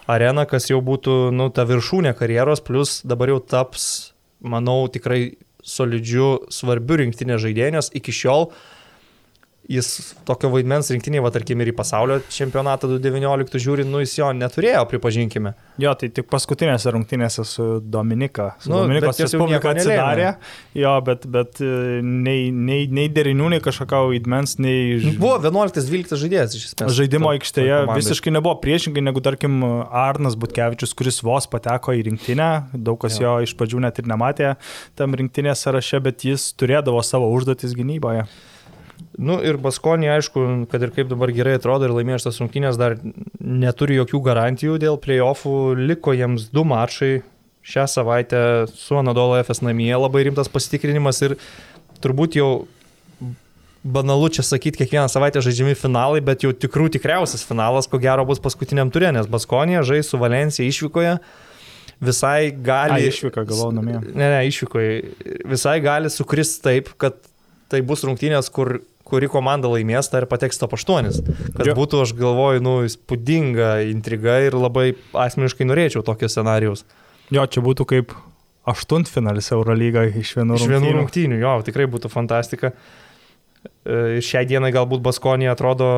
areną, kas jau būtų, nu, ta viršūnė karjeros, plus dabar jau taps, manau, tikrai solidžiu, svarbiu rinktinės žaidėjas iki šiol. Uh, jis tokio vaidmens rinktinėje, va tarkim, ir į pasaulio čempionatą 2019 žiūri, nu jis jo neturėjo, pripažinkime. Jo, tai tik paskutinėse rungtynėse su Dominika. Su nu, Dominikos Respublika atsidarė, jo, bet, bet e, nei, nei, nei derinių, nei kažkokio vaidmens, nei... Nu, buvo 11-12 žaidėjas iš esmės. Žaidimo aikštėje visiškai nebuvo priešingai negu, tarkim, Arnas Butkevičius, kuris vos pateko į rinktinę, daug kas jo, jo iš pradžių net ir nematė tam rinktinės sąraše, bet jis turėdavo savo užduotis gynyboje. Nu ir Baskonė, aišku, kad ir kaip dabar gerai atrodo ir laimėjo šitas rungtynės, dar neturi jokių garantijų dėl playoffų, liko jiems du mačai šią savaitę su Anadolo FS namie, labai rimtas pasitikrinimas ir turbūt jau banalu čia sakyti, kiekvieną savaitę žaidžiami finalai, bet jau tikrų tikriausias finalas, ko gero, bus paskutiniam turė, nes Baskonė žais su Valencija išvykoje visai gali... A, išvyko, galvau, namie. Ne, ne, išvykoje. Visai gali sukristi taip, kad tai bus rungtynės, kur kuri komanda laimės, tai ir pateks top 8. Kad jo. būtų, aš galvoju, nu, įspūdinga intriga ir labai asmeniškai norėčiau tokio scenarijaus. Jo, čia būtų kaip aštuntfinalis Eurolyga iš vienų rungtynių. Iš vienų rungtynių, jo, tikrai būtų fantastika. E, šiai dienai galbūt Baskonija atrodo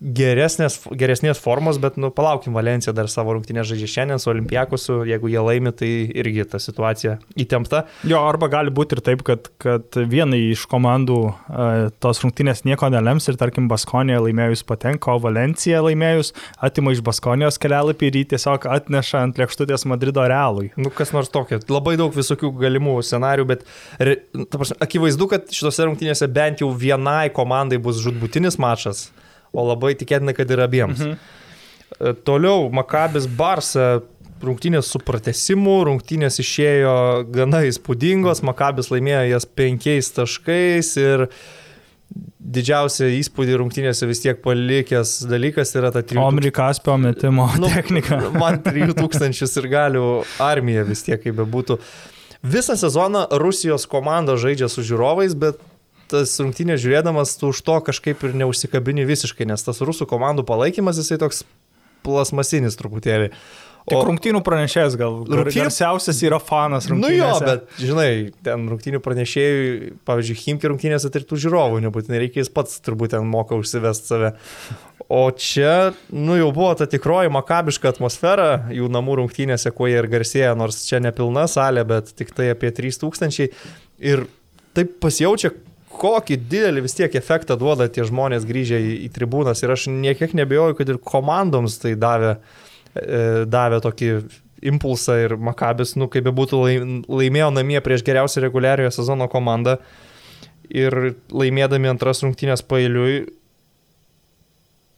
geresnės, geresnės formos, bet nu, palaukim, Valencija dar savo rungtynę žaidžia šiandien su Olimpiakusu, jeigu jie laimi, tai irgi ta situacija įtempta. Jo, arba gali būti ir taip, kad, kad vienai iš komandų uh, tos rungtynės nieko nelems ir tarkim Baskonija laimėjus patenka, o Valencija laimėjus atima iš Baskonijos kelialapį ir jį tiesiog atneša ant lėkštutės Madrido realui. Nu, kas nors tokio. Labai daug visokių galimų scenarių, bet prasme, akivaizdu, kad šitose rungtynėse bent jau vienai komandai bus žudbutinis mačas o labai tikėtina, kad ir abiems. Mhm. E, toliau Makabis Barsa rungtynės su pratesimu, rungtynės išėjo gana įspūdingos, Makabis laimėjo jas penkiais taškais ir didžiausia įspūdį rungtynėse vis tiek palikęs dalykas yra ta 3000. Omri Kaspio metimo nu, technika. Man 3000 ir galių armija vis tiek kaip bebūtų. Visą sezoną Rusijos komanda žaidžia su žiūrovais, bet tas rungtynės žiūrėdamas, tu už to kažkaip ir neužsikabini visiškai, nes tas rusų komandų palaikymas jisai toks plasmasinis truputėlį. O Tik rungtynių pranešėjas gal. Rungtynių... Garsiausias yra fanas rungtynių. Nu jo, bet žinai, ten rungtynių pranešėjų, pavyzdžiui, Himki rungtynėse tai ir tų žiūrovų nebūtinai reikia, jis pats turbūt ten moka užsivest save. O čia, nu jau buvo ta tikroji makabiška atmosfera jų namų rungtynėse, kuo jie ir garsėja, nors čia nepilna salė, bet tik tai apie 3000. Ir taip pasijaučia, kokį didelį vis tiek efektą duoda tie žmonės grįžę į, į tribūnas. Ir aš niekiek nebejoju, kad ir komandoms tai davė, e, davė tokį impulsą ir Makabis, nu kaip be būtų, laimėjo namie prieš geriausią reguliariojo sezono komandą. Ir laimėdami antras rungtynės pailiui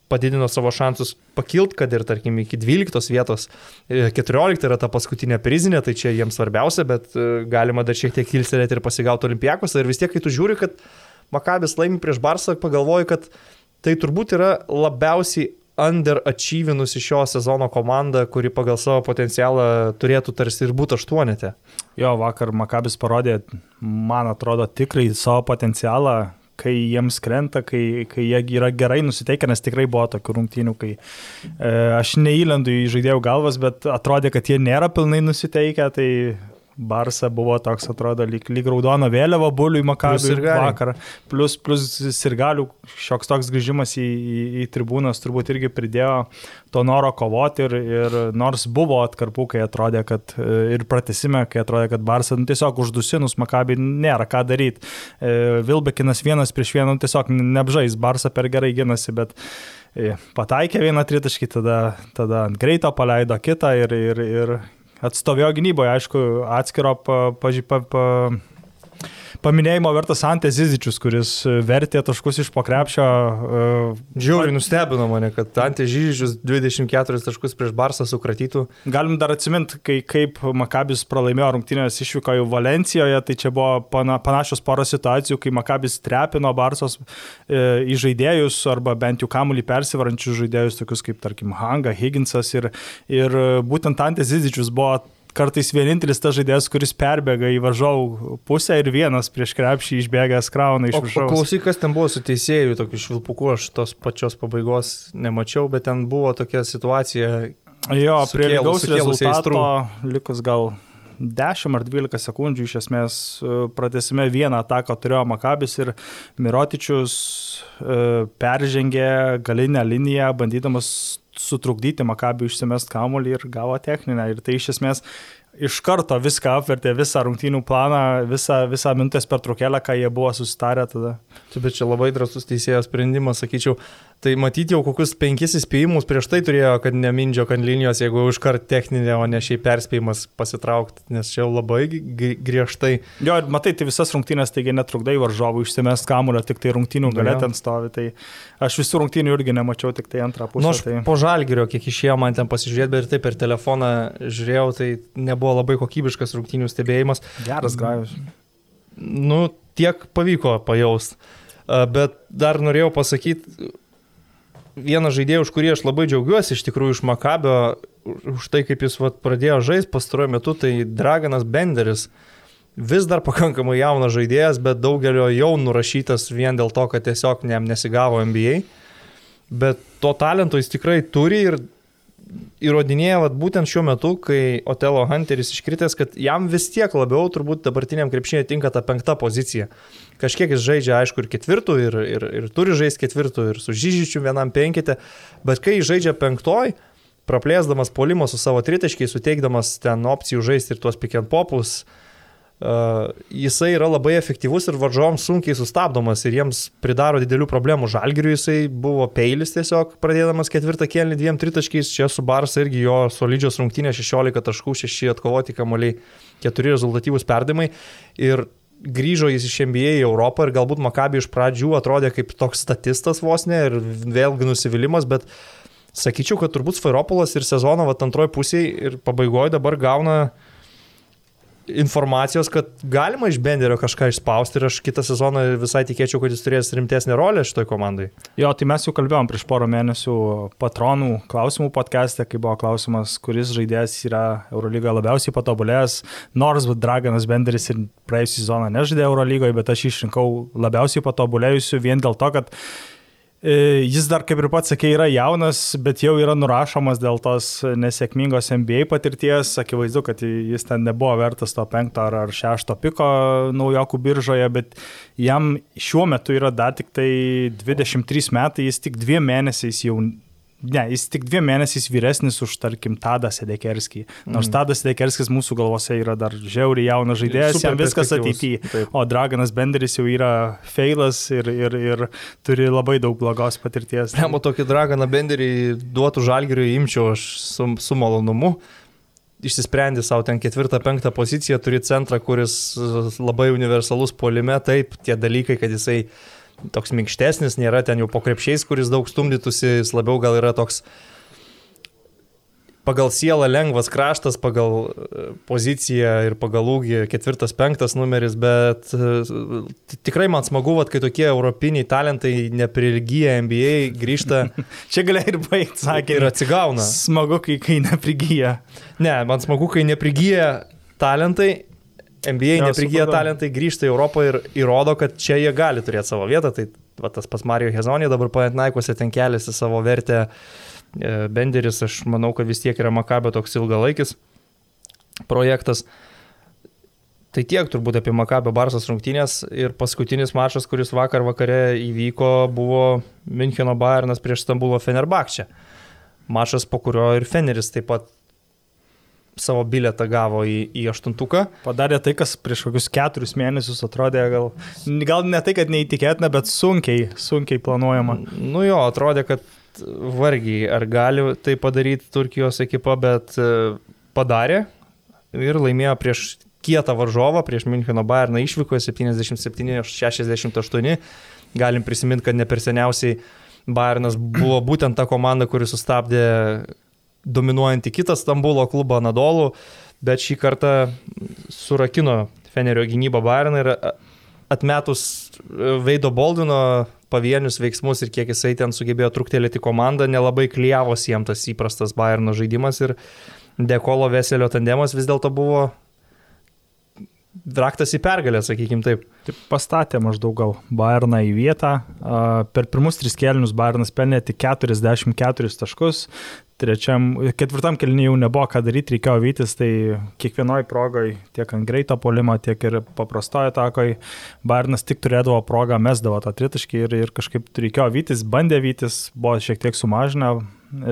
padidino savo šansus pakilt, kad ir, tarkim, iki 12 vietos, 14 e, yra ta paskutinė prizinė, tai čia jiems svarbiausia, bet e, galima dar šiek tiek kilstelėti ir pasigauti olimpijakos. Ir vis tiek, kai tu žiūri, kad Makabis laimi prieš Barsą, pagalvoji, kad tai turbūt yra labiausiai underachievinusi šio sezono komanda, kuri pagal savo potencialą turėtų tarsi ir būti aštuonete. Jo, vakar Makabis parodė, man atrodo, tikrai savo potencialą, kai jiems krenta, kai, kai jie yra gerai nusiteikę, nes tikrai buvo tokių rungtynių, kai e, aš neįlendu į žaidėjų galvas, bet atrodė, kad jie nėra pilnai nusiteikę, tai Barsa buvo toks, atrodo, lyg, lyg raudona vėliava buliui Makabiui vakar. Plus, plus sirgalių šioks toks grįžimas į, į, į tribūnas turbūt irgi pridėjo to noro kovoti ir, ir nors buvo atkarpų, kai atrodė, kad e, ir pratesime, kai atrodė, kad Barsa nu, tiesiog uždusinus Makabiui nėra ką daryti. E, Vilbekinas vienas prieš vieną nu, tiesiog neapžais, Barsa per gerai ginasi, bet e, pataikė vieną tritaškį, tada, tada ant greito paleido kitą ir, ir, ir atstovėjo gynyboje, aišku, atskiro pa, pa, pa, paminėjimo vertas Antė Zizičius, kuris vertė taškus iš pokrepšio. Uh, Žiauriai nustebino mane, kad Antė Zizičius 24 taškus prieš Barsą sukratytų. Galim dar atsiminti, kai, kaip Makabis pralaimėjo rungtynės išvyko į Valencijoje, tai čia buvo pana, panašios poros situacijų, kai Makabis trepino Barsos e, į žaidėjus arba bent jau kamuolį persivarančius žaidėjus, tokius kaip tarkim Hanga, Higginsas ir, ir būtent Antė Zizičius buvo kartais vienintelis tas žaidėjas, kuris perbėga į varžovų pusę ir vienas prieš krepšį išbėgęs krauna iš viršaus. klausyk, kas ten buvo su teisėjų, tokiu švilpuku, aš tos pačios pabaigos nemačiau, bet ten buvo tokia situacija, Jo, prie sukėlus- lygaus sukėlusi rezultato aistrų. likus gal 10 ar 12 sekundžių iš esmės e, pratesime vieną ataką turėjo Makabis ir Mirotičius e, peržengė galinę liniją, bandydamas sutrukdyti Makabį išsimest kamuolį ir gavo techninę. Ir tai iš esmės iš karto viską apvertė, visą rungtynių planą, visą, visą minutės pertraukėlę, ką jie buvo susitarę tada. Tu, bet čia labai drasus teisėjo sprendimas, sakyčiau. Tai matyti jau kokius penkis įspėjimus prieš tai turėjo, kad nemindžio kan linijos, jeigu iškart techninė, o ne šiaip perspėjimas pasitraukti, nes čia jau labai griežtai. Jo, ir matai, tai visas rungtynės taigi netrukdai varžovų išsimest kamulio, tik tai rungtynių jo. ten stovi. Tai aš visų rungtynių irgi nemačiau, tik tai antrą pusę. Nu, aš tai... po žalgerio, kiek išėjo man ten pasižiūrėti, bet ir taip per telefoną žiūrėjau, tai nebuvo labai kokybiškas rungtynių stebėjimas. Geras grajus. Nu, tiek pavyko pajaust. Bet dar norėjau pasakyti vieną žaidėją, už kurį aš labai džiaugiuosi, iš tikrųjų iš Makabio, už tai, kaip jis vat, pradėjo žaisti pastaruoju metu, tai Draganas Benderis. Vis dar pakankamai jaunas žaidėjas, bet daugelio jau nurašytas vien dėl to, kad tiesiog jam nesigavo NBA. Bet to talento jis tikrai turi ir įrodinėja vat, būtent šiuo metu, kai Otelo Hunteris iškritęs, kad jam vis tiek labiau turbūt dabartiniam krepšinė tinka ta penkta pozicija. Kažkiek jis žaidžia, aišku, ir ketvirtų, ir, ir, ir turi žaisti ketvirtų, ir su Žyžičiu vienam penkite, bet kai žaidžia penktoj, praplėsdamas polimo su savo tritaškiai, suteikdamas ten opcijų žaisti ir tuos pick and popus, Uh, jisai yra labai efektyvus ir varžoms sunkiai sustabdomas ir jiems pridaro didelių problemų. Žalgiriui jisai buvo peilis tiesiog, pradėdamas ketvirtą kėlinį dviem tritaškiais, čia su Barsa irgi jo solidžios rungtynės 16 taškų, 6 atkovoti kamuoliai, 4 rezultatyvūs perdimai ir grįžo jis iš NBA į Europą ir galbūt Makabi iš pradžių atrodė kaip toks statistas vos ne ir vėlgi nusivylimas, bet sakyčiau, kad turbūt Sfairopolas ir sezono vat, antroji pusėje ir pabaigoje dabar gauna informacijos, kad galima iš Benderio kažką išspausti ir aš kitą sezoną visai tikėčiau, kad jis turės rimtesnę rolę šitoj komandai. Jo, tai mes jau kalbėjom prieš porą mėnesių patronų klausimų podcast'e, kai buvo klausimas, kuris žaidėjas yra Eurolyga labiausiai patobulėjęs. Nors Draganas Benderis ir praėjusią sezoną nežaidė Eurolygoje, bet aš išrinkau labiausiai patobulėjusiu vien dėl to, kad Jis dar, kaip ir pats sakė, yra jaunas, bet jau yra nurašomas dėl tos nesėkmingos NBA patirties. Akivaizdu, kad jis ten nebuvo vertas to penkto ar, ar šešto piko naujokų biržoje, bet jam šiuo metu yra dar tik tai 23 metai, jis tik dviem mėnesiais jau Ne, jis tik dviem mėnesiais vyresnis už, tarkim, Tadą Sedekerskį. Nors mm. Tadas Sedekerskis mūsų galvose yra dar žiauriai jaunas žaidėjas, Super jam viskas ateityje. O Draganas Benderis jau yra feilas ir, ir, ir turi labai daug blogos patirties. Jam tokį draganą benderį duotų žalgiriui imčiau aš su, su malonumu. Išsisprendė savo ten ketvirtą, penktą poziciją, turi centrą, kuris labai universalus polime, taip, tie dalykai, kad jisai toks minkštesnis, nėra ten jau po krepšiais, kuris daug stumdytųsi, jis labiau gal yra toks pagal sielą lengvas kraštas, pagal e, poziciją ir pagal ūgį ketvirtas, penktas numeris, bet e, tikrai man smagu, vat, kai tokie europiniai talentai neprilgyja NBA grįžta Čia galėjai ir baigti, sakė. ir atsigauna. Smagu, kai, kai neprigyja. Ne, man smagu, kai neprigyja talentai, NBA Jo, neprigyja talentai, grįžta į Europą ir įrodo, kad čia jie gali turėti savo vietą. Tai va, tas pas Mario Hezonė dabar Panatnaikose ten keliasi savo vertę. E, Benderis, aš manau, kad vis tiek yra Makabio toks ilgalaikis projektas. Tai tiek turbūt apie Makabio Barsas rungtynės ir paskutinis mačas, kuris vakar vakare įvyko, buvo Müncheno Bayernas prieš Stambulo Fenerbakčią. Mačas, po kurio ir Feneris taip pat savo bilietą gavo į, į aštuntuką. Padarė tai, kas prieš kokius keturis mėnesius atrodė gal, gal ne tai, kad neįtikėtina, bet sunkiai, sunkiai planuojama. Nu jo, atrodė, kad vargiai ar gali tai padaryti Turkijos ekipa, bet e, padarė ir laimėjo prieš kietą varžovą, prieš Müncheno Bayerną išvykoje 77-68. Galim prisiminti, kad ne per seniausiai Bayernas buvo būtent ta komanda, kuri sustabdė dominuojantį kitą Stambulo klubą Nadolų, bet šį kartą surakino Fenerio gynybą Bayerną ir atmetus Veido Boldino pavienius veiksmus ir kiek jisai ten sugebėjo truktelėti komandą, nelabai klyjavosi jiems tas įprastas Bayerno žaidimas ir Dekolo Veselio tandemas vis dėlto buvo raktas į pergalę, sakykim taip. Taip pastatė maždaug gal Bayerną į vietą. Per pirmus tris kelnius Bayernas pelnė tik 44 taškus. Trečiam, ketvirtam kelniui jau nebuvo ką daryti, reikėjo vytis, tai kiekvienoj progoj, tiek ant greito polimo, tiek ir paprastojo takoj, Bayernas tik turėdavo progą, mesdavo tą tritaškį ir, ir kažkaip reikėjo vytis, bandė vytis, buvo šiek tiek sumažinę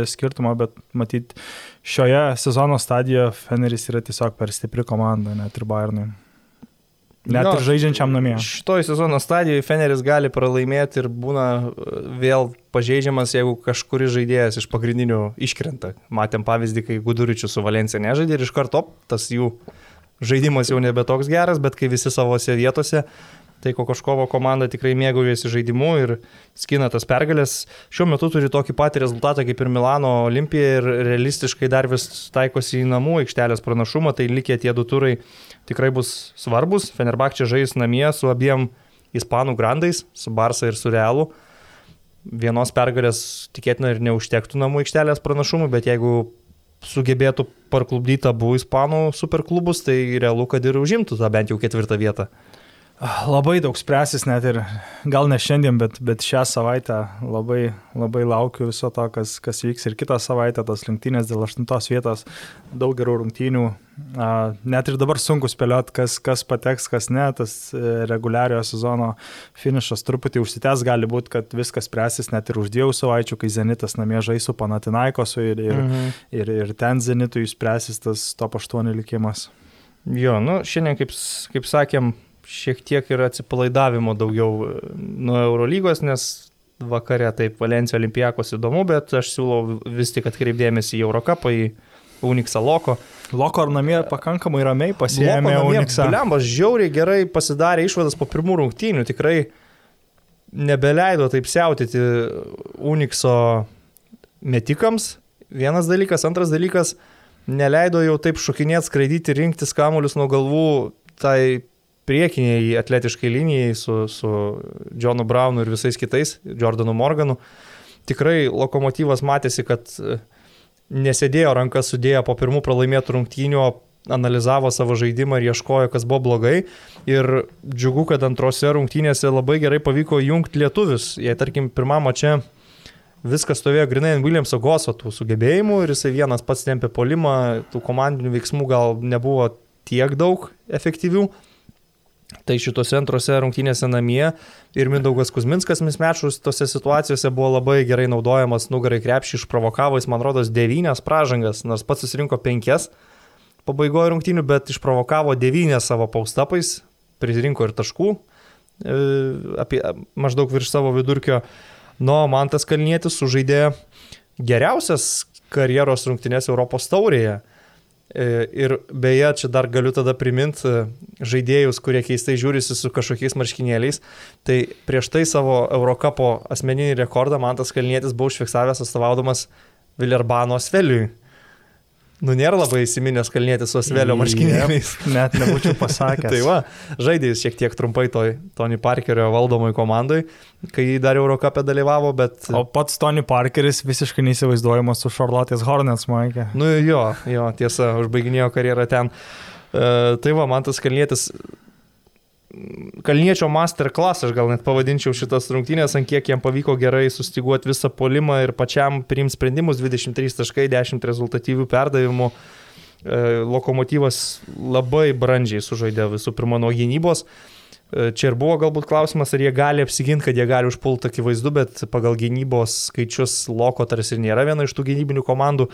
skirtumą, bet matyt, šioje sezono stadijoje Feneris yra tiesiog per stipri komanda, net ir Bayernui. Net jo, ir žaidžiančiam namie. Šitoj sezono stadijoje Feneris gali pralaimėti ir būna e, vėl pažeidžiamas, jeigu kažkuris žaidėjas iš pagrindinių iškrenta. Matėm pavyzdį, kai Guduričių su Valencija nežaidė ir iš karto tas jų žaidimas jau nebe toks geras, bet kai visi savose vietose, tai Kokoškovo komanda tikrai mėgaujasi žaidimu ir skina tas pergalės. Šiuo metu turi tokį patį rezultatą kaip ir Milano Olimpija ir realistiškai dar vis taikosi į namų aikštelės pranašumą, tai likę tie du turai tikrai bus svarbus. Fenerbakčia žais namie su abiem ispanų grandais, su Barsa ir su Realu. Vienos pergalės tikėtina ir neužtektų namų aikštelės pranašumų, bet jeigu sugebėtų parklubdyti abu ispanų superklubus, tai realu, kad ir užimtų tą bent jau ketvirtą vietą. Labai daug spręsis net ir, gal ne šiandien, bet, bet šią savaitę labai, labai laukiu viso to, kas, kas vyks ir kitą savaitę, tos lenktynės dėl aštuntos vietos, daug gerų rungtynių. Net ir dabar sunku spėlioti, kas, kas pateks, kas ne, tas e, reguliariojo sezono finišas truputį užsitęs, gali būti, kad viskas spręsis net ir už dviejų savaičių, kai Zenitas namie žais su Panatinaikosu ir, ir, mhm. ir, ir ten Zenitui spręsis tas top 8 likimas. Jo, nu, šiandien, kaip, kaip sakėm, šiek tiek ir atsipalaidavimo daugiau e, nuo Eurolygos, nes vakare taip Valencija olimpijakos įdomu, bet aš siūlau vis tik atkreipdėmėsi į Eurocapą, į Uniksą Loko. Loko ar namie pakankamai ramiai pasiėmė Uniksą. Bliambas žiauriai gerai pasidarė išvadas po pirmų rungtynių, tikrai nebeleido taip siautyti Unikso metikams. Vienas dalykas, antras dalykas, neleido jau taip šokinėti, skraidyti, rinktis kamuolius nuo galvų tai priekiniai atletiškai linijai su, su Johnu Brownu ir visais kitais, Jordanu Morganu. Tikrai lokomotyvas matėsi, kad e, nesėdėjo rankas sudėję po pirmų pralaimėtų rungtynių, analizavo savo žaidimą ir ieškojo, kas buvo blogai. Ir džiugu, kad antrose rungtynėse labai gerai pavyko jungti lietuvius. Jei, tarkim, pirmame čia viskas stovėjo grinai ant Williamso Goso tų sugebėjimų ir jisai vienas pats tempė polimą, tų komandinių veiksmų gal nebuvo tiek daug efektyvių, Tai šitose antrose rungtynėse namie ir Mindaugas Kuzminskas mismečus tose situacijose buvo labai gerai naudojamas nugarai krepšį, išprovokavo jis, man rodos, devynias pražangas, nors pats susirinko penkias pabaigoje rungtynių, bet išprovokavo devynias savo paustapais, pririnko ir taškų e, apie maždaug virš savo vidurkio. Nu, man tas kalnietis sužaidė geriausias karjeros rungtynės Europos taurėje. E, ir beje, čia dar galiu tada priminti e, žaidėjus, kurie keistai žiūrisi su kažkokiais marškinėliais. Tai prieš tai savo Eurocapo asmeninį rekordą Mantas Kalnietis buvo užfiksavęs atstovaudamas Vilerbano Sveliui. Nu, nėra labai įsiminęs kalnėtis su Asvelio marškinėliais. Net nebūčiau pasakęs. tai va, žaidė jis šiek tiek trumpai toj Tony Parkerio valdomai komandai, kai dar Eurocapė dalyvavo, bet... O pats Tony Parkeris visiškai neįsivaizduojamas su Charlotte's Hornets, Maikė. Nu jo, jo, tiesa, užbaiginėjo karjerą ten. Uh, tai va, man tas kalnėtis Kalniečio masterclass, aš gal net pavadinčiau šitas rungtynės, ant kiek jam pavyko gerai sustiguoti visą polimą ir pačiam priimti sprendimus, 23 taškai, 10 rezultatyvių perdavimų. E, lokomotyvas labai brandžiai sužaidė visų pirma nuo gynybos. E, čia ir buvo galbūt klausimas, ar jie gali apsiginti, kad jie gali užpulti akivaizdu, bet pagal gynybos skaičius Loko tarsi ir nėra viena iš tų gynybinių komandų.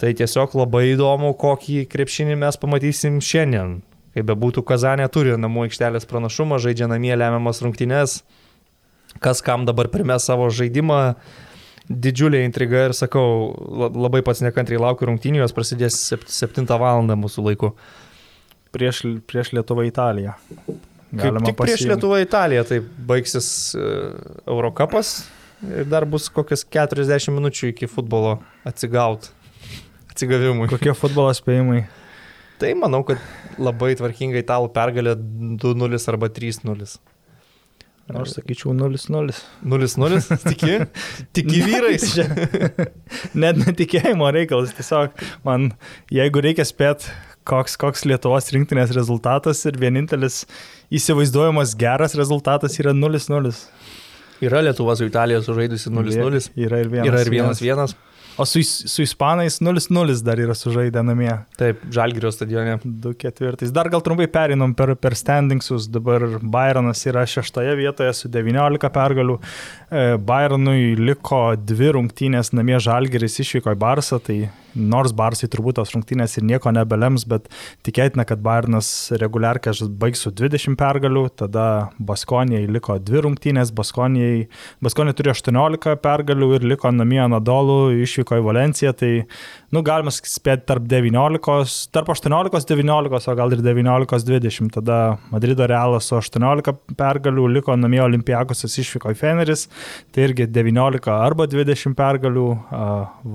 Tai tiesiog labai įdomu, kokį krepšinį mes pamatysim šiandien. Kaip be būtų, Kazanė turi namų aikštelės pranašumą, žaidžia namie lemiamas rungtynes, kas kam dabar primės savo žaidimą. Didžiulė intriga ir sakau, labai pats nekantriai laukiu rungtynių, jos prasidės 7 val. mūsų laiku. Prieš, prieš Lietuvą Italiją. Galima Kaip tik prieš Lietuvą Italiją, tai baigsis uh, Eurocapas ir dar bus kokias 40 minučių iki futbolo atsigaut. Atsigavimui. Kokie futbolo spėjimai? Tai manau, kad labai tvarkingai italų pergalė 2-0 arba 3-0. Aš sakyčiau 0-0. 0-0, tiki? Tiki vyrais. Net netikėjimo reikalas, tiesiog man, jeigu reikia spėti, koks, koks Lietuvos rinktinės rezultatas ir vienintelis įsivaizduojamas geras rezultatas yra 0-0. Yra Lietuva su Italija sužaidusi 0-0. Yra ir 1-1. Yra ir 1-1. O su, su Ispanais 0-0 dar yra sužaidę namie. Taip, Žalgirio stadione. 2-4. Dar gal trumpai perinom per, per standingsus. Dabar Bayernas yra šeštoje vietoje su 19 pergalių. E, Bayernui liko dvi rungtynės namie Žalgiris išvyko į Barsą, tai nors Barsai turbūt tos rungtynės ir nieko nebelems, bet tikėtina, kad Bayernas reguliarkę baigs su 20 pergalių, tada Baskonijai liko dvi rungtynės, Baskonijai, Baskonija turėjo 18 pergalių ir liko namie Anadolų, išvyko į Valenciją, tai, nu, galima spėti tarp 19, tarp 18-19, o gal ir 19-20, tada Madrido Realas su 18 pergalių, liko namie Olimpiakosas, išvyko į Feneris, tai irgi 19 arba 20 pergalių,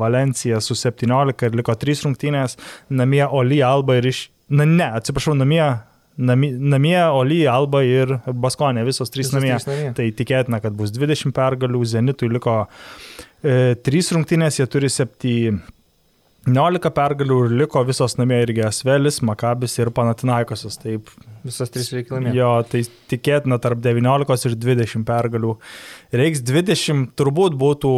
Valencija su 17 15 ir liko 3 rungtynės, namie Oli Alba ir iš... Na ne, atsiprašau, namie namie, namie Oli, Alba ir Baskonė, visos trys Visos namie. namie. Tai tikėtina, kad bus 20 pergalių, Zenitui liko e, 3 rungtynės, jie turi 17 pergalių ir liko visos namie irgi Asvelis, Makabis ir Panatinaikosas. Taip, Visas trys reikia laimėti. jo, tai tikėtina tarp 19 ir 20 pergalių. Reiks 20, turbūt būtų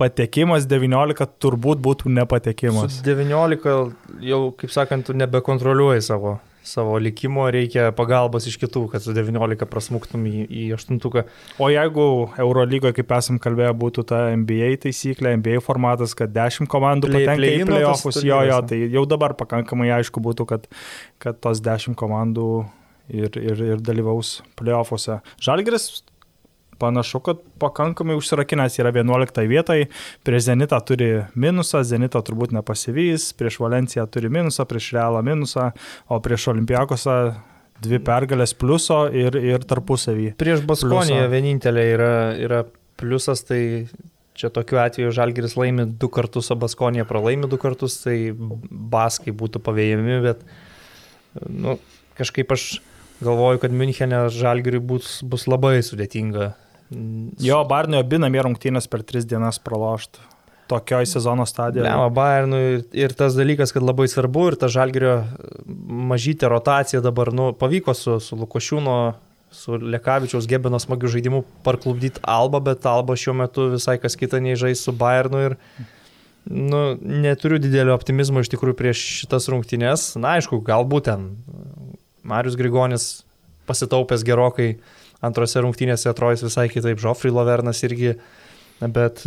patekimas, 19 turbūt būtų nepatekimas. Su 19 jau, kaip sakant, nebekontroliuoji savo, savo likimo, reikia pagalbos iš kitų, kad su 19 prasmuktum į, į aštuntuką. O jeigu Eurolygoje, kaip esam kalbėję, būtų ta NBA taisyklė, NBA formatas, kad 10 komandų Play- patenka į play-ino tas playoffus, jo, jo, tai jau dabar pakankamai aišku būtų, kad, kad tos 10 komandų ir, ir, ir dalyvaus playoffuose. Žalgris panašu, kad pakankamai užsirakinęs yra 11 vietai, prieš Zenitą turi minusą, Zenitą turbūt nepasivys, prieš Valenciją turi minusą, prieš Realą minusą, o prieš Olimpiakosą dvi pergalės pliuso ir, ir tarpusavį. Prieš Baskoniją vienintelė yra, yra pliusas, tai čia tokiu atveju Žalgiris laimi du kartus, o Baskonija pralaimi du kartus, tai Baskai būtų pavėjami, bet nu, kažkaip aš galvoju, kad Münchenė Žalgiriui bus, bus labai sudėtinga. Jo, Barnio abi namie rungtynės per tris dienas pralošt. Tokioj sezono stadijoje. Lema Bayernui ir, ir tas dalykas, kad labai svarbu ir ta Žalgirio mažytė rotacija dabar, nu, pavyko su, su Lukošiūno, su Lekavičiaus Gebino smagių žaidimų parklubdyti Alba, bet Alba šiuo metu visai kas kita nei žais su Bayernu ir nu, neturiu didelio optimizmo iš tikrųjų prieš šitas rungtynes. Na, aišku, galbūt ten Marius Grigonis pasitaupęs gerokai antrose rungtynėse atrodys visai kitaip, Žofri Lavernas irgi, bet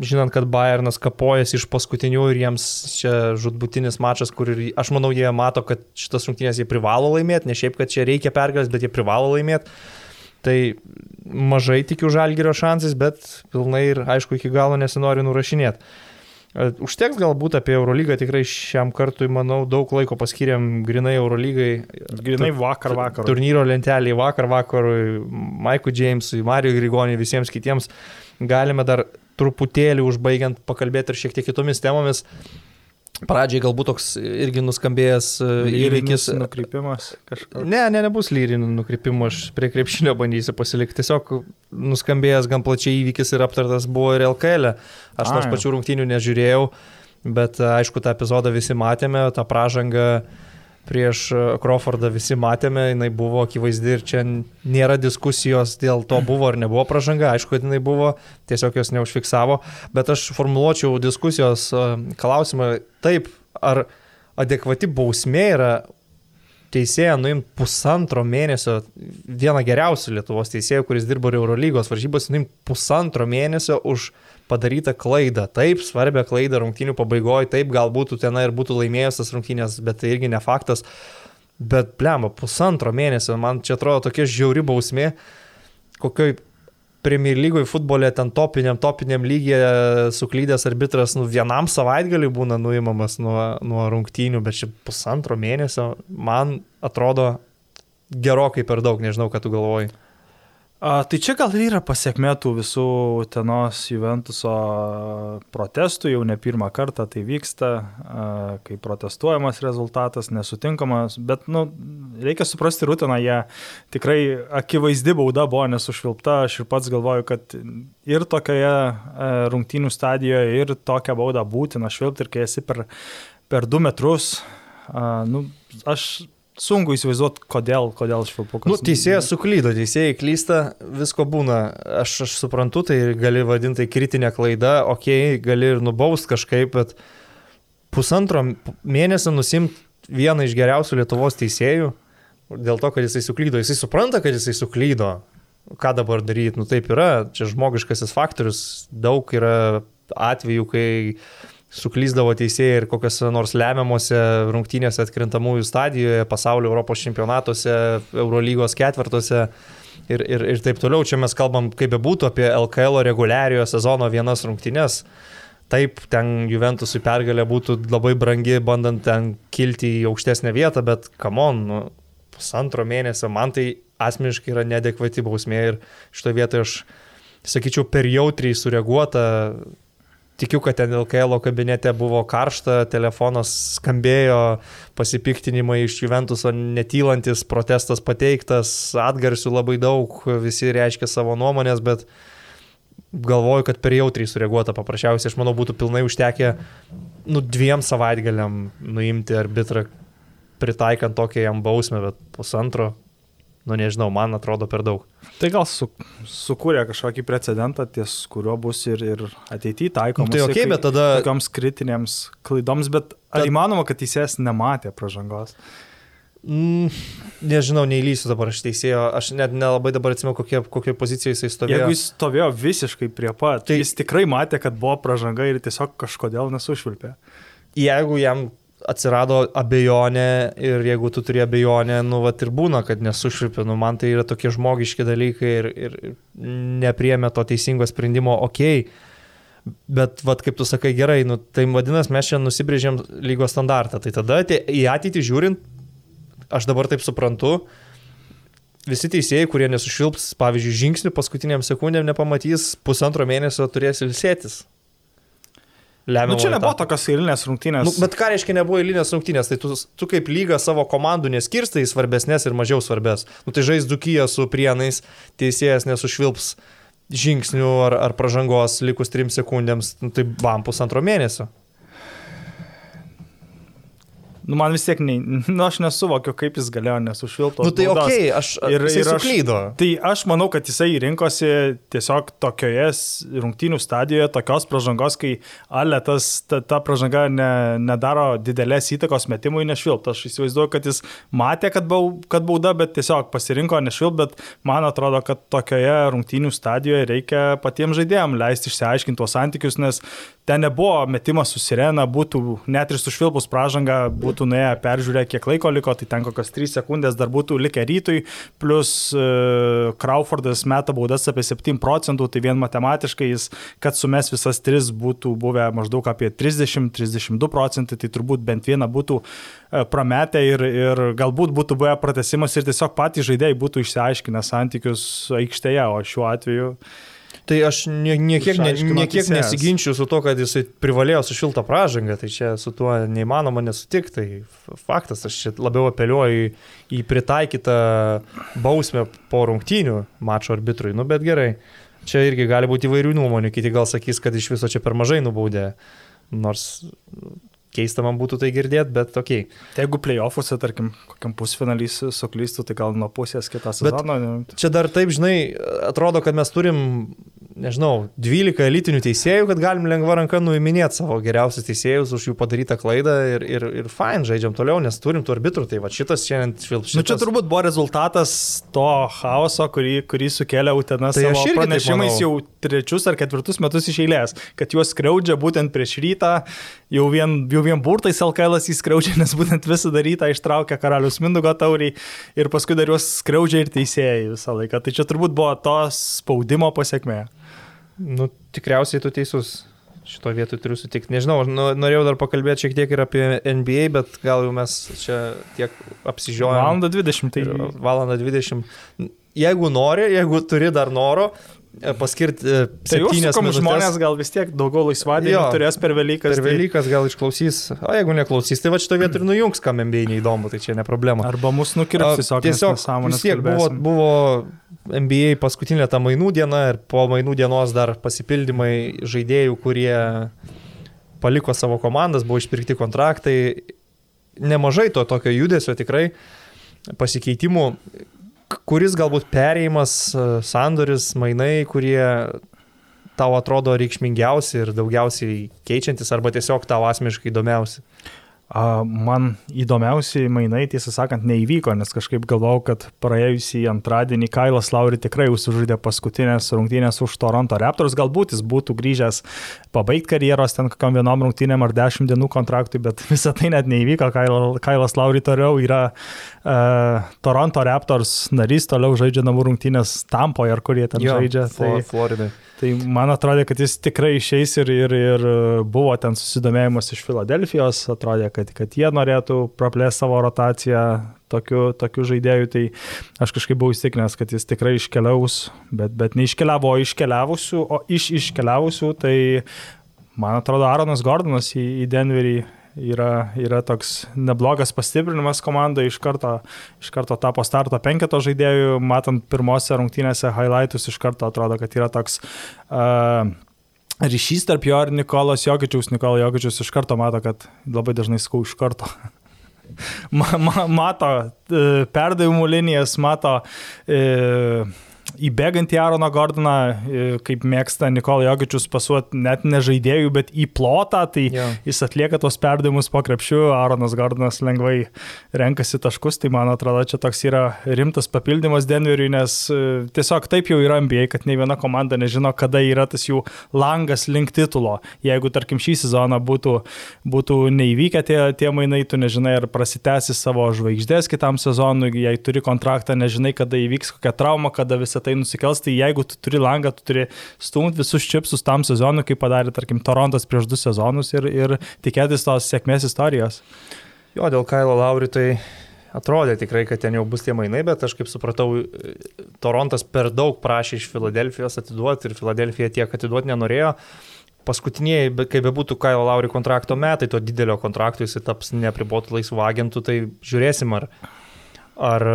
žinant, kad Bayernas kapojasi iš paskutinių ir jiems čia žudbutinis mačas, kur ir aš manau, jie mato, kad šitas rungtynės jie privalo laimėti, ne šiaip, kad čia reikia pergalės, bet jie privalo laimėti. Tai mažai tikiu žalgerio šansais, bet pilnai ir aišku iki galo nesinori nurašinėti. Užteks galbūt apie Eurolygą, tikrai šiam kartui, manau, daug laiko paskiriam grinai Eurolygai. Grinai vakar vakar. Turnyro lentelį vakar vakarui, Maikui Jamesui, Marijui Grigoniui, visiems kitiems. Galime dar truputėlį užbaigiant pakalbėti ir šiek tiek kitomis temomis. Pradžiai galbūt toks irgi nuskambėjęs e, įvykis. Nukrypimas kažkoks. Ne, ne, nebus lyrinių nukrypimų, aš prie krepšinio bandysiu pasilikti. Tiesiog nuskambėjęs gan plačiai įvykis ir aptartas buvo ir LKL. E. Aš nors pačių rungtynių nežiūrėjau, bet a, aišku, tą epizodą visi matėme, tą pražangą prieš a, Crawfordą visi matėme, jinai buvo akivaizdi ir čia nėra diskusijos dėl to buvo ar nebuvo pražanga, aišku, kad jinai buvo, tiesiog jos neužfiksavo, bet aš formuluočiau diskusijos a, klausimą taip, ar adekvati bausmė yra teisėją nuimti pusantro mėnesio, vieną geriausių Lietuvos teisėjų, kuris dirbo ir Eurolygos varžybos, nuimti pusantro mėnesio už padarytą klaidą. Taip, svarbią klaidą rungtynių pabaigoje, taip, galbūt ten ir būtų laimėjęs tas rungtynės, bet tai irgi ne faktas. Bet, blemba, pusantro mėnesio, man čia atrodo tokia žiauri bausmė, kokioj Premier lygoje futbole ten topiniam, topiniam lygiai suklydęs arbitras nu, vienam savaitgaliui būna nuimamas nuo, nuo rungtynių, bet čia pusantro mėnesio man atrodo gerokai per daug, nežinau, ką tu galvoji. A, tai čia gal ir yra pasiekmė tų visų tenos Juventuso protestų, jau ne pirmą kartą tai vyksta, a, kai protestuojamas rezultatas, nesutinkamas, bet nu, reikia suprasti rutiną, jie tikrai akivaizdi bauda buvo nesušvilpta, aš ir pats galvoju, kad ir tokioje rungtynių stadijoje, ir tokią baudą būtina švilpti, ir kai esi per, per du metrus, a, nu, aš sunku įsivaizduoti, kodėl, kodėl švilpukas. Nu, teisėjas suklydo, teisėjai klysta, visko būna. Aš, aš suprantu, tai gali vadinti tai kritinę klaidą, okei, okay, gali ir nubaust kažkaip, bet pusantro mėnesio nusimt vieną iš geriausių Lietuvos teisėjų dėl to, kad jisai suklydo. Jisai supranta, kad jisai suklydo. Ką dabar daryti? Nu taip yra, čia žmogiškasis faktorius, daug yra atvejų, kai suklyzdavo teisėjai ir kokiuose nors lemiamuose rungtynėse atkrintamųjų stadijoje, pasaulio Europos čempionatuose, Eurolygos ketvirtuose ir, ir, ir taip toliau. Čia mes kalbam, kaip bebūtų, apie LKL reguliariojo sezono vienas rungtynės. Taip, ten Juventusui pergalė būtų labai brangi, bandant ten kilti į aukštesnę vietą, bet kamon, nu, pusantro mėnesio man tai asmeniškai yra nedekvati bausmė ir šitoje vietoje aš sakyčiau per jautriai sureaguota Tikiu, kad ten LKL kabinete buvo karšta, telefonas skambėjo, pasipiktinimai iš Juventuso netylantis, protestas pateiktas, atgarsių labai daug, visi reiškia savo nuomonės, bet galvoju, kad per jautriai sureaguota paprasčiausiai, aš manau, būtų pilnai užtekę nu, dviem savaitgaliam nuimti arbitrą, pritaikant tokią jam bausmę, bet pusantro nu nežinau, man atrodo per daug. Tai gal su, sukūrė kažkokį precedentą, ties kuriuo bus ir, ir ateityje taikomas. Nu, tai ok, bet tada... Tokioms kritinėms klaidoms, bet ar tad... įmanoma, kad teisėjas nematė pažangos? Mm, nežinau, neįlysiu dabar aš teisėjo, aš net nelabai dabar atsimenu, kokie, kokioje pozicijoje jisai stovėjo. Jeigu jis stovėjo visiškai prie pat, tai jis tikrai matė, kad buvo pažanga ir tiesiog kažkodėl nesušvilpė. Jeigu jam atsirado abejonė ir jeigu tu turi abejonę, nu, va ir būna, kad nesušripi, nu, man tai yra tokie žmogiški dalykai ir, ir nepriemė to teisingo sprendimo, okei, okay, bet, va, kaip tu sakai, gerai, nu, tai vadinasi, mes čia nusibrėžėm lygos standartą, tai tada tai, į ateitį žiūrint, aš dabar taip suprantu, visi teisėjai, kurie nesušilps, pavyzdžiui, žingsnių paskutiniam sekundėm nepamatys, pusantro mėnesio turės ilsėtis lemia. Nu, čia nebuvo tokios eilinės rungtynės. Nu, bet ką reiškia nebuvo eilinės rungtynės? Tai tu, tu kaip lyga savo komandų neskirstai į svarbesnės ir mažiau svarbės. Nu, tai žais Dukyje su prienais, teisėjas nesušvilps žingsnių ar, ar pažangos likus trim sekundėms, nu, tai bam pusantro mėnesio nu, man vis tiek, ne, nu, aš nesuvokiu, kaip jis galėjo nesušvilpti. Nu, tai ok, aš ir, ir aš, suklydo. Tai aš manau, kad jisai rinkosi tiesiog tokioje rungtynių stadijoje, tokios pažangos, kai alėtas, ta, ta pažanga ne, nedaro didelės įtakos metimui nešvilpti. Aš įsivaizduoju, kad jis matė, kad, bau, kad bauda, bet tiesiog pasirinko nešvilpti, bet man atrodo, kad tokioje rungtynių stadijoje reikia patiems žaidėjams leisti išsiaiškinti tuos santykius, nes ten nebuvo metimas su sirena, būtų net ir sušvilpus pražangą, būtų nuėję peržiūrę, kiek laiko liko, tai ten kokios 3 sekundės dar būtų likę rytui, plus uh, Crawfordas meta baudas apie 7 procentų, tai vien matematiškai jis, kad sumes visas 3 būtų buvę maždaug apie 30-32 procentai, tai turbūt bent vieną būtų uh, prametę ir, ir galbūt būtų buvę pratesimas ir tiesiog patys žaidėjai būtų išsiaiškinę santykius aikštėje, o šiuo atveju uh, Tai aš nie, niekiek, ne, niekiek nesiginčiu su to, kad jisai privalėjo su šiltą pražangą, tai čia su tuo neįmanoma nesutikti. Tai faktas, aš čia labiau apeliuoju į, į pritaikytą bausmę po rungtynių mačo arbitrui, nu bet gerai. Čia irgi gali būti įvairių nuomonių, kiti gal sakys, kad iš viso čia per mažai nubaudė. Nors keista man būtų tai girdėti, bet tokiai. Tai jeigu playoffuose, tarkim, kokiam pusfinalys suklystų, tai gal nuo pusės kitą sezoną. Bet čia dar taip, žinai, atrodo, kad mes turim nežinau, 12 elitinių teisėjų, kad galim lengva ranka nuiminėti savo geriausius teisėjus už jų padarytą klaidą ir, ir, ir fine, žaidžiam toliau, nes turim tų arbitrų, tai va šitas šiandien švilpšys. Nu, čia turbūt buvo rezultatas to chaoso, kurį, kurį sukėlė Utena tai savo pranešimais jau trečius ar ketvirtus metus iš eilės, kad juos skriaudžia būtent prieš rytą, jau vien, jau vien burtais LKL įskriaudžia, nes būtent visą darytą ištraukė karalius Mindugo tauriai ir paskui dar juos skriaudžia ir teisėjai visą laiką. Tai čia turbūt buvo to spaudimo pasiekmė. Nu, tikriausiai tu teisus. Šito vietoj turiu sutikti. Nežinau, nu, norėjau dar pakalbėti šiek tiek ir apie NBA, bet gal jau mes čia tiek apsižiojame. Valanda 20. Tai... Valanda 20. jeigu nori, jeigu turi dar noro, paskirti e, Tai septynias užsukom minutės. žmonės gal vis tiek daugiau laisvadienį Jo. turės per Velykas. Per tai- Velykas gal išklausys, o jeigu neklausys, tai va šitą vietą ir nujungs, kam MBA neįdomu, tai čia ne problema. Arba mus nukirps tiesiog. tiesiog vis tiek buvo, buvo NBA paskutinė ta mainų diena ir po mainų dienos dar pasipildymai žaidėjų, kurie paliko savo komandas, buvo išpirkti kontraktai. Nemažai to tokio judesio tikrai pasikeitimų, kuris galbūt perėjimas, e, sandoris, mainai, kurie tau atrodo reikšmingiausi ir daugiausiai keičiantis arba tiesiog tau asmeniškai įdomiausi. Man įdomiausiai mainai, tiesą sakant, neįvyko, nes kažkaip galvojau, kad praėjusį antradienį Kailas Lauri tikrai užsižaidė paskutinės rungtynės už Toronto Raptors. Galbūt jis būtų grįžęs pabaigti karjeros ten kokiam vienom rungtynėm ar dešimt dienų kontraktui, bet visą tai net neįvyko. Kaila- Kailas Lauri toliau yra uh, Toronto Raptors narys, toliau žaidžia namų rungtynės Tampoje ar kur jie ten Jo, žaidžia. Tai, Floridai. Tai man atrodė, kad jis tikrai išeis ir, ir, ir buvo ten susidomėjimas iš Filadelfijos, atrodė, kad, kad jie norėtų praplėsti savo rotaciją tokiu, tokiu žaidėju, tai aš kažkaip buvau įstikinęs, kad jis tikrai iškeliaus, bet, bet neiškeliavo iškeliavusių, o iš iškeliavusių, tai man atrodo, Aaronas Gordonas į, į Denverį yra, yra toks neblogas pastiprinimas komandai, iš karto, iš karto tapo starto penketo žaidėjų, matant pirmose rungtynėse highlightus, iš karto atrodo, kad yra toks uh, ryšys tarp jo ir Nikolas Jokičiaus. Nikolas Jokičius iš karto mato, kad labai dažnai skau iš karto. Ma, ma, mato e, perdavimų linijas, mato e, įbėgantį Aaroną Gordoną, e, kaip mėgsta Nikola Jokičius pasuoti net ne žaidėjų, bet į plotą, tai Jo. jis atlieka tos perdavimus po krepšiu, Aaronas Gordonas lengvai renkasi taškus, tai man atrodo, čia toks yra rimtas papildymas Denveriui, nes e, tiesiog taip jau yra NBA, kad ne viena komanda nežino, kada yra tas jų langas link titulo. Jeigu, tarkim, šį sezoną būtų, būtų neįvykę tie, tie mainai, tu nežinai, ar prasitęsi savo žvaigždės kitam sezonui, jei turi kontraktą, nežinai, kada įvyks kokia trauma, kada visą tai nusikels, tai jeigu tu turi langą, tu turi stumti visus čipsus tam sezonui, kaip padarė, tarkim, Torontas prieš du sezonus ir, ir tikėtis tos sėkmės istorijos. Jo, dėl Kailo Lauri tai atrodė tikrai, kad ten jau bus tie mainai, bet aš kaip supratau, Torontas per daug prašė iš Filadelfijos atiduoti ir Filadelfija tiek atiduoti nenorėjo. Paskutiniai, kaip bebūtų Kailo Lauri kontrakto metai, to didelio kontrakto jis taps neapribotų laisvų agentų, tai žiūrėsim, ar, ar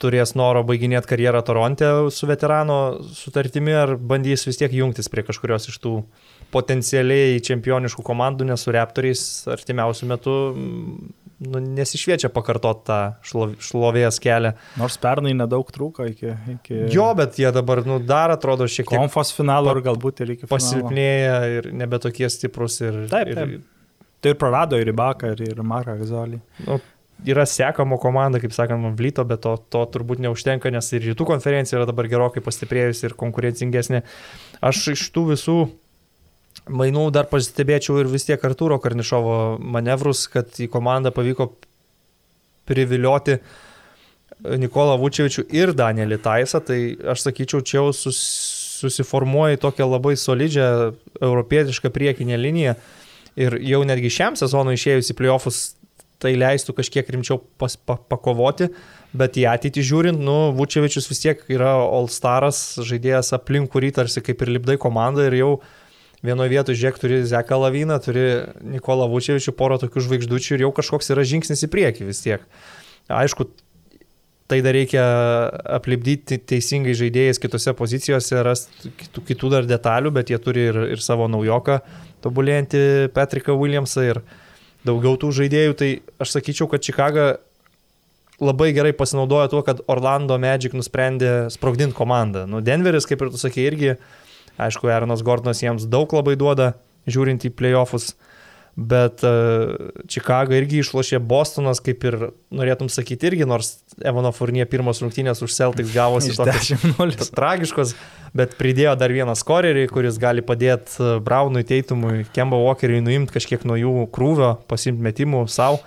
turės noro baiginėti karjerą Toronte su veterano sutartimi, ar bandys vis tiek jungtis prie kažkurios iš tų potencialiai čempioniškų komandų, nes su Raptoriais artimiausių metų mm, nu, nesišviečia pakartot tą šlo- šlovės kelią. Nors pernai nedaug trūko iki... iki... Jo, bet jie dabar nu, dar atrodo šiek tiek Konfos finalo ir galbūt ir iki finalo. pasilpnėję ir nebe tokie stiprus. Ir, Taip, ir, taip. Tai ir prarado ir Ibaką, ir, ir Marką Gazolį. nu, yra sekamo komanda, kaip sakant, Vlyto, bet to, to turbūt neužtenka, nes ir rytų konferencija yra dabar gerokai pastiprėjusi ir konkurencingesnė. Aš iš tų visų mainų dar pastebėčiau ir vis tiek Arturo Karnišovo manevrus, kad į komandą pavyko privilioti Nikolą Vučevičių ir Danielį Taisą, tai aš sakyčiau, čia jau sus, susiformuoja tokią labai solidžią europietišką priekinę liniją ir jau netgi šiam sezonui išėjus į playoffus tai leistų kažkiek rimčiau pas, pa, pakovoti, bet į ateitį žiūrint, nu, Vučevičius vis tiek yra All Staras, žaidėjas aplink kurį tarsi kaip ir lipdai komandą ir jau vienoje vietoje žiūrėk turi Zeką Laviną, turi Nikolą Vučevičių, porą tokių žvaigždučių ir jau kažkoks yra žingsnis į priekį vis tiek. Aišku, tai dar reikia aplipdyti teisingai žaidėjais kitose pozicijose, rasti kitų, kitų dar detalių, bet jie turi ir, ir savo naujoką, tobulėjantį Patriką Williamsą ir daugiau tų žaidėjų. Tai aš sakyčiau, kad Čikaga labai gerai pasinaudojo tuo, kad Orlando Magic nusprendė sprogdinti komandą. Nu, Denveris, kaip ir tu sakei, irgi, aišku, Aaronas Gordonas jiems daug labai duoda, žiūrint į playoffus. Bet uh, Čikaga irgi išlošė Bostonas, kaip ir norėtum sakyti, irgi, nors Evano Furnie pirmos rungtynės už Celtics gavosi tokios 10-0. tragiškos, bet pridėjo dar vieną skorerį, kuris gali padėti Braunui, Teitumui, Kemba Walkeriui nuimti kažkiek nuo jų krūvio, pasimti metimų savo.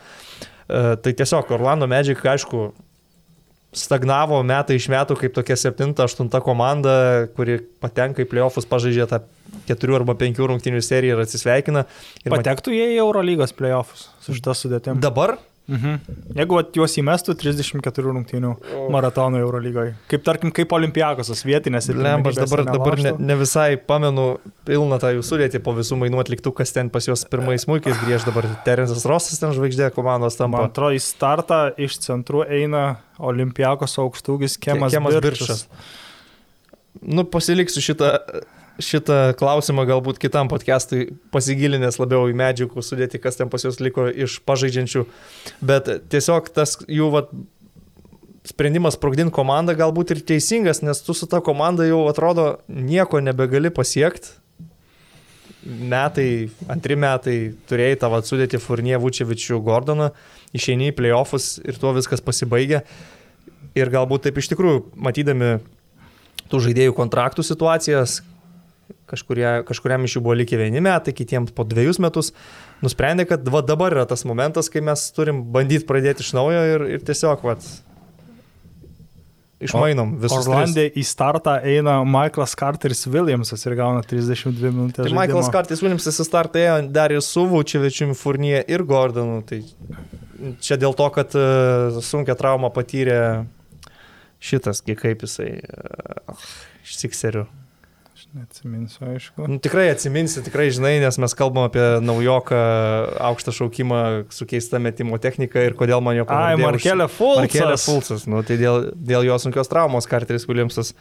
Tai tiesiog Orlando Magic, aišku, stagnavo metai iš metų kaip tokia 7-8 komanda, kuri patenka į playoffus, pažaidžia tą 4 arba 5 rungtynių seriją ir atsisveikina. Ir Patektų jie į Eurolygos playoffs su šitą sudėtim. Dabar Mhm. Jeigu vat, juos įmestų 34 rungtynių maratonų Eurolygoje. Kaip tarkim, kaip olimpiakosas vietinės ir Lemba, aš dabar, dabar ne, ne visai pamenu pilną tą jų sudėtį po visų mainų atliktų, kas ten pas juos pirmais smūkiais grįž dabar. Terensas Rosas ten žvaigždė komandos tampa. Man atrodo, į startą iš centrų eina olimpiakos aukštūgis Kemas, Kemas Birčas. Birčas. Nu, pasiliksiu šitą šitą klausimą galbūt kitam podcastui pasigilinęs labiau į medžiagų sudėti, kas ten pas juos liko iš pažaidžiančių. Bet tiesiog tas jų vat, sprendimas sprogdinti komandą galbūt ir teisingas, nes tu su ta komanda jau atrodo nieko nebegali pasiekti. Metai, antri metai turėjai vat, sudėti Furnie Vučevičių Gordoną, išeini į playoffus ir tuo viskas pasibaigia. Ir galbūt taip iš tikrųjų, matydami tų žaidėjų kontraktų situacijas, kažkurie, kažkuriam iš jų buvo likę vieni metai, kitiems po dviejus metus, nusprendė, kad va, dabar yra tas momentas, kai mes turim bandyti pradėti iš naujo ir, ir tiesiog, va, išmainom visus. Orlandė į startą eina Michaelas Carteris Williamsas ir gauna 32 minutės. Tai Michaelas Carteris Williamsas į startą ėjo dar ir su Vučevičiumi Furnie ir Gordonu. Tai čia dėl to, kad uh, sunkia trauma patyrė šitas, kaip jisai uh, iš Sikserių. Neatsiminsiu, aišku. Nu, tikrai atsiminsi, tikrai žinai, nes mes kalbam apie naujoką aukštą šaukimą su keista metimo technika ir kodėl man jo pavardė. Ai, Markelė Fulcas. Markelė Fulcas. Nu, tai dėl, dėl jo sunkios traumos Carteris Williamsas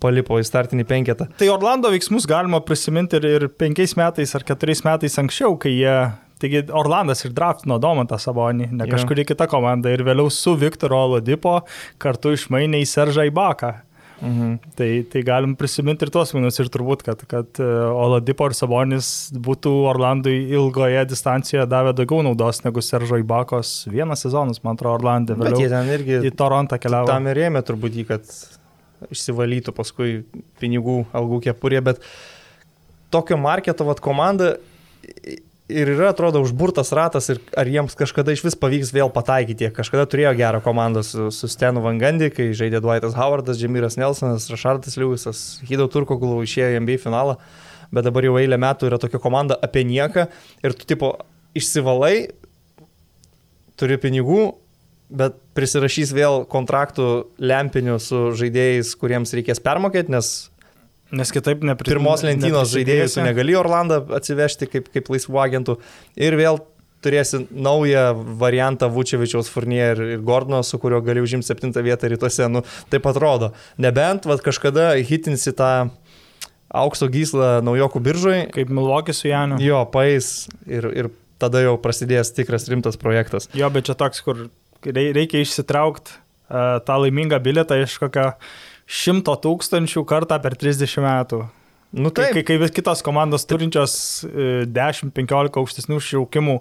palipo į startinį penketą. Tai Orlando veiksmus galima prisiminti ir, ir penkiais metais ar keturiais metais anksčiau, kai jie Taigi Orlandas ir draftino Domantą Sabonį, ne kažkuri kita komanda ir vėliau su Viktoro Oladipo kartu išmainė į Seržą Ibaką. Mhm. Tai, tai galim prisiminti ir tuos minus ir turbūt, kad, kad e, Oladipo ir Sabonis būtų Orlandui ilgoje distancijoje davę daugiau naudos negu Seržo Ibakos vienas sezonas, man atrodo, Orlandė. Bet jie ten irgi į Torontą keliavo. Tam ir rėmė turbūt jį, kad išsivalytų paskui pinigų algų kepurė, bet tokio marketo vat, komanda ir yra, atrodo, užburtas ratas ir ar jiems kažkada iš vis pavyks vėl pataikyti. Kažkada turėjo gerą komandą su, su Stenu Vangandy, kai žaidė Dwightas Howardas, Džemiras Nelsonas, Rašardas Liujisas, Hido Turkoglu išėjo į NBA finalą, bet dabar jau eilę metų yra tokia komanda apie nieką ir tu tipo išsivalai, turi pinigų, bet prisirašys vėl kontraktų lempinių su žaidėjais, kuriems reikės permokėti, nes Nes kitaip nepri... Pirmos lentynos žaidėjus negali Orlandą atsivežti kaip, kaip laisvų agentų. Ir vėl turėsi naują variantą Vučevičiaus Furnier ir, ir Gordono, su kuriuo gali užimti septintą vietą rytuose. Nu, taip atrodo. Nebent vat, kažkada hitinsi tą aukso gyslą naujokų biržai. Kaip Milvokis su Janu. Jo, paės ir, ir tada jau prasidės tikras rimtas projektas. Jo, bet čia toks, kur reikia išsitraukti uh, tą laimingą bilietą iš kokio šimto tūkstančių kartą per 30 metų. Nu, taip. Kai, kai, kitos komandos turinčios 10-15 e, aukštesnių šaukimų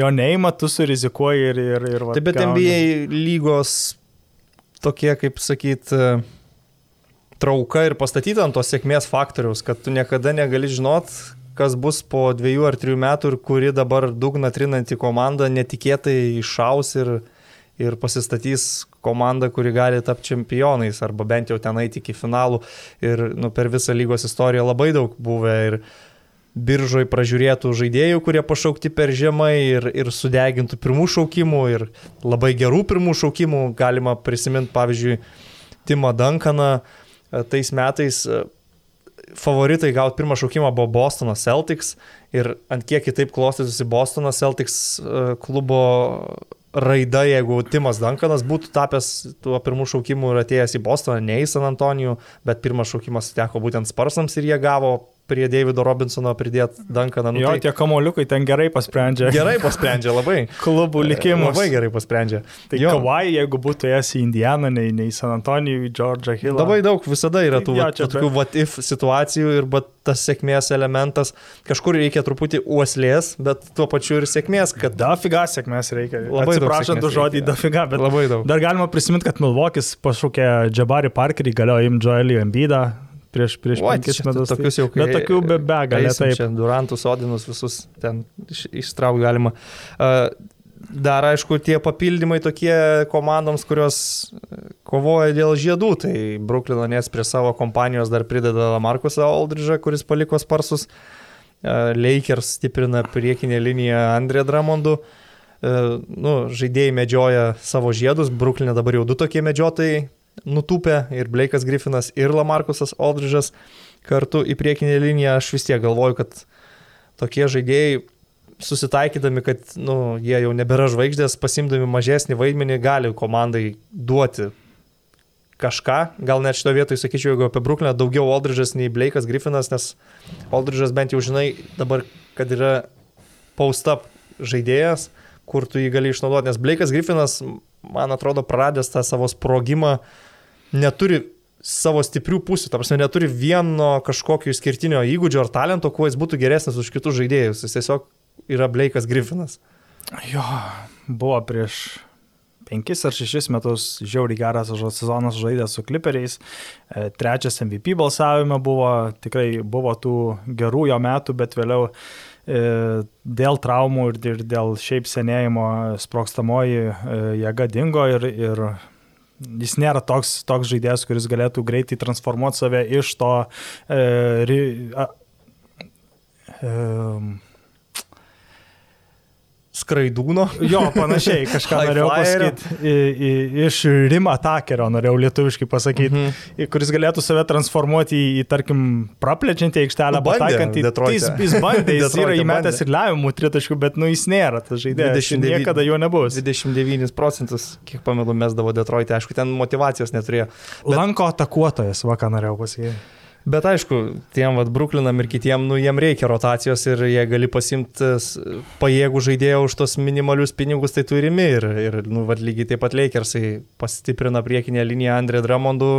jo neima, tu surizikuoji ir... ir, ir taip, bet. NBA lygos tokie, kaip sakyt, e, trauka ir pastatyta ant tos sėkmės faktoriaus, kad tu niekada negali žinot, kas bus po dviejų ar trijų metų ir kuri dabar dugna trinanti komanda netikėtai iššaus ir, ir pasistatys komandą, kuri gali tapti čempionais arba bent jau ten eiti iki finalų. Ir nu, per visą lygos istoriją labai daug buvę ir biržoj pražiūrėtų žaidėjų, kurie pašaukti per žemai ir, ir sudegintų pirmų šaukimų ir labai gerų pirmų šaukimų. Galima prisiminti, pavyzdžiui, Timą Duncaną e, tais metais. E, favoritai gauti pirmą šaukimą buvo Bostono Celtics ir ant kiek kitaip klostytųsi Bostono Celtics e, klubo raida, jeigu Timas Dankanas būtų tapęs tuo pirmų šaukimų ir atėjęs į Bostoną, ne į San Antonijų, bet pirmas šaukimas teko būtent Sparsams ir jie gavo prie Davido Robinsono pridėti Duncaną. Nu, jo, tai... tie kamoliukai ten gerai pasprendžia. Gerai pasprendžia, labai. Klubų likimus. Labai gerai pasprendžia. Tai jo. Kawai, jeigu būtų ėjęs į Indianą, nei, nei San Antonijų, į Georgia Hill. Labai daug visada yra tų, jo, čia, tokių what if situacijų ir bet tas sėkmės elementas, kažkur reikia truputį uoslės, bet tuo pačiu ir sėkmės, kad... Dafiga sėkmės reikia. Labai. Prašant už žodį dafiga, bet labai daug. Dar galima prisiminti, kad Milvokis pašaukė Jabari Parkerį, galėjo imti Joelį Embidą, prieš, prieš What, penkis metus. Tai tokius jau kai... Bet tokių be begalė. Taip, čia Durantus, Odinus visus ten iš, ištraukti galima. Uh, dar aišku, tie papildymai tokie komandoms, kurios kovoja dėl žiedų. Tai Bruklino Nets prie savo kompanijos dar prideda Markusą Aldridžą, kuris paliko sparsus. Uh, Lakers stiprina priekinę liniją Andrė Dramondu. nu, žaidėjai medžioja savo žiedus, Bruklinė dabar jau du tokie medžiotojai nutūpė ir Blake'as Griffinas ir Lamarkusas Aldridge'as kartu į priekinę liniją, aš vis tiek galvoju, kad tokie žaidėjai susitaikydami, kad nu, jie jau nebėra žvaigždės, pasimdami mažesnį vaidmenį, gali komandai duoti kažką. Gal net šito vietoj sakyčiau, jeigu apie Brukliną daugiau Aldridge'as nei Blake'as Griffinas, nes Aldridge'as bent jau žinai dabar, kad yra post-up žaidėjas, kur tu jį gali išnaudoti, nes Blake'as Griffinas, man atrodo, praradęs tą savo sprogimą, neturi savo stiprių pusių, ta prasme, neturi vieno kažkokio išskirtinio įgūdžio ar talento, kuo jis būtų geresnis už kitus žaidėjus. Jis tiesiog yra Blake'as Griffinas. Jo, buvo prieš penkis ar šešis metus žiauriai geras sezonas žaidęs su Clipperiais. E, trečias MVP balsavime buvo, tikrai buvo tų gerų jo metų, bet vėliau dėl traumų ir dėl šiaip senėjimo sprokstamoji e, jėga dingo ir, ir jis nėra toks, toks žaidėjas, kuris galėtų greitai transformuoti save iš to e, ri, a, e, skraidūno. Jo, panašiai, kažką norėjau pasakyti. Iš Rima Takerio norėjau lietuviškai pasakyti, mm -hmm. kuris galėtų save transformuoti į, į tarkim, praplečiantį aikštelę, nu, pataikantį. Jis, jis bandė, jis yra įmetęs ir lemiamų tritaškų, bet nu jis nėra tas žaidėjas. 29, niekada jo nebus. 29 procentus, kiek pamenu, mesdavo Detroitė, aišku, ten motivacijos neturėjo. Bet... Lanko atakuotojas, va ką norėjau pasakyti. Bet aišku, tiem vad Bruklinam ir kitiem, nu, jiem reikia rotacijos ir jie gali pasimti pajėgų žaidėjo už tos minimalius pinigus, tai turimi. Ir, ir nu, vad lygiai taip pat Lakersai pastiprina priekinę liniją Andrė Dramondu.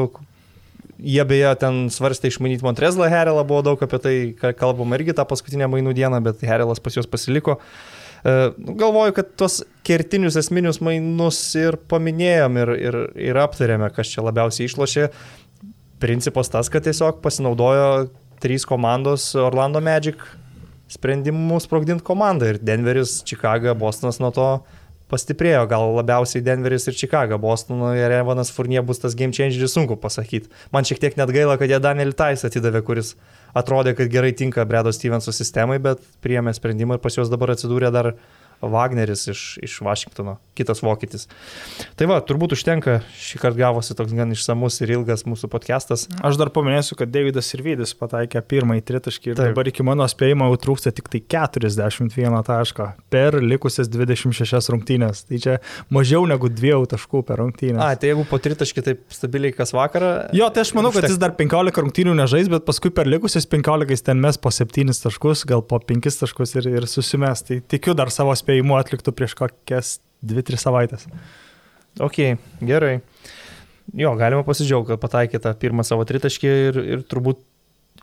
Jie beje ten svarstė išmanyti Montrezlą Herelą, buvo daug apie tai kalbama irgi tą paskutinę mainų dieną, bet Herelas pas juos pasiliko. Uh, galvoju, kad tuos kertinius esminius mainus ir paminėjom ir, ir, ir aptarėme, kas čia labiausiai išlošė principas tas, kad tiesiog pasinaudojo trys komandos Orlando Magic sprendimu sprogdinti komandą ir Denveris, Chicago, Bostonas nuo to pastiprėjo, gal labiausiai Denveris ir Chicago, Bostono ir Evanas Furnie bus tas game changeris, sunku pasakyti. Man šiek tiek net gaila, kad jie Daniel Tais atidavė, kuris atrodė, kad gerai tinka Bredo Stevenso sistemai, bet priėmė sprendimą ir pas juos dabar atsidūrė dar Wagneris iš, iš Vašingtono, kitas vokietis. Tai va, turbūt užtenka, šį kartą gavosi toks gan išsamus ir ilgas mūsų podcastas. Aš dar paminėsiu, kad Davidas ir Vydis pataikė pirmąjį tritaškį ir Taip. dabar iki mano spėjimo jau trūksta tik tai 41 tašką per likusias 26 rungtynės. Tai čia mažiau negu 2 taškų per rungtynės. A, tai jeigu po tritaškį taip stabiliai kas vakarą. Jo, tai aš manau, kad jis dar 15 rungtynių nežais, bet paskui per likusias 15 ten mes po 7 taškus, gal po 5 taškus ir, ir susimes. Tai tikiu dar savo spėjimą spėjimu atliktų prieš kokias 2-3 savaitės. Ok, gerai. Jo, galima pasidžiaugti, kad pataikė tą pirmą savo tritaškį ir, ir turbūt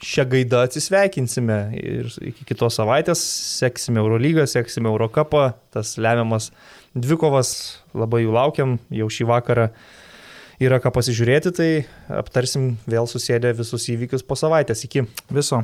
šią gaidą atsisveikinsime. Ir iki kitos savaitės seksime Eurolygą, seksime Eurocapą, tas lemiamas dvikovas, labai jų laukiam, jau šį vakarą yra ką pasižiūrėti, tai aptarsim vėl susėdę visus įvykius po savaitės. Iki viso.